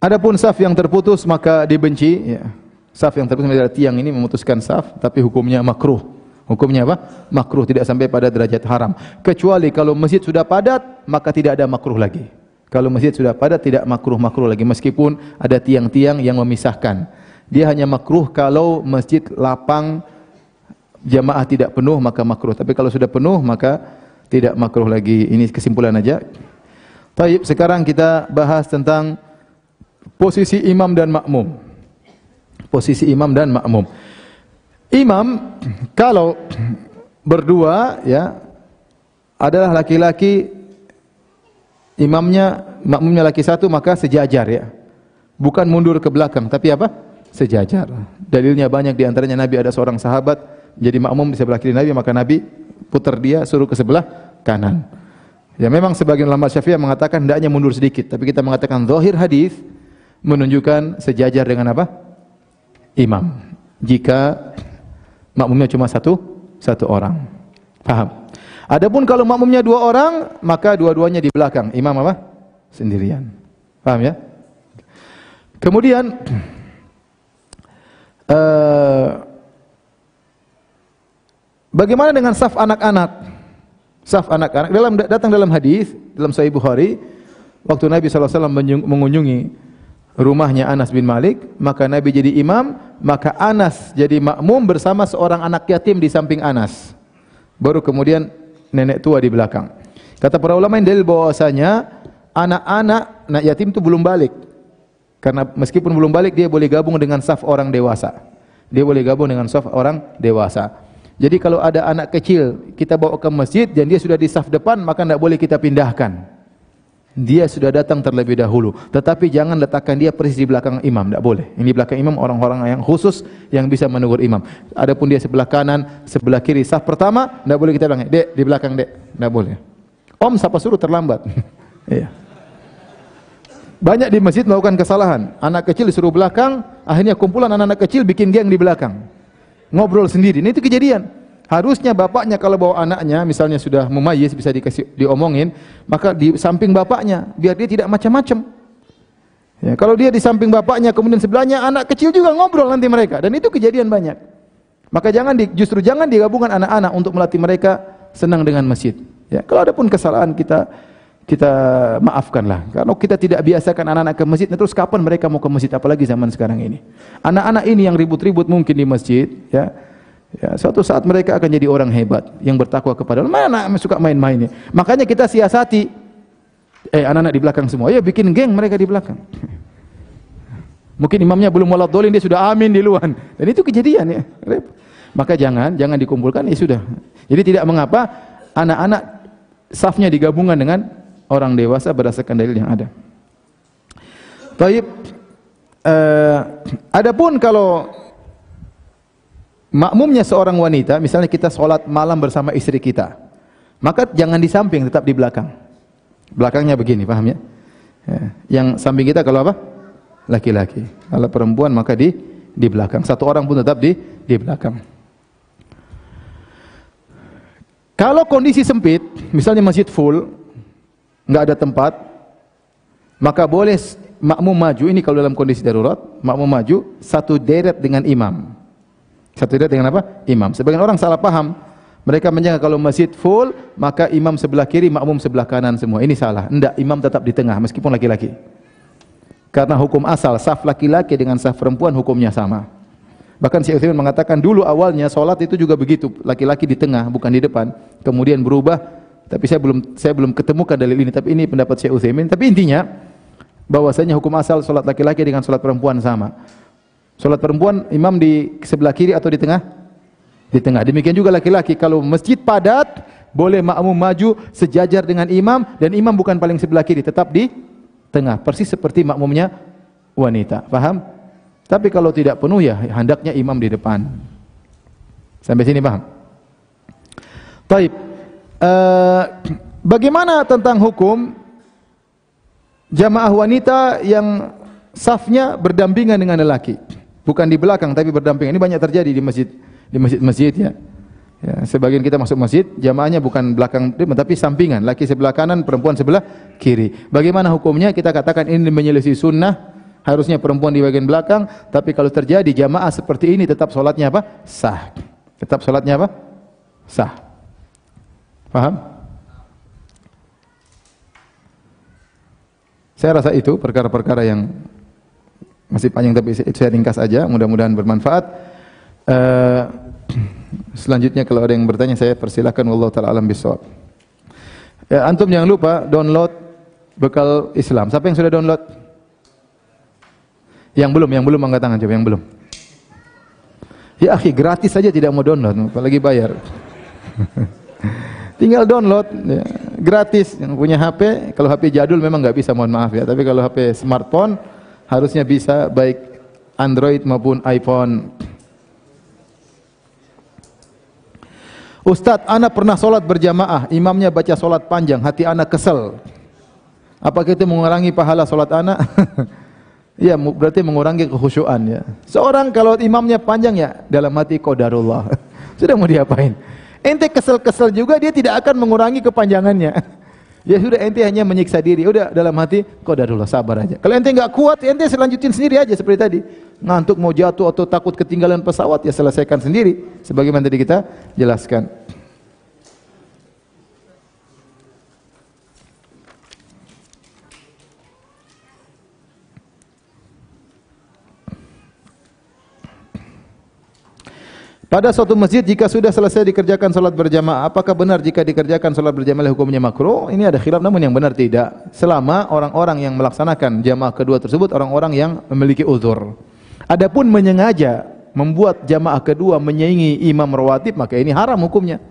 Adapun saf yang terputus maka dibenci. Ya. Saf yang terputus dari tiang ini memutuskan saf, tapi hukumnya makruh. Hukumnya apa? Makruh tidak sampai pada derajat haram. Kecuali kalau masjid sudah padat, maka tidak ada makruh lagi. Kalau masjid sudah padat tidak makruh-makruh lagi meskipun ada tiang-tiang yang memisahkan. Dia hanya makruh kalau masjid lapang jamaah tidak penuh maka makruh. Tapi kalau sudah penuh maka tidak makruh lagi. Ini kesimpulan aja. Taib, sekarang kita bahas tentang posisi imam dan makmum. Posisi imam dan makmum. Imam kalau berdua ya adalah laki-laki imamnya makmumnya laki satu maka sejajar ya. Bukan mundur ke belakang tapi apa? Sejajar. Dalilnya banyak di antaranya Nabi ada seorang sahabat jadi makmum di sebelah kiri Nabi maka Nabi putar dia suruh ke sebelah kanan. Ya memang sebagian ulama Syafi'iyah mengatakan hendaknya mundur sedikit tapi kita mengatakan zahir hadis menunjukkan sejajar dengan apa? Imam. Jika makmumnya cuma satu, satu orang. Paham? Adapun kalau makmumnya dua orang, maka dua-duanya di belakang. Imam apa? Sendirian. Paham ya? Kemudian uh, bagaimana dengan saf anak-anak? Saf anak-anak dalam datang dalam hadis dalam Sahih Bukhari waktu Nabi SAW mengunjungi rumahnya Anas bin Malik, maka Nabi jadi imam, maka Anas jadi makmum bersama seorang anak yatim di samping Anas. Baru kemudian nenek tua di belakang. Kata para ulama yang dalil bahwasanya anak-anak anak yatim itu belum balik. Karena meskipun belum balik dia boleh gabung dengan saf orang dewasa. Dia boleh gabung dengan saf orang dewasa. Jadi kalau ada anak kecil kita bawa ke masjid dan dia sudah di saf depan maka tidak boleh kita pindahkan. Dia sudah datang terlebih dahulu. Tetapi jangan letakkan dia persis di belakang imam. Tidak boleh. Ini belakang imam orang-orang yang khusus yang bisa menegur imam. Adapun dia sebelah kanan, sebelah kiri. Saf pertama, tidak boleh kita bilang, dek di belakang dek. Tidak boleh. Om siapa suruh terlambat. Iya. Banyak di masjid melakukan kesalahan. Anak kecil disuruh belakang, akhirnya kumpulan anak-anak kecil bikin geng di belakang. Ngobrol sendiri. Ini itu kejadian. Harusnya bapaknya kalau bawa anaknya, misalnya sudah memayis bisa dikasih diomongin, maka di samping bapaknya biar dia tidak macam-macam. Ya, kalau dia di samping bapaknya kemudian sebelahnya anak kecil juga ngobrol nanti mereka dan itu kejadian banyak. Maka jangan di, justru jangan digabungkan anak-anak untuk melatih mereka senang dengan masjid. Ya, kalau ada pun kesalahan kita kita maafkanlah. Karena kita tidak biasakan anak-anak ke masjid, terus kapan mereka mau ke masjid apalagi zaman sekarang ini. Anak-anak ini yang ribut-ribut mungkin di masjid, ya Ya, suatu saat mereka akan jadi orang hebat yang bertakwa kepada Allah. Mana suka main-main Makanya kita siasati eh anak-anak di belakang semua. Ya bikin geng mereka di belakang. Mungkin imamnya belum walat dolin dia sudah amin di luar. Dan itu kejadian ya. Maka jangan jangan dikumpulkan ya sudah. Jadi tidak mengapa anak-anak safnya digabungkan dengan orang dewasa berdasarkan dalil yang ada. Taib. Uh, adapun kalau makmumnya seorang wanita, misalnya kita sholat malam bersama istri kita, maka jangan di samping, tetap di belakang. Belakangnya begini, paham ya? ya. Yang samping kita kalau apa? Laki-laki. Kalau perempuan maka di di belakang. Satu orang pun tetap di di belakang. Kalau kondisi sempit, misalnya masjid full, nggak ada tempat, maka boleh makmum maju. Ini kalau dalam kondisi darurat, makmum maju satu deret dengan imam. Satu tidak dengan apa? Imam. Sebagian orang salah paham. Mereka menjaga kalau masjid full, maka imam sebelah kiri, makmum sebelah kanan semua. Ini salah. Tidak, imam tetap di tengah meskipun laki-laki. Karena hukum asal saf laki-laki dengan saf perempuan hukumnya sama. Bahkan Syekh Utsaimin mengatakan dulu awalnya solat itu juga begitu, laki-laki di tengah bukan di depan. Kemudian berubah Tapi saya belum saya belum ketemukan dalil ini, tapi ini pendapat Syekh Utsaimin. Tapi intinya bahwasanya hukum asal salat laki-laki dengan salat perempuan sama. Salat perempuan imam di sebelah kiri atau di tengah? Di tengah. Demikian juga laki-laki kalau masjid padat boleh makmum maju sejajar dengan imam dan imam bukan paling sebelah kiri, tetap di tengah. Persis seperti makmumnya wanita. Paham? Tapi kalau tidak penuh ya hendaknya imam di depan. Sampai sini paham? Baik. Uh, bagaimana tentang hukum jamaah wanita yang safnya berdampingan dengan lelaki? Bukan di belakang tapi berdampingan. Ini banyak terjadi di masjid di masjid-masjid ya. Ya, sebagian kita masuk masjid, jamaahnya bukan belakang tapi sampingan, laki sebelah kanan, perempuan sebelah kiri. Bagaimana hukumnya? Kita katakan ini menyelisih sunnah, harusnya perempuan di bagian belakang, tapi kalau terjadi jamaah seperti ini tetap solatnya apa? Sah. Tetap solatnya apa? Sah. Paham? Saya rasa itu perkara-perkara yang masih panjang tapi saya ringkas aja, mudah-mudahan bermanfaat. Uh, selanjutnya kalau ada yang bertanya saya persilahkan wallahu taala alam bisawab. Ya, antum jangan lupa download bekal Islam. Siapa yang sudah download? Yang belum, yang belum angkat tangan coba yang belum. Ya akhi, gratis saja tidak mau download, apalagi bayar. Tinggal download ya, gratis. Yang punya HP, kalau HP jadul memang nggak bisa, mohon maaf ya. Tapi kalau HP smartphone harusnya bisa baik Android maupun iPhone. Ustadz, anak pernah sholat berjamaah, imamnya baca sholat panjang, hati anak kesel. Apakah itu mengurangi pahala sholat anak? Iya, berarti mengurangi kekhusyuan ya. Seorang kalau imamnya panjang ya dalam hati qadarullah. Sudah mau diapain? Ente kesel-kesel juga dia tidak akan mengurangi kepanjangannya. Ya sudah ente hanya menyiksa diri. Udah dalam hati qadarullah sabar aja. Kalau ente enggak kuat, ente selanjutin sendiri aja seperti tadi. Ngantuk mau jatuh atau takut ketinggalan pesawat ya selesaikan sendiri sebagaimana tadi kita jelaskan. Pada suatu masjid jika sudah selesai dikerjakan salat berjamaah, apakah benar jika dikerjakan salat berjamaah hukumnya makruh? Ini ada khilaf namun yang benar tidak. Selama orang-orang yang melaksanakan jamaah kedua tersebut orang-orang yang memiliki uzur. Adapun menyengaja membuat jamaah kedua menyaingi imam rawatib maka ini haram hukumnya.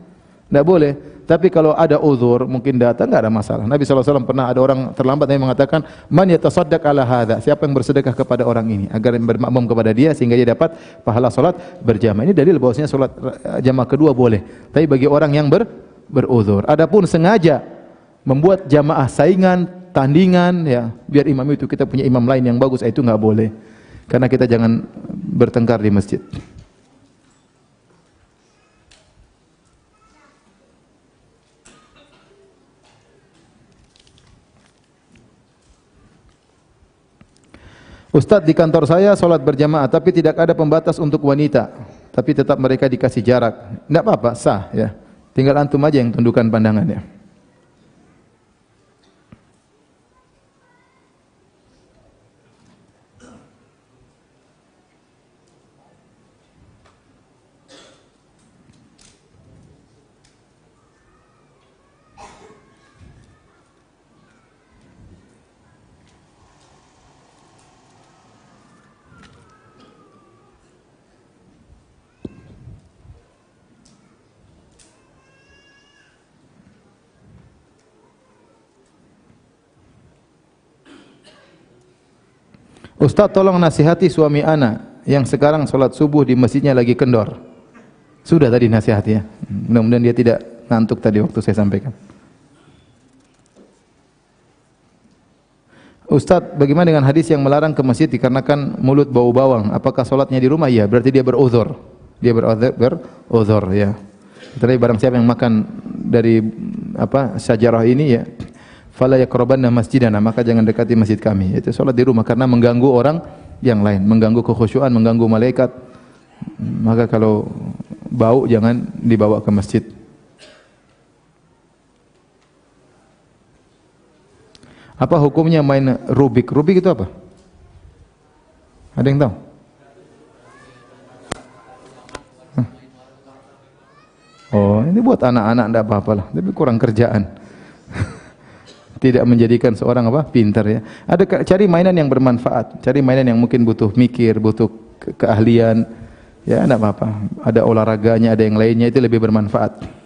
Tidak boleh. Tapi kalau ada uzur, mungkin datang, enggak ada masalah. Nabi SAW pernah ada orang terlambat yang mengatakan, Man yatasaddaq ala hadha. Siapa yang bersedekah kepada orang ini? Agar bermakmum kepada dia, sehingga dia dapat pahala solat berjamaah. Ini dalil bahwasanya solat eh, jamaah kedua boleh. Tapi bagi orang yang ber, beruzur. Adapun sengaja membuat jamaah saingan, tandingan, ya biar imam itu kita punya imam lain yang bagus, itu enggak boleh. Karena kita jangan bertengkar di masjid. Ustaz di kantor saya solat berjamaah tapi tidak ada pembatas untuk wanita. Tapi tetap mereka dikasih jarak. Tidak apa-apa, sah ya. Tinggal antum aja yang tundukkan pandangannya. Ustaz tolong nasihati suami ana yang sekarang sholat subuh di masjidnya lagi kendor. Sudah tadi nasihati ya. Mudah-mudahan dia tidak ngantuk tadi waktu saya sampaikan. Ustaz, bagaimana dengan hadis yang melarang ke masjid dikarenakan mulut bau bawang? Apakah sholatnya di rumah? Iya, berarti dia beruzur. Dia beruzur, beruzur ya. Tetapi barang siapa yang makan dari apa sajarah ini ya, fala yaqrabanna masjidana maka jangan dekati masjid kami. Itu salat di rumah karena mengganggu orang yang lain mengganggu kekhusyuan mengganggu malaikat. Maka kalau bau jangan dibawa ke masjid. Apa hukumnya main rubik? Rubik itu apa? Ada yang tahu? Oh, ini buat anak-anak enggak apa-apa lah, tapi kurang kerjaan. Tidak menjadikan seorang apa? pintar ya. Ada cari mainan yang bermanfaat, cari mainan yang mungkin butuh mikir, butuh ke keahlian. Ya, enggak apa-apa. Ada olahraganya, ada yang lainnya itu lebih bermanfaat.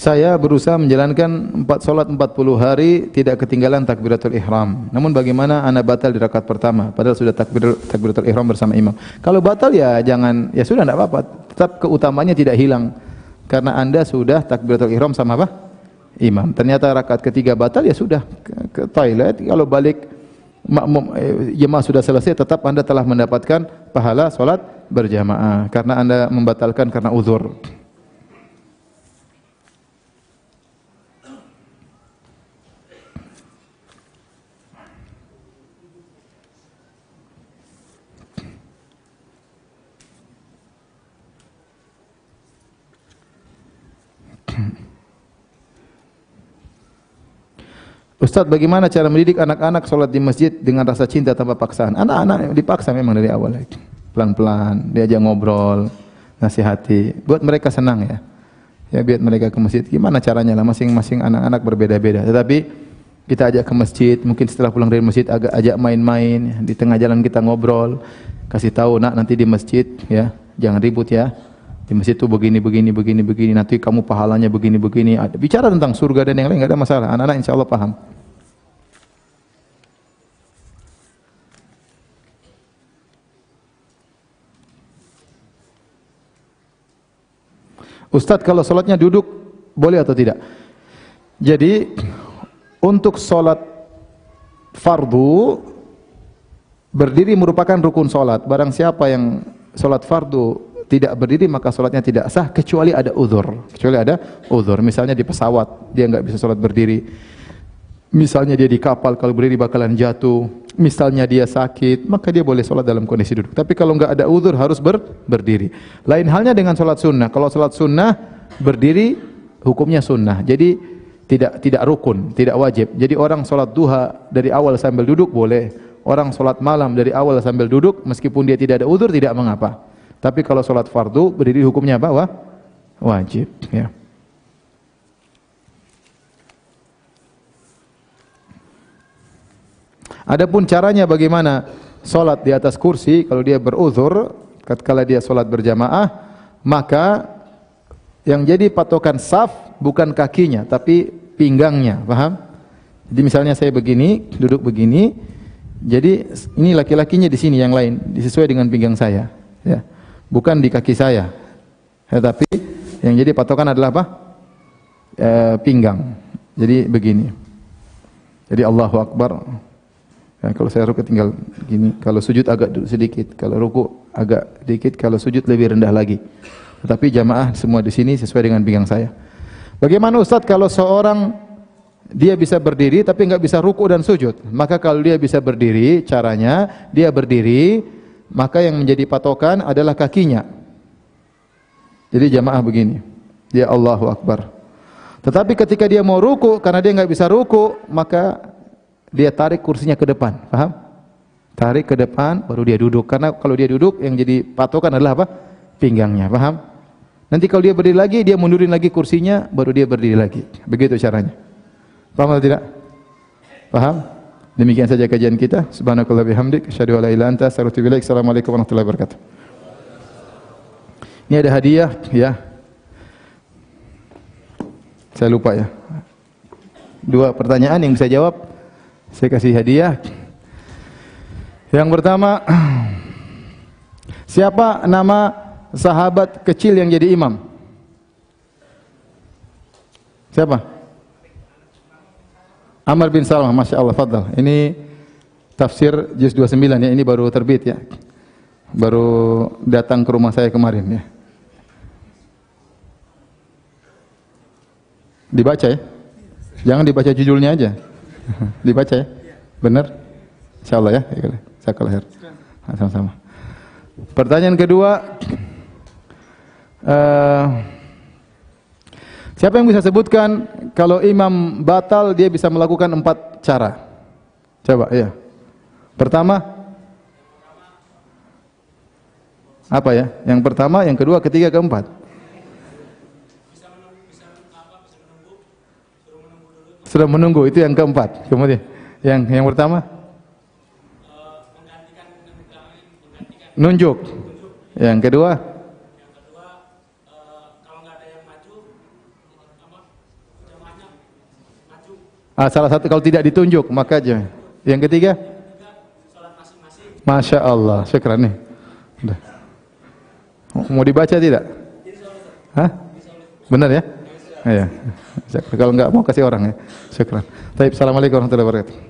Saya berusaha menjalankan empat solat empat puluh hari tidak ketinggalan takbiratul ihram. Namun bagaimana anda batal di rakaat pertama padahal sudah takbir takbiratul ihram bersama imam. Kalau batal ya jangan ya sudah tidak apa-apa. Tetap keutamanya tidak hilang karena anda sudah takbiratul ihram sama apa? Imam. Ternyata rakaat ketiga batal ya sudah ke, ke toilet. Kalau balik makmum eh, jemaah sudah selesai tetap anda telah mendapatkan pahala solat berjamaah karena anda membatalkan karena uzur. Ustaz, bagaimana cara mendidik anak-anak sholat di masjid dengan rasa cinta tanpa paksaan? Anak-anak dipaksa memang dari awal. Pelan-pelan, diajak ngobrol, nasihati. Buat mereka senang ya. Ya biar mereka ke masjid. Gimana caranya lah, masing-masing anak-anak berbeda-beda. Tetapi kita ajak ke masjid, mungkin setelah pulang dari masjid agak ajak main-main. Di tengah jalan kita ngobrol. Kasih tahu nak nanti di masjid ya, jangan ribut ya. Di masjid itu begini, begini, begini, begini. Nanti kamu pahalanya begini, begini. Bicara tentang surga dan yang lain, nggak ada masalah. Anak-anak insya Allah paham. Ustadz kalau sholatnya duduk boleh atau tidak? Jadi untuk sholat fardu berdiri merupakan rukun sholat. Barang siapa yang sholat fardu tidak berdiri maka solatnya tidak sah kecuali ada uzur. Kecuali ada uzur. Misalnya di pesawat dia enggak bisa solat berdiri. Misalnya dia di kapal kalau berdiri bakalan jatuh. Misalnya dia sakit, maka dia boleh solat dalam kondisi duduk. Tapi kalau enggak ada uzur harus ber, berdiri. Lain halnya dengan solat sunnah. Kalau solat sunnah berdiri hukumnya sunnah. Jadi tidak tidak rukun, tidak wajib. Jadi orang solat duha dari awal sambil duduk boleh. Orang solat malam dari awal sambil duduk meskipun dia tidak ada uzur tidak mengapa. Tapi kalau sholat fardu berdiri hukumnya apa? Wajib. Ya. Adapun caranya bagaimana sholat di atas kursi kalau dia beruzur, ketika dia sholat berjamaah, maka yang jadi patokan saf bukan kakinya tapi pinggangnya, paham? Jadi misalnya saya begini, duduk begini, jadi ini laki-lakinya di sini yang lain, disesuai dengan pinggang saya, ya bukan di kaki saya. Tetapi yang jadi patokan adalah apa? E, pinggang. Jadi begini. Jadi Allahu Akbar. Ya, kalau saya ruku tinggal gini. Kalau sujud agak sedikit. Kalau ruku agak sedikit. Kalau sujud lebih rendah lagi. Tetapi jamaah semua di sini sesuai dengan pinggang saya. Bagaimana Ustaz kalau seorang dia bisa berdiri tapi enggak bisa ruku dan sujud? Maka kalau dia bisa berdiri, caranya dia berdiri maka yang menjadi patokan adalah kakinya. Jadi jamaah begini. Dia Allahu Akbar. Tetapi ketika dia mau ruku, karena dia nggak bisa ruku, maka dia tarik kursinya ke depan. Paham? Tarik ke depan, baru dia duduk. Karena kalau dia duduk, yang jadi patokan adalah apa? Pinggangnya. Paham? Nanti kalau dia berdiri lagi, dia mundurin lagi kursinya, baru dia berdiri lagi. Begitu caranya. Paham atau tidak? Paham? Demikian saja kajian kita. Subhanakallah bihamdik. Asyhadu an la ilaha anta Assalamualaikum warahmatullahi wabarakatuh. Ini ada hadiah ya. Saya lupa ya. Dua pertanyaan yang bisa jawab. Saya kasih hadiah. Yang pertama, siapa nama sahabat kecil yang jadi imam? Siapa? Amr bin Salamah, Masya Allah, fadal. Ini tafsir juz 29 ya, ini baru terbit ya. Baru datang ke rumah saya kemarin ya. Dibaca ya. Jangan dibaca judulnya aja. dibaca ya. Benar? Insyaallah ya. Saya Sama-sama. Pertanyaan kedua, Eh, siapa yang bisa sebutkan kalau imam batal dia bisa melakukan empat cara? Coba, ya. Pertama, apa ya? Yang pertama, yang kedua, ketiga, keempat. Sudah menunggu itu yang keempat. Kemudian yang yang pertama nunjuk. Yang kedua Ah, salah satu kalau tidak ditunjuk maka aja. Yang ketiga Masya Allah, syukran nih. Udah. Mau dibaca tidak? Hah? Benar ya? Iya. Kalau enggak mau kasih orang ya. Syukran. Baik, Assalamualaikum warahmatullahi wabarakatuh.